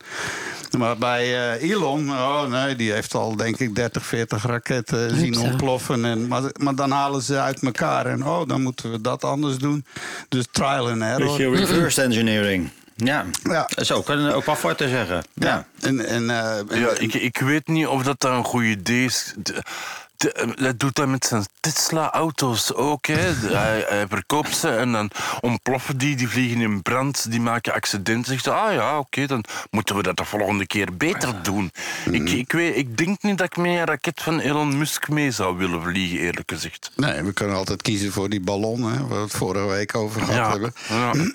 Maar bij eh, Elon, oh nee, die heeft al denk ik 30, 40 raketten zien ontploffen. En, maar, maar dan halen ze uit elkaar. En oh, dan moeten we dat anders doen. Dus trial and error. Beetje reverse engineering. Ja, Ja. is ook, een- ook wat voor te zeggen. Ja. Ja, en, en, eh, en- Ja, ik, ik weet niet of dat dan een goed idee is. De- de- hij doet dat met zijn Tesla-auto's ook. Hè. Hij, hij verkoopt ze en dan ontploffen die, die vliegen in brand, die maken accidenten. Zegt hij, ah ja, oké, dan moeten we dat de volgende keer beter doen. Ik, ik, weet, ik denk niet dat ik met een raket van Elon Musk mee zou willen vliegen, eerlijk gezegd. nee, we kunnen altijd kiezen voor die ballon, hè, waar we het vorige week over gehad Ja, hebben. ja.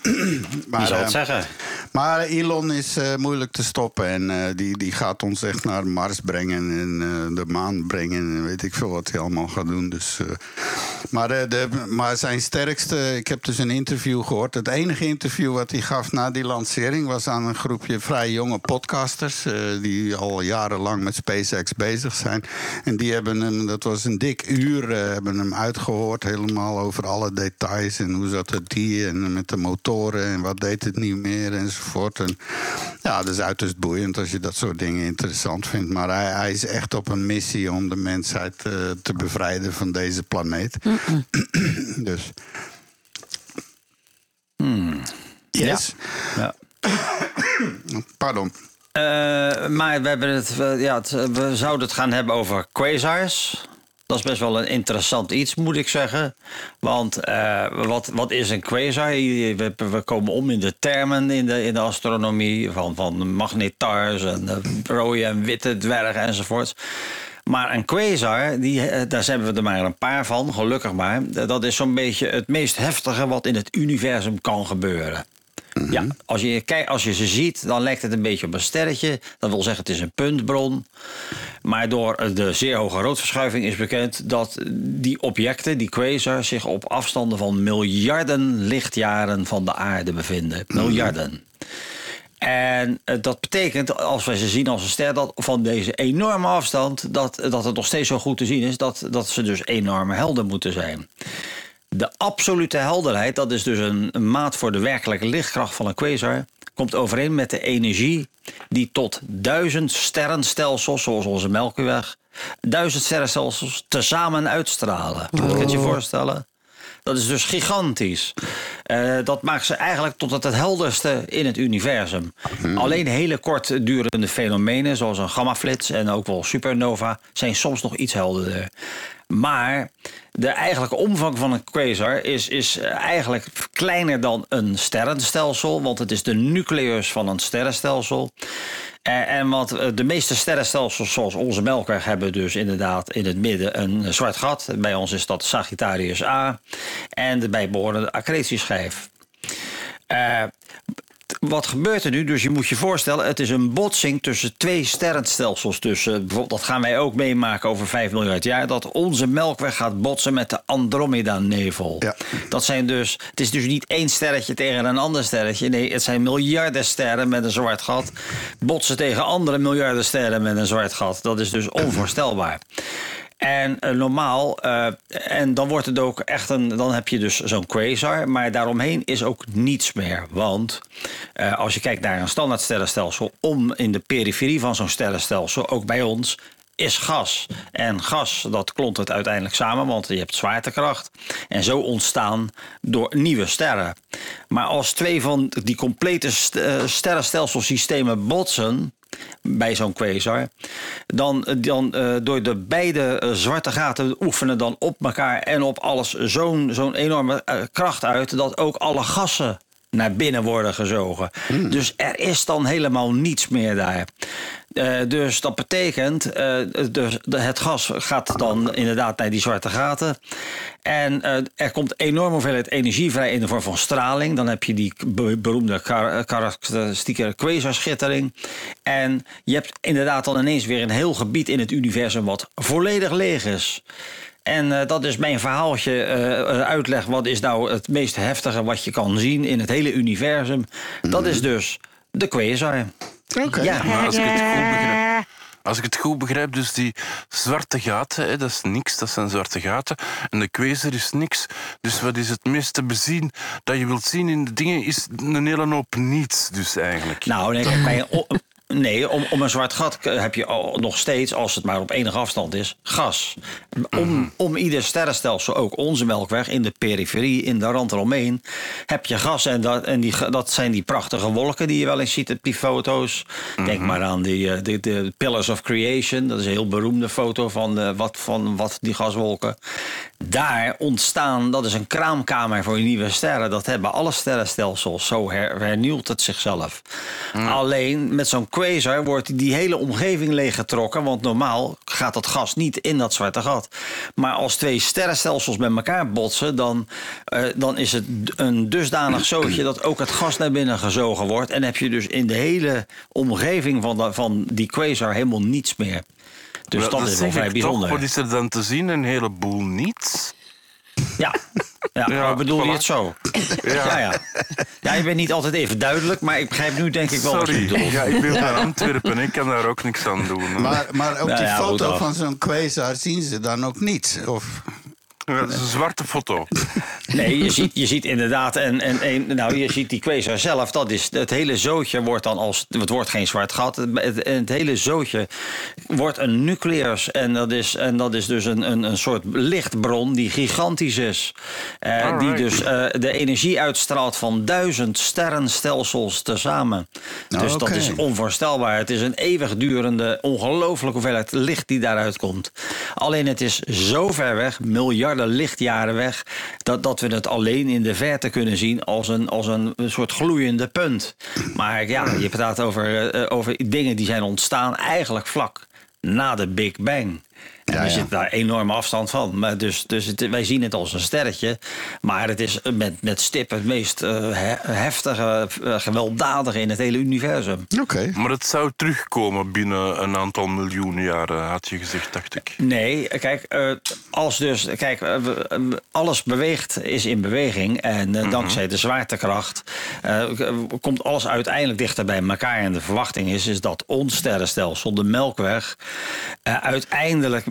Maar, zou het eh, zeggen? Maar Elon is eh, moeilijk te stoppen. En eh, die, die gaat ons echt naar Mars brengen en eh, de maan brengen. En weet ik wat hij allemaal gaat doen. Dus, eh, maar, eh, de, maar zijn sterkste... Ik heb dus een interview gehoord. Het enige interview wat hij gaf na die lancering... was aan een groepje vrij jonge podcasters... eh, die al jarenlang met SpaceX bezig zijn. En die hebben hem... Dat was een dik uur. hebben hem uitgehoord helemaal over alle details. En hoe zat het die en met de motoren... en wat deed het niet meer enzovoort. En, ja, dat is uiterst boeiend als je dat soort dingen interessant vindt. Maar hij, is echt op een missie om de mensheid te bevrijden van deze planeet. dus. Yes. Ja. Pardon. Eh, maar we, hebben het, ja, het, we zouden het gaan hebben over quasars. Dat is best wel een interessant iets, moet ik zeggen. Want eh, wat, wat is een quasar? We, we komen om in de termen in de, in de astronomie... van, van magnetars en eh, rode en witte dwergen enzovoort. Maar een quasar, die, eh, daar hebben we er maar een paar van, gelukkig maar. Dat is zo'n beetje het meest heftige wat in het universum kan gebeuren. Ja, als je, als je ze ziet, dan lijkt het een beetje op een sterretje. Dat wil zeggen, het is een puntbron. Maar door de zeer hoge roodverschuiving is bekend dat die objecten, die quasars, zich op afstanden van miljarden lichtjaren van de aarde bevinden. Miljarden. En eh, dat betekent, als wij ze zien als een ster, dat van deze enorme afstand, dat, dat het nog steeds zo goed te zien is, dat, dat ze dus enorme helder moeten zijn. De absolute helderheid, dat is dus een, een maat voor de werkelijke lichtkracht van een quasar, komt overeen met de energie die tot duizend sterrenstelsels, zoals onze Melkweg, duizend sterrenstelsels tezamen uitstralen. Dat kan je je voorstellen. Dat is dus gigantisch. Eh, dat maakt ze eigenlijk tot het, het helderste in het universum. Alleen hele kort durende fenomenen, zoals een gammaflits en ook wel supernova, zijn soms nog iets helderder. Maar de eigenlijke omvang van een quasar is, is eigenlijk kleiner dan een sterrenstelsel, want het is de nucleus van een sterrenstelsel. Eh, En wat eh, de meeste sterrenstelsels, zoals onze Melkweg, hebben dus inderdaad in het midden een zwart gat. Bij ons is dat Sagittarius A. En de bijbehorende accretieschijf. Eh, wat gebeurt er nu? Dus je moet je voorstellen, het is een botsing tussen twee sterrenstelsels. Dus eh, bijvoorbeeld, dat gaan wij ook meemaken over 5 miljard jaar. Dat onze Melkweg gaat botsen met de Andromeda-nevel. Ja. Dat zijn dus, het is dus niet één sterretje tegen een ander sterretje. Nee, het zijn miljarden sterren met een zwart gat. Botsen tegen andere miljarden sterren met een zwart gat. Dat is dus onvoorstelbaar. En eh, normaal, eh, en dan wordt het ook echt een, dan heb je dus zo'n quasar, maar daaromheen is ook niets meer. Want eh, als je kijkt naar een standaard sterrenstelsel, om in de periferie van zo'n sterrenstelsel, ook bij ons, is gas. En gas, dat klontert uiteindelijk samen, want je hebt zwaartekracht. En zo ontstaan door nieuwe sterren. Maar als twee van die complete st- sterrenstelselsystemen botsen bij zo'n quasar, dan, dan eh, door de beide eh, zwarte gaten oefenen dan op elkaar en op alles zo'n zo'n enorme eh, kracht uit dat ook alle gassen naar binnen worden gezogen. Dus er is dan helemaal niets meer daar. Eh, dus dat betekent, eh, dus de- het gas gaat dan inderdaad naar die zwarte gaten. En eh, er komt enorm hoeveelheid energie vrij in de vorm van straling. Dan heb je die be- beroemde kar- karakteristieke quasarschittering. En je hebt inderdaad dan ineens weer een heel gebied in het universum wat volledig leeg is. En eh, dat is mijn verhaaltje eh, eh, uitleg. Wat is nou het meest heftige wat je kan zien in het hele universum? Dat is dus de quasar. Oké. Ja. Maar als ik het goed begrijp, Als ik het goed begrijp, dus die zwarte gaten, hè, dat is niks, dat zijn zwarte gaten. En de quasar is niks. Dus wat is het meeste bezien dat je wilt zien in de dingen, is een hele hoop niets dus eigenlijk. Nou, nee, kijk, bij nee om, om een zwart gat heb je al nog steeds, als het maar op enige afstand is, gas. Om, om ieder sterrenstelsel, ook onze melkweg, in de periferie, in de rand eromheen, heb je gas. En, dat, en die, dat zijn die prachtige wolken die je wel eens ziet op die foto's. Denk maar aan die, eh, de, de Pillars of Creation. Dat is een heel beroemde foto van, eh, wat, van wat die gaswolken. Daar ontstaan, dat is een kraamkamer voor nieuwe sterren. Dat hebben alle sterrenstelsels. Zo her- hernieuwt het zichzelf. Alleen met zo'n quasar wordt die hele omgeving leeggetrokken. Want normaal gaat dat gas niet in dat zwarte gat. Maar als twee sterrenstelsels met elkaar botsen, dan, eh, dan is het een dusdanig zootje dat ook het gas naar binnen gezogen wordt. En heb je dus in de hele omgeving van, de, van die quasar helemaal niets meer. Dus Wel, dat, is wel vrij ik bijzonder. Toch, wat is er dan te zien? Een heleboel niets. Ja. Ja, Ja, maar bedoel je het zo? Ja. Ja. ja, ja. je bent niet altijd even duidelijk, maar ik begrijp nu denk ik wel wat je Sorry, bedoelt. ja, ik ben van Antwerpen, ik kan daar ook niks aan doen. Maar, maar op Nou die foto van zo'n quasar zien ze dan ook niets. Of, dat is een zwarte foto. Nee, je ziet, je ziet inderdaad, en, en, en nou, je ziet die quasar zelf, dat is, het hele zootje wordt dan als, het wordt geen zwart gat, het, het, hele zootje wordt een nucleus en dat is, en dat is dus een, een, een soort lichtbron die gigantisch is. Eh, die dus eh, de energie uitstraalt van duizend sterrenstelsels tezamen. Nou, dus dat is onvoorstelbaar. Het is een eeuwigdurende, ongelooflijke hoeveelheid licht die daaruit komt. Alleen het is zo ver weg, miljarden lichtjaren weg, dat, dat we het alleen in de verte kunnen zien als een, als een, een soort gloeiende punt. Maar ja, je praat over, eh, over dingen die zijn ontstaan eigenlijk vlak na de Big Bang. En Ja, we ja. zitten daar enorm afstand van. Maar dus dus het, wij zien het als een sterretje. Maar het is met, met stip het meest eh, he- heftige, eh, gewelddadige in het hele universum. Oké. Maar het zou terugkomen binnen een aantal miljoen jaren, had je gezegd, dacht ik. Nee, kijk, eh, als dus, kijk, alles beweegt, is in beweging. En eh, dankzij de zwaartekracht eh, komt alles uiteindelijk dichter bij elkaar. En de verwachting is, is dat ons sterrenstelsel, de Melkweg, eh, uiteindelijk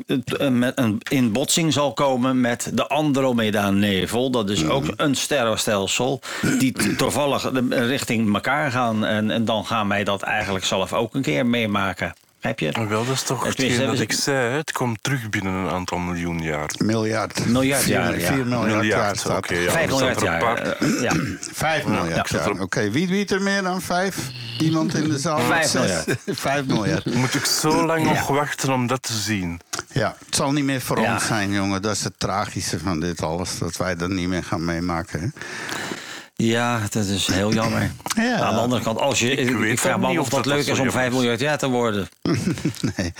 met een, in botsing zal komen met de Andromeda-nevel. Dat is ook een sterrenstelsel die toevallig de- richting elkaar gaan. En, en dan gaan wij dat eigenlijk zelf ook een keer meemaken. Heb je? Wel, dat is toch hetgeen dat ik zei. Het komt terug binnen een aantal miljoen jaar. Miljard. Miljard jaar, ja. vier miljard, jaar Miljard, staat oké, er. ja. Vijf er miljard staat jaar. eh, ja. Vijf miljard ja. jaar. Oké, wie weet er meer dan vijf? Iemand in de zaal? Vijf Zes? miljard. Vijf miljard. Moet ik zo lang nog wachten om dat te zien? Ja, het zal niet meer voor Ja. ons zijn, jongen. Dat is het tragische van dit alles. Dat wij dat niet meer gaan meemaken. hè. Ja, dat is heel jammer. Ja. Aan de andere kant, als je, ik, vraag me af of dat dat leuk is om jammer 5 is. miljard jaar te worden. nee.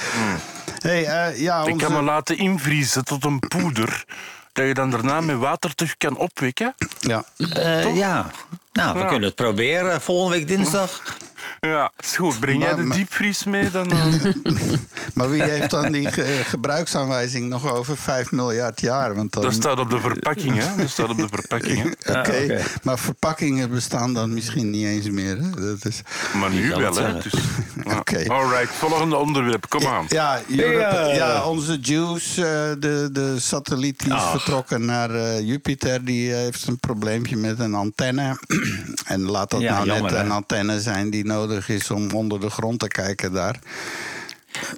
Hey, eh, ja, Ik kan me laten invriezen tot een poeder. Dat je dan daarna met water terug kan opwekken. Ja. Eh, ja, nou, we Ja. kunnen het proberen volgende week dinsdag. Ja, is goed. Breng jij de maar- diepvries mee? Dan, eh, Maar wie heeft dan die ge- gebruiksaanwijzing nog over 5 miljard jaar? Want dan... dat staat op de verpakking, hè? Dat staat op de verpakking, hè? Oké, Ah, oké. maar verpakkingen bestaan dan misschien niet eens meer. Hè? Dat is... Maar nu wel, hè? zeggen. Dus. Oké. Alright, volgende onderwerp. Kom aan. Ja, Europe- Ja. ja, onze Juice, eh, de, de satelliet die is Ach. vertrokken naar eh, Jupiter, die eh, heeft een probleempje met een antenne. en laat dat Ja, nou jammer, net hè? een antenne zijn die nodig is om onder de grond te kijken daar.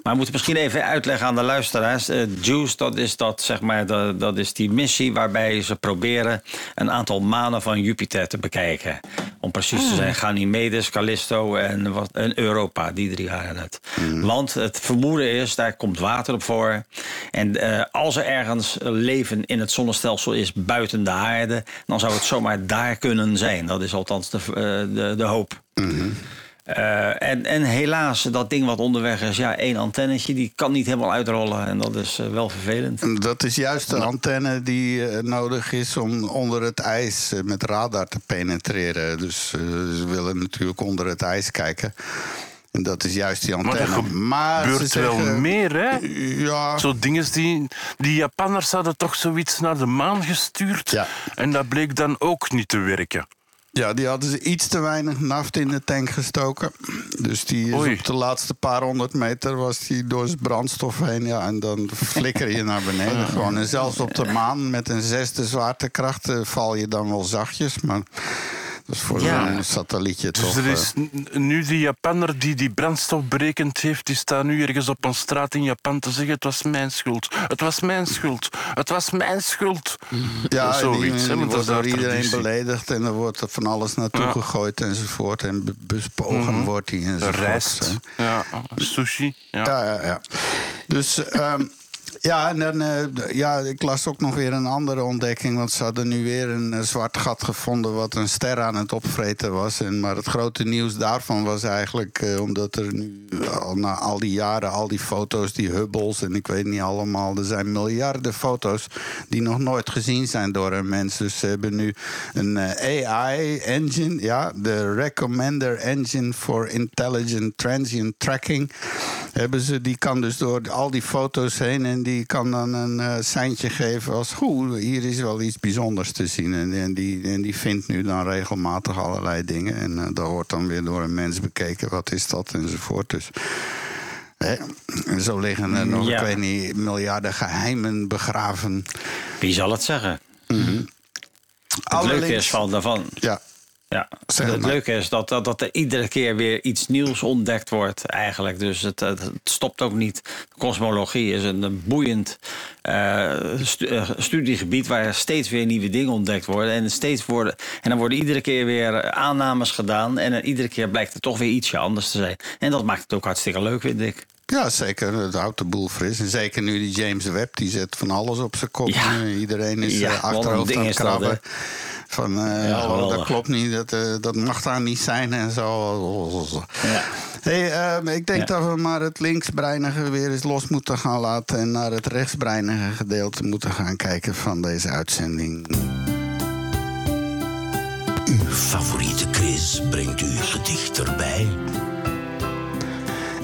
Maar we moeten misschien even uitleggen aan de luisteraars. Eh, JUICE, dat is, dat, zeg maar, dat, dat is die missie waarbij ze proberen een aantal manen van Jupiter te bekijken. Om precies te zijn, Ganymedes, Callisto en, wat, en Europa, die drie waren het. Want het vermoeden is, daar komt water op voor. En eh, als er ergens leven in het zonnestelsel is buiten de aarde, dan zou het zomaar daar kunnen zijn. Dat is althans de, eh, de, de hoop. Eh, en, en helaas, dat ding wat onderweg is, ja, één antennetje, die kan niet helemaal uitrollen. En dat is eh, wel vervelend. En Dat is juist de antenne die eh, nodig is om onder het ijs met radar te penetreren. Dus ze willen natuurlijk onder het ijs kijken. En dat is juist die Maar antenne. dat gebeurt ze wel meer, hè? Ja, Zo dingen die... Die Japanners hadden toch zoiets naar de maan gestuurd. Ja. En dat bleek dan ook niet te werken. Ja, die hadden ze iets te weinig naft in de tank gestoken. Dus die is Oei. op de laatste paar honderd meter was die door zijn brandstof heen. Ja, en dan flikker je naar beneden gewoon. En zelfs op de maan met een zesde zwaartekracht eh, val je dan wel zachtjes. Maar is voor Ja. zo'n satellietje Dus toch... er is eh, nu die Japanner die die brandstof berekend heeft, die staat nu ergens op een straat in Japan te zeggen: Het was mijn schuld. Het was mijn schuld. Het was mijn schuld. Ja, Zoiets, dat wordt door daar iedereen traditie. beledigd en er wordt er van alles naartoe Ja. gegooid enzovoort. En be- bespogen wordt hij enzovoort. Rijst. Ja, sushi. Ja. Ja, ja, ja. Dus ehm, ja, en dan, eh, ja, ik las ook nog weer een andere ontdekking. Want ze hadden nu weer een eh, zwart gat gevonden wat een ster aan het opvreten was. En, maar het grote nieuws daarvan was eigenlijk eh, omdat er nu al na al die jaren, al die foto's, die Hubbles en ik weet niet allemaal, er zijn miljarden foto's die nog nooit gezien zijn door een mens. Dus ze hebben nu een AI-engine, ja, de Recommender Engine for Intelligent Transient Tracking. Hebben ze, die kan dus door al die foto's heen en die kan dan een eh seintje geven als goed, hier is wel iets bijzonders te zien. En, en, die, en die vindt nu dan regelmatig allerlei dingen. En eh dat wordt dan weer door een mens bekeken, wat is dat enzovoort. Dus hè, en zo liggen er nog, Ja. ik weet niet, miljarden geheimen begraven. Wie zal het zeggen? Het Allerlinks- leuke is van, daarvan. Ja, Ja, het leuke is dat, dat, dat er iedere keer weer iets nieuws ontdekt wordt, eigenlijk. Dus het, het, stopt ook niet. Kosmologie is een, een boeiend eh, stu- eh, studiegebied waar steeds weer nieuwe dingen ontdekt worden. En, steeds worden. en dan worden iedere keer weer aannames gedaan. En iedere keer blijkt er toch weer ietsje anders te zijn. En dat maakt het ook hartstikke leuk, vind ik. Ja, zeker. Het houdt de boel fris. En zeker nu die James Webb, die zet van alles op zijn kop. Ja. Eh, Iedereen is Ja, eh, achterhoofd aan het dat, krabben. Van, eh, Ja, oh, dat klopt niet, dat, eh, dat mag daar niet zijn en zo. Ja. Hey, eh, ik denk Ja. dat we maar het linksbreinige weer eens los moeten gaan laten... en naar het rechtsbreinige gedeelte moeten gaan kijken van deze uitzending. Uw favoriete quiz brengt u gedichterbij.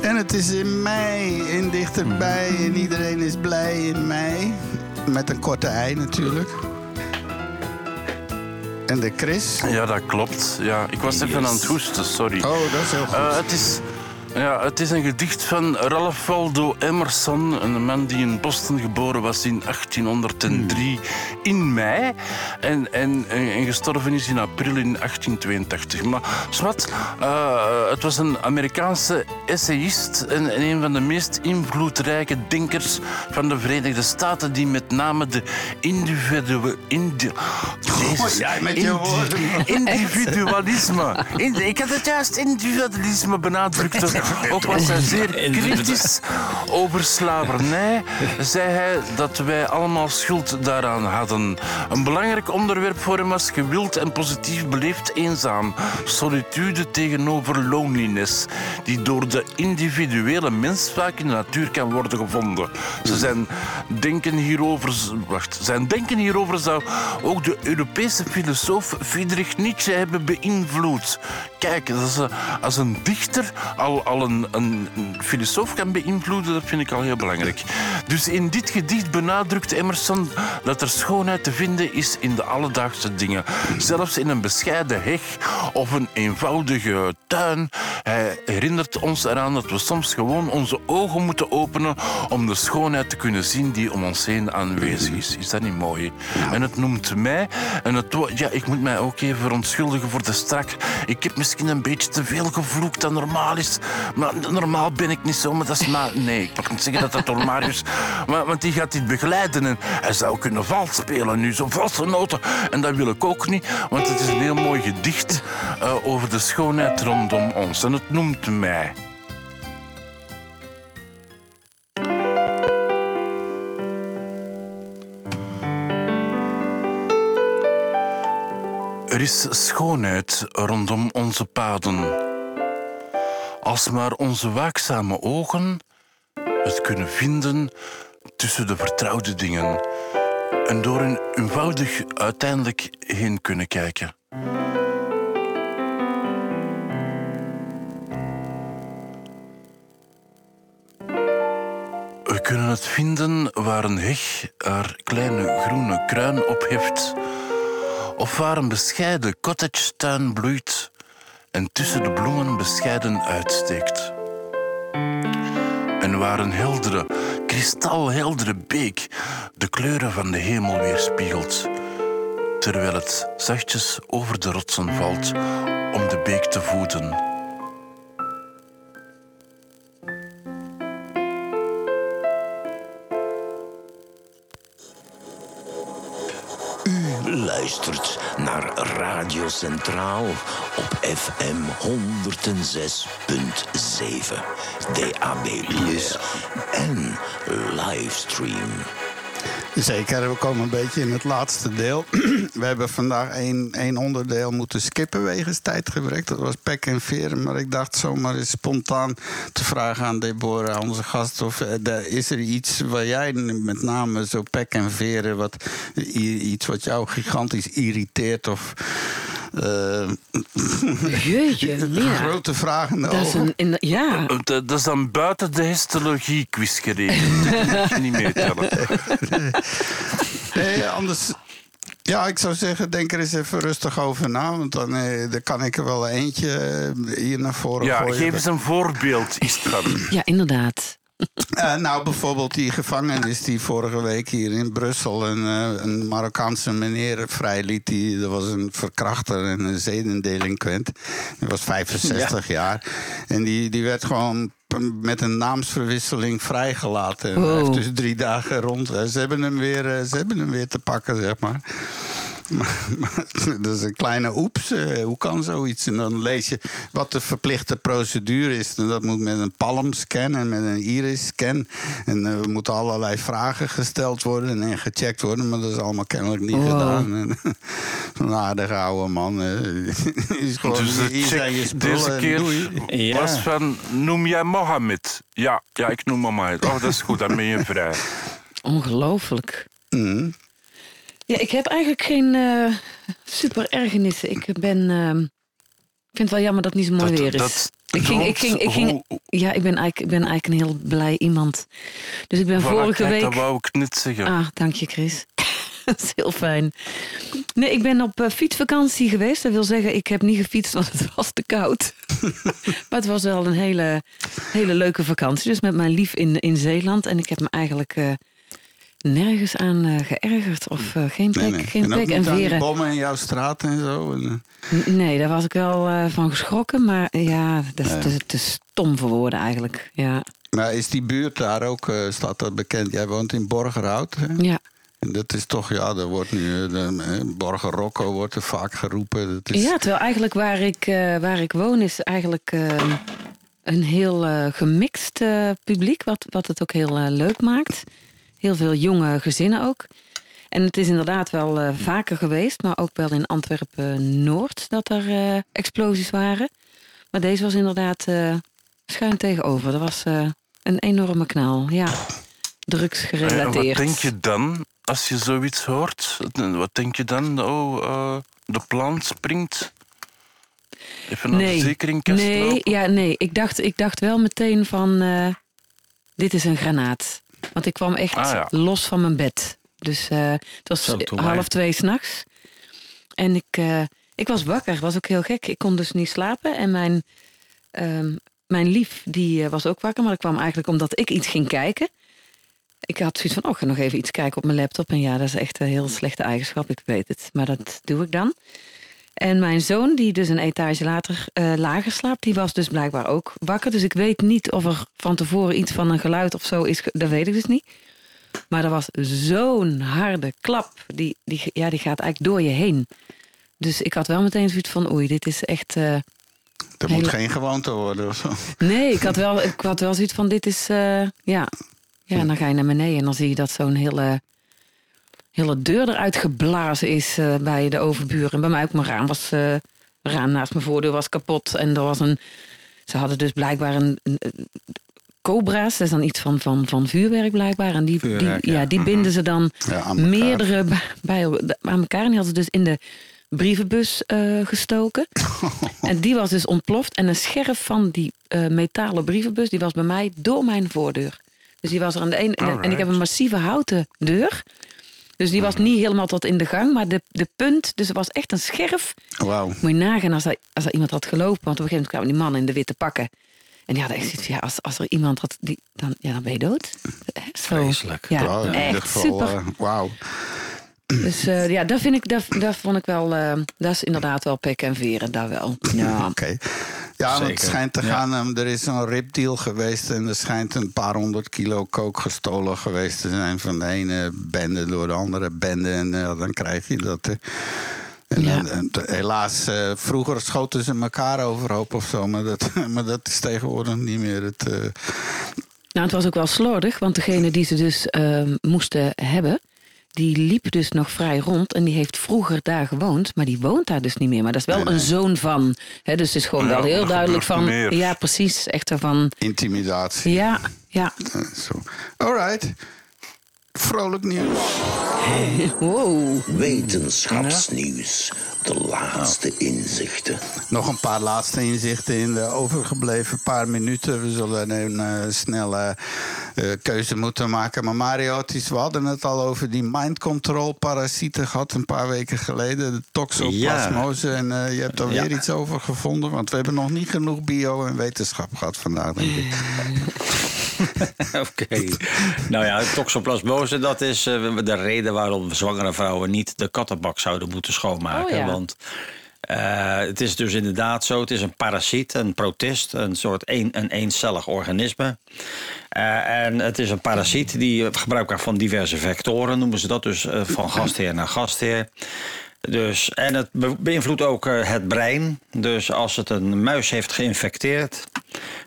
En het is in mei en dichterbij en iedereen is blij in mei. Met een korte ei natuurlijk. En de Chris? Ja, dat klopt. Ja, ik was even aan het hoesten, sorry. Oh, dat is heel goed. Eh, het, is, ja, het is een gedicht van Ralph Waldo Emerson, een man die in Boston geboren was in 1803 in mei. En, en, en, en gestorven is in april in 1882. Maar zwart, eh, het was een Amerikaanse essayist en, en een van de meest invloedrijke denkers van de Verenigde Staten, die met name de individuele... Indi Jezus. jij met je woorden. Individualisme. Indi- ik had het juist individualisme benadrukt. Ook was hij zeer kritisch over slavernij. Zei hij dat wij allemaal schuld daaraan hadden. Een belangrijk onderwerp voor hem was gewild en positief beleefd eenzaam. Solitude tegenover loneliness. Die door de individuele mens vaak in de natuur kan worden gevonden. Ze zijn denken hierover... Wacht. Zijn denken hierover zou ook de Europese filosoof Friedrich Nietzsche hebben beïnvloed. Kijk, dat is, als een dichter al, al een, een, een filosoof kan beïnvloeden, dat vind ik al heel belangrijk. Dus in dit gedicht benadrukt Emerson dat er schoonheid te vinden is in de alledaagse dingen. Zelfs in een bescheiden heg of een eenvoudige tuin. Hij herinnert ons eraan dat we soms gewoon onze ogen moeten openen om de schoonheid te kunnen zien die om ons heen aanwezig is. Is dat niet mooi? En het noemt mij, en het, ja, ik moet mij ook even verontschuldigen voor de strak. Ik heb misschien een beetje te veel gevloekt dan normaal is. Maar normaal ben ik niet zo, maar dat is maar... Nee, ik mag niet zeggen dat dat door Marius... Want die gaat dit begeleiden en hij zou kunnen vals spelen nu, zo valse noten. En dat wil ik ook niet, want het is een heel mooi gedicht eh, over de schoonheid rondom ons. En het noemt mij. Er is schoonheid rondom onze paden. Als maar onze waakzame ogen het kunnen vinden tussen de vertrouwde dingen en door hun eenvoudig uiteindelijk heen kunnen kijken. We kunnen het vinden waar een heg haar kleine groene kruin opheft Of waar een bescheiden cottagetuin bloeit en tussen de bloemen bescheiden uitsteekt. En waar een heldere, kristalheldere beek de kleuren van de hemel weerspiegelt, terwijl het zachtjes over de rotsen valt om de beek te voeden. U luistert naar Radio Centraal op FM 106.7, DAB+, en livestream. Zeker, we komen een beetje in het laatste deel. We hebben vandaag één, één onderdeel moeten skippen wegens tijdgebrek. Dat was pek en veren. Maar ik dacht zomaar eens spontaan te vragen aan Deborah, onze gast... of eh, is er iets waar jij met name zo pek en veren... Wat, iets wat jou gigantisch irriteert of... eh, Jeetje, grote vragen in de Dat is een, in, ja, Eh, Dat dat is dan buiten de histologie-quiz gerekend. Dat moet je niet meetellen. Nee, anders. Ja, ik zou zeggen, denk er eens even rustig over na. Want dan, eh, dan kan ik er wel eentje eh, hier naar voren Ja, gooien. geef eens een voorbeeld, Istvan. ja, inderdaad. Eh, nou, bijvoorbeeld die gevangenis die vorige week hier in Brussel een, eh, een Marokkaanse meneer vrijliet. Die, dat was een verkrachter en een zedendelinquent. Die was 65 jaar. En die, die werd gewoon met een naamsverwisseling vrijgelaten. En hij heeft dus drie dagen rond. Ze hebben hem weer, eh, ze hebben hem weer te pakken, zeg maar. Dat is een kleine oeps. eh, hoe kan zoiets? En dan lees je wat de verplichte procedure is. En dat moet met een palmscan en met een iris-scan. En er moeten allerlei vragen gesteld worden en gecheckt worden. Maar dat is allemaal kennelijk niet Wow. gedaan. En, Een aardige oude man. eh, is gewoon, Dus de hier zijn je check spullen deze en keer. Ja. was van, noem jij Mohammed? Ja, ja, ik noem Mohammed. Oh, dat is goed, dan ben je vrij. Ongelooflijk. Mhm. Ja, ik heb eigenlijk geen eh, super ergernissen. Ik ben. ehm, ik vind het wel jammer dat het niet zo mooi Dat- weer is. dat ik ging, ik ging, ik ging, hoe- ja, ik ben, eigenlijk, ik ben eigenlijk een heel blij iemand. Dus ik ben Voilà, vorige kijk, week. Dat wou ik net zeggen. Ah, dank je, Chris. dat is heel fijn. Nee, ik ben op eh, fietsvakantie geweest. Dat wil zeggen, ik heb niet gefietst, want het was te koud. maar het was wel een hele, hele leuke vakantie. Dus met mijn lief in, in Zeeland. En ik heb me eigenlijk eh, nergens aan eh, geërgerd. Of eh, geen Nee, pek, nee. geen en ook pek en niet aan die veren. bommen in jouw straat en zo. En, eh, Nee, daar was ik wel eh, van geschrokken. Maar ja, dat is te, te stom voor woorden eigenlijk. Ja, maar is die buurt daar ook, eh, staat dat bekend? Jij woont in Borgerhout. Hè? ja. En dat is toch, ja, er wordt nu, de, eh, Borger Rocco wordt er vaak geroepen. Dat is, Ja, terwijl eigenlijk waar ik, eh, waar ik woon is eigenlijk een heel gemixt publiek, wat, wat het ook heel leuk maakt. Heel veel jonge gezinnen ook. En het is inderdaad wel eh, vaker geweest, maar ook wel in Antwerpen-Noord dat er eh, explosies waren. Maar deze was inderdaad eh, schuin tegenover. Dat was een enorme knal, ja. Drugs En wat denk je dan als je zoiets hoort? Wat denk je dan? Oh, de plant springt. Even naar de verzekeringkast nee, lopen? ja, nee. Ik dacht, ik dacht wel meteen van, dit is een granaat. Want ik kwam echt Ah, ja. los van mijn bed. Dus eh, het was Zo, half twee s'nachts. En ik, eh, ik was wakker, was ook heel gek. Ik kon dus niet slapen. En mijn, ehm, mijn lief, die eh, was ook wakker. Maar dat kwam eigenlijk omdat ik iets ging kijken. Ik had zoiets van, oh, ik ga nog even iets kijken op mijn laptop. En ja, dat is echt een heel slechte eigenschap, ik weet het. Maar dat doe ik dan. En mijn zoon, die dus een etage later, eh, lager slaapt, die was dus blijkbaar ook wakker. Dus ik weet niet of er van tevoren iets van een geluid of zo is. Dat weet ik dus niet. Maar er was zo'n harde klap. Die, die, ja, die gaat eigenlijk door je heen. Dus ik had wel meteen zoiets van, oei, dit is echt... eh, dat hele- moet geen gewoonte worden of zo. Nee, ik had wel, ik had wel zoiets van, dit is... eh, ja. ja, en dan ga je naar beneden en dan zie je dat zo'n hele, hele deur eruit geblazen is eh, bij de overburen. En bij mij ook mijn raam was... eh, raam naast mijn voordeur was kapot. En er was een... Ze hadden dus blijkbaar een... een- een- Cobra's, dat is dan iets van, van, van vuurwerk blijkbaar. En die, Vuurwerk, die, ja. ja. die binden ze dan Ja, meerdere bij, bij- aan elkaar. En die hadden ze dus in de brievenbus eh, gestoken. en die was dus ontploft. En een scherf van die metalen brievenbus... die was bij mij door mijn voordeur. Dus die was er aan de ene... En ik heb een massieve houten deur. Dus die was niet helemaal tot in de gang, maar de, de punt, dus het was echt een scherf. Wauw. Moet je nagaan als er, als iemand had gelopen, want op een gegeven moment kwamen die mannen in de witte pakken. En die hadden echt zoiets ja, als, als er iemand had, die, dan, ja, dan ben je dood. Zo. Vreselijk. Ja, Wauw, in ieder echt geval, super. eh, Wauw. Dus eh, ja, dat vind ik, dat, dat vond ik wel, eh, dat is inderdaad wel pek en veren, daar wel. Ja. Oké. Ja, want het schijnt te Ja. gaan. ehm, er is een ripdeal geweest en er schijnt een paar honderd kilo kook gestolen geweest te zijn van de ene bende door de andere bende. En eh, dan krijg je dat. En, Ja. dan- helaas, eh, vroeger schoten ze elkaar overhoop of zo, maar dat, maar dat is tegenwoordig niet meer het. eh, Nou, het was ook wel slordig, want degene die ze dus ehm, moesten hebben, die liep dus nog vrij rond en die heeft vroeger daar gewoond, maar die woont daar dus niet meer. Maar dat is wel een zoon van. Hè, dus het is gewoon Ja, wel heel duidelijk van. meer. Ja, precies. Echt van. intimidatie. Ja, ja. Eh, zo. Alright. Vrolijk nieuws. Wow. Wetenschapsnieuws. De laatste inzichten. Nog een paar laatste inzichten in de overgebleven paar minuten. We zullen een eh, snelle eh, keuze moeten maken. Maar Mario, het is, we hadden het al over die mind control parasieten gehad een paar weken geleden. De toxoplasmose. En eh, je hebt er Ja. weer iets over gevonden. Want we hebben nog niet genoeg bio en wetenschap gehad vandaag, denk ik. Oké. nou ja, toxoplasmose, dat is eh, de reden waarom zwangere vrouwen niet de kattenbak zouden moeten schoonmaken. Oh ja. Want eh, het is dus inderdaad zo, het is een parasiet, een protist, een soort een, een eencellig organisme. Eh, en het is een parasiet die gebruik maakt van diverse vectoren, noemen ze dat dus, van gastheer naar gastheer. Dus, en het be- beïnvloedt ook eh, het brein. Dus als het een muis heeft geïnfecteerd,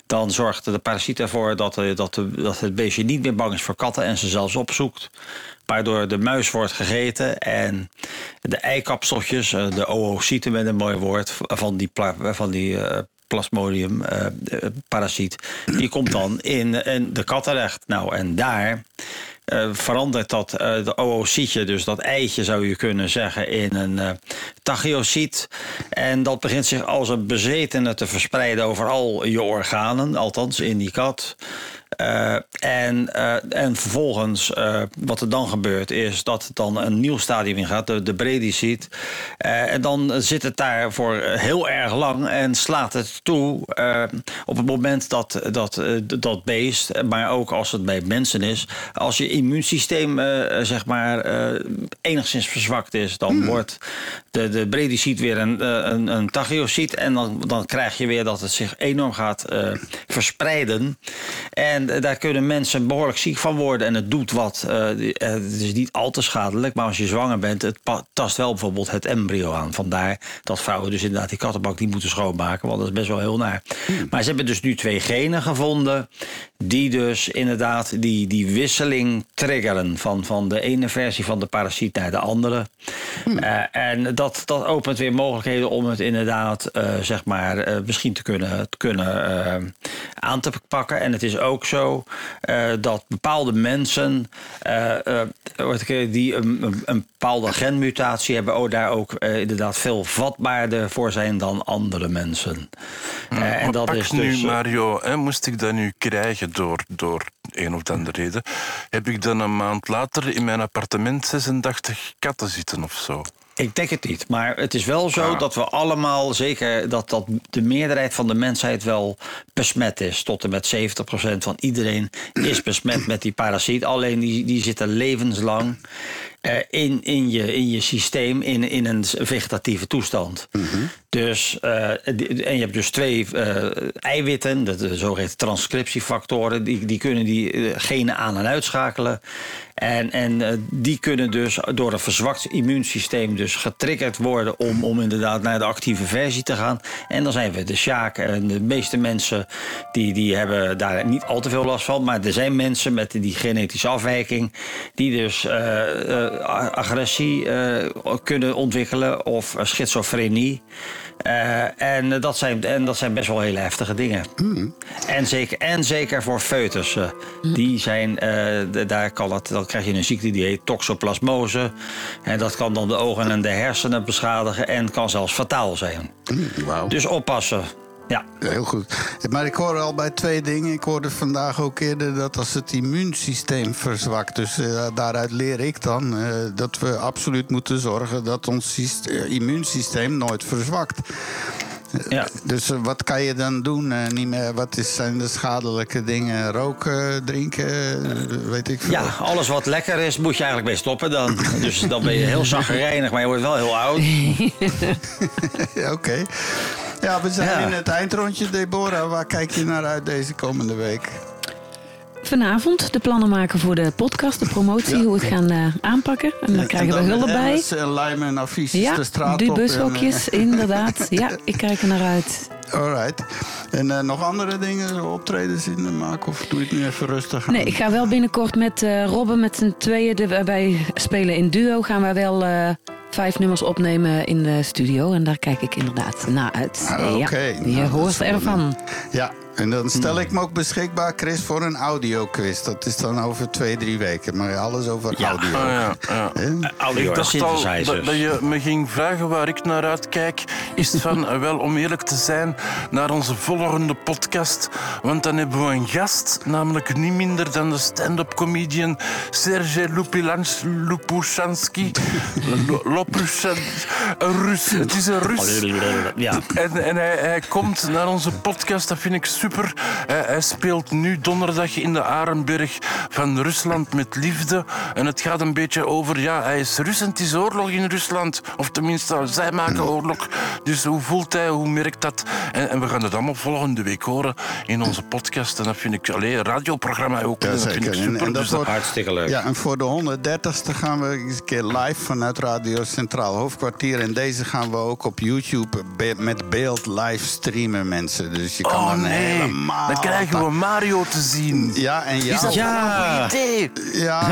dan zorgt de parasiet ervoor dat, eh, dat, dat het beestje niet meer bang is voor katten en ze zelfs opzoekt. Waardoor de muis wordt gegeten en de eikapseltjes, eh, de oocyten met een mooi woord, van die, van die plasmodium parasiet, die komt dan in, in de kat terecht. Nou, en daar eh, verandert dat eh, de oocytje, dus dat eitje zou je kunnen zeggen, in een tachyocyt. En dat begint zich als een bezetene te verspreiden over al je organen, althans in die kat. Eh, en, eh, en vervolgens, eh, wat er dan gebeurt, is dat het dan een nieuw stadium ingaat, de, de. Eh, en dan zit het daar voor heel erg lang en slaat het toe op het moment dat dat, dat beest, maar ook als het bij mensen is, als je immuunsysteem zeg maar enigszins verzwakt is, dan wordt de, de bredicit weer een, een, een en dan, dan krijg je weer dat het zich enorm gaat verspreiden. En eh, daar kunnen mensen behoorlijk ziek van worden. En het doet wat. eh, eh, het is niet al te schadelijk. Maar als je zwanger bent, het tast wel bijvoorbeeld het embryo aan. Vandaar dat vrouwen dus inderdaad die kattenbak niet moeten schoonmaken. Want dat is best wel heel naar. Maar ze hebben dus nu twee genen gevonden. Die dus inderdaad die, die wisseling triggeren. Van, van de ene versie van de parasiet naar de andere. Eh, en dat, dat opent weer mogelijkheden om het inderdaad, zeg maar, misschien te kunnen, te kunnen aan te pakken. En het is ook zo eh, dat bepaalde mensen eh, eh, die een, een, een bepaalde genmutatie hebben, ook daar ook inderdaad veel vatbaarder voor zijn dan andere mensen. En dat is nu, dus. Mario, hè, moest ik dat nu krijgen door, door een of andere reden, heb ik dan een maand later in mijn appartement 86 katten zitten of zo. Ik denk het niet. Maar het is wel zo dat we allemaal, zeker dat, dat de meerderheid van de mensheid wel besmet is. Tot en met 70% van iedereen is besmet met die parasiet. Alleen die, die zitten levenslang eh, in, in, je, in je systeem in, in een vegetatieve toestand. Dus, eh, die- en je hebt dus twee eh, eiwitten, de, zogeheten transcriptiefactoren, die, die kunnen die genen aan- en uitschakelen. En, en die kunnen dus door een verzwakt immuunsysteem dus getriggerd worden om, om inderdaad naar de actieve versie te gaan. En dan zijn we de Sjaak. En de meeste mensen die, die hebben daar niet al te veel last van. Maar er zijn mensen met die genetische afwijking die dus agressie eh, kunnen ontwikkelen of eh, schizofrenie. Eh, en, dat zijn, en dat zijn best wel hele heftige dingen. En, zeker, en zeker voor foetussen. Die zijn, eh, daar kan het, dan krijg je een ziekte die heet toxoplasmose. En dat kan dan de ogen en de hersenen beschadigen en kan zelfs fataal zijn. Wauw. Dus oppassen. Ja. Heel goed. Maar ik hoor al bij twee dingen. Ik hoorde vandaag ook eerder dat als het immuunsysteem verzwakt. Dus eh, daaruit leer ik dan eh, dat we absoluut moeten zorgen dat ons eh, immuunsysteem nooit verzwakt. Ja. Dus wat kan je dan doen? Niet meer, wat is, zijn de schadelijke dingen? Roken, drinken, weet ik veel. Ja, alles wat lekker is, moet je eigenlijk mee stoppen dan. Dus dan ben je heel zaggerijnig, maar je wordt wel heel oud. Oké. Ja, we zijn in het eindrondje, Deborah. Waar kijk je naar uit deze komende week? Vanavond de plannen maken voor de podcast, de promotie, hoe we het gaan eh, aanpakken. En daar krijgen we En dan hulp bij. emmers lijmen en affiches Ja, de straat en, bushokjes, inderdaad. Ja, ik kijk er naar uit. eh, alright. En eh, nog andere dingen, optredens in de maken? Of doe je het nu even rustig aan? Nee, ik ga wel binnenkort met eh Robben met z'n tweeën, de, wij spelen in duo, gaan wij wel eh, vijf nummers opnemen in de studio. En daar kijk ik inderdaad naar uit. Ah, ja, oké. je Nou, dat hoort ervan. Ja, en dan stel ik me ook beschikbaar, Chris, voor een audioquiz. Dat is dan over twee, drie weken. Maar alles over Ja. audio. Ah, ja, ja. Hè? Audio Ik dacht al dat, je me ging vragen waar ik naar uitkijk. Is van, eh, wel om eerlijk te zijn, naar onze volgende podcast. Want dan hebben we een gast, namelijk niet minder dan de stand-up comedian Sergej Lupilans Lupushansky. Een Rus. Het is een Rus. Ja. En, en hij, hij komt naar onze podcast, dat vind ik super. Hij, hij speelt nu donderdag in de Arenberg van Rusland met liefde. En het gaat een beetje over, ja, hij is Rus en het is oorlog in Rusland. Of tenminste, zij maken oorlog. Dus hoe voelt hij, hoe merkt dat? En, en we gaan het allemaal volgende week horen in onze podcast. En dat vind ik, alleen een radioprogramma ook. Ja, en dat vind ik. En- super. en dat Dus dat- wordt- Hartstikke leuk. Ja, en voor de 130ste gaan we eens een keer live vanuit Radio Centraal Hoofdkwartier. En deze gaan we ook op YouTube be- met beeld live streamen, mensen. Dus je kan Oh dan nee, helemaal... dan krijgen we Mario te zien. Ja, en jou... Is dat Ja. een goed idee? Ja,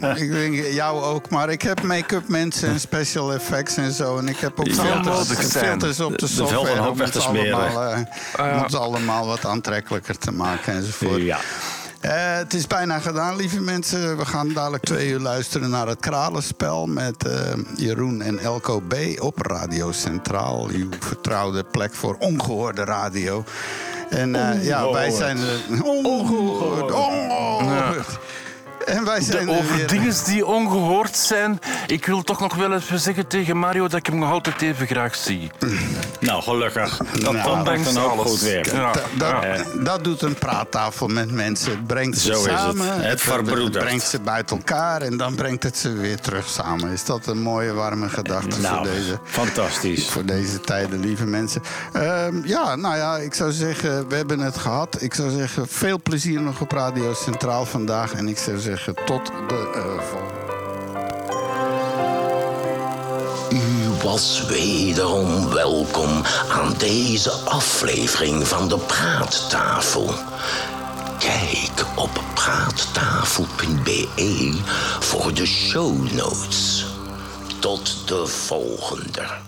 maar ik denk jou ook. Maar ik heb make-up mensen en special effects en zo. En ik heb ook filters, op de De software. om het allemaal, eh, om het allemaal wat aantrekkelijker te maken enzovoort. Ja. Eh, het is bijna gedaan, lieve mensen. We gaan dadelijk twee uur luisteren naar het Kralenspel met eh, Jeroen en Elko B. op Radio Centraal. Uw vertrouwde plek voor ongehoorde radio. En eh, ja, wij zijn er. Ongehoord. En wij zijn De, er over weer. dingen die ongehoord zijn. Ik wil toch nog wel even zeggen tegen Mario dat ik hem nog altijd even graag zie. Nou, gelukkig. Dat, Nou, brengt dan ook alles. goed weer. Ja, Dat, dat, ja. dat doet een praattafel met mensen. Het brengt ze Zo is het. samen. Het verbroedert. brengt ze buiten elkaar en dan brengt het ze weer terug samen. Is dat een mooie, warme gedachte voor Nou, deze... fantastisch. Voor deze tijden, lieve mensen. Ehm, ja, nou ja, ik zou zeggen, we hebben het gehad. Ik zou zeggen, veel plezier nog op Radio Centraal vandaag. En ik zou zeggen, tot de eh, volgende. U was wederom welkom aan deze aflevering van de Praattafel. Kijk op praattafel.be voor de show notes. Tot de volgende.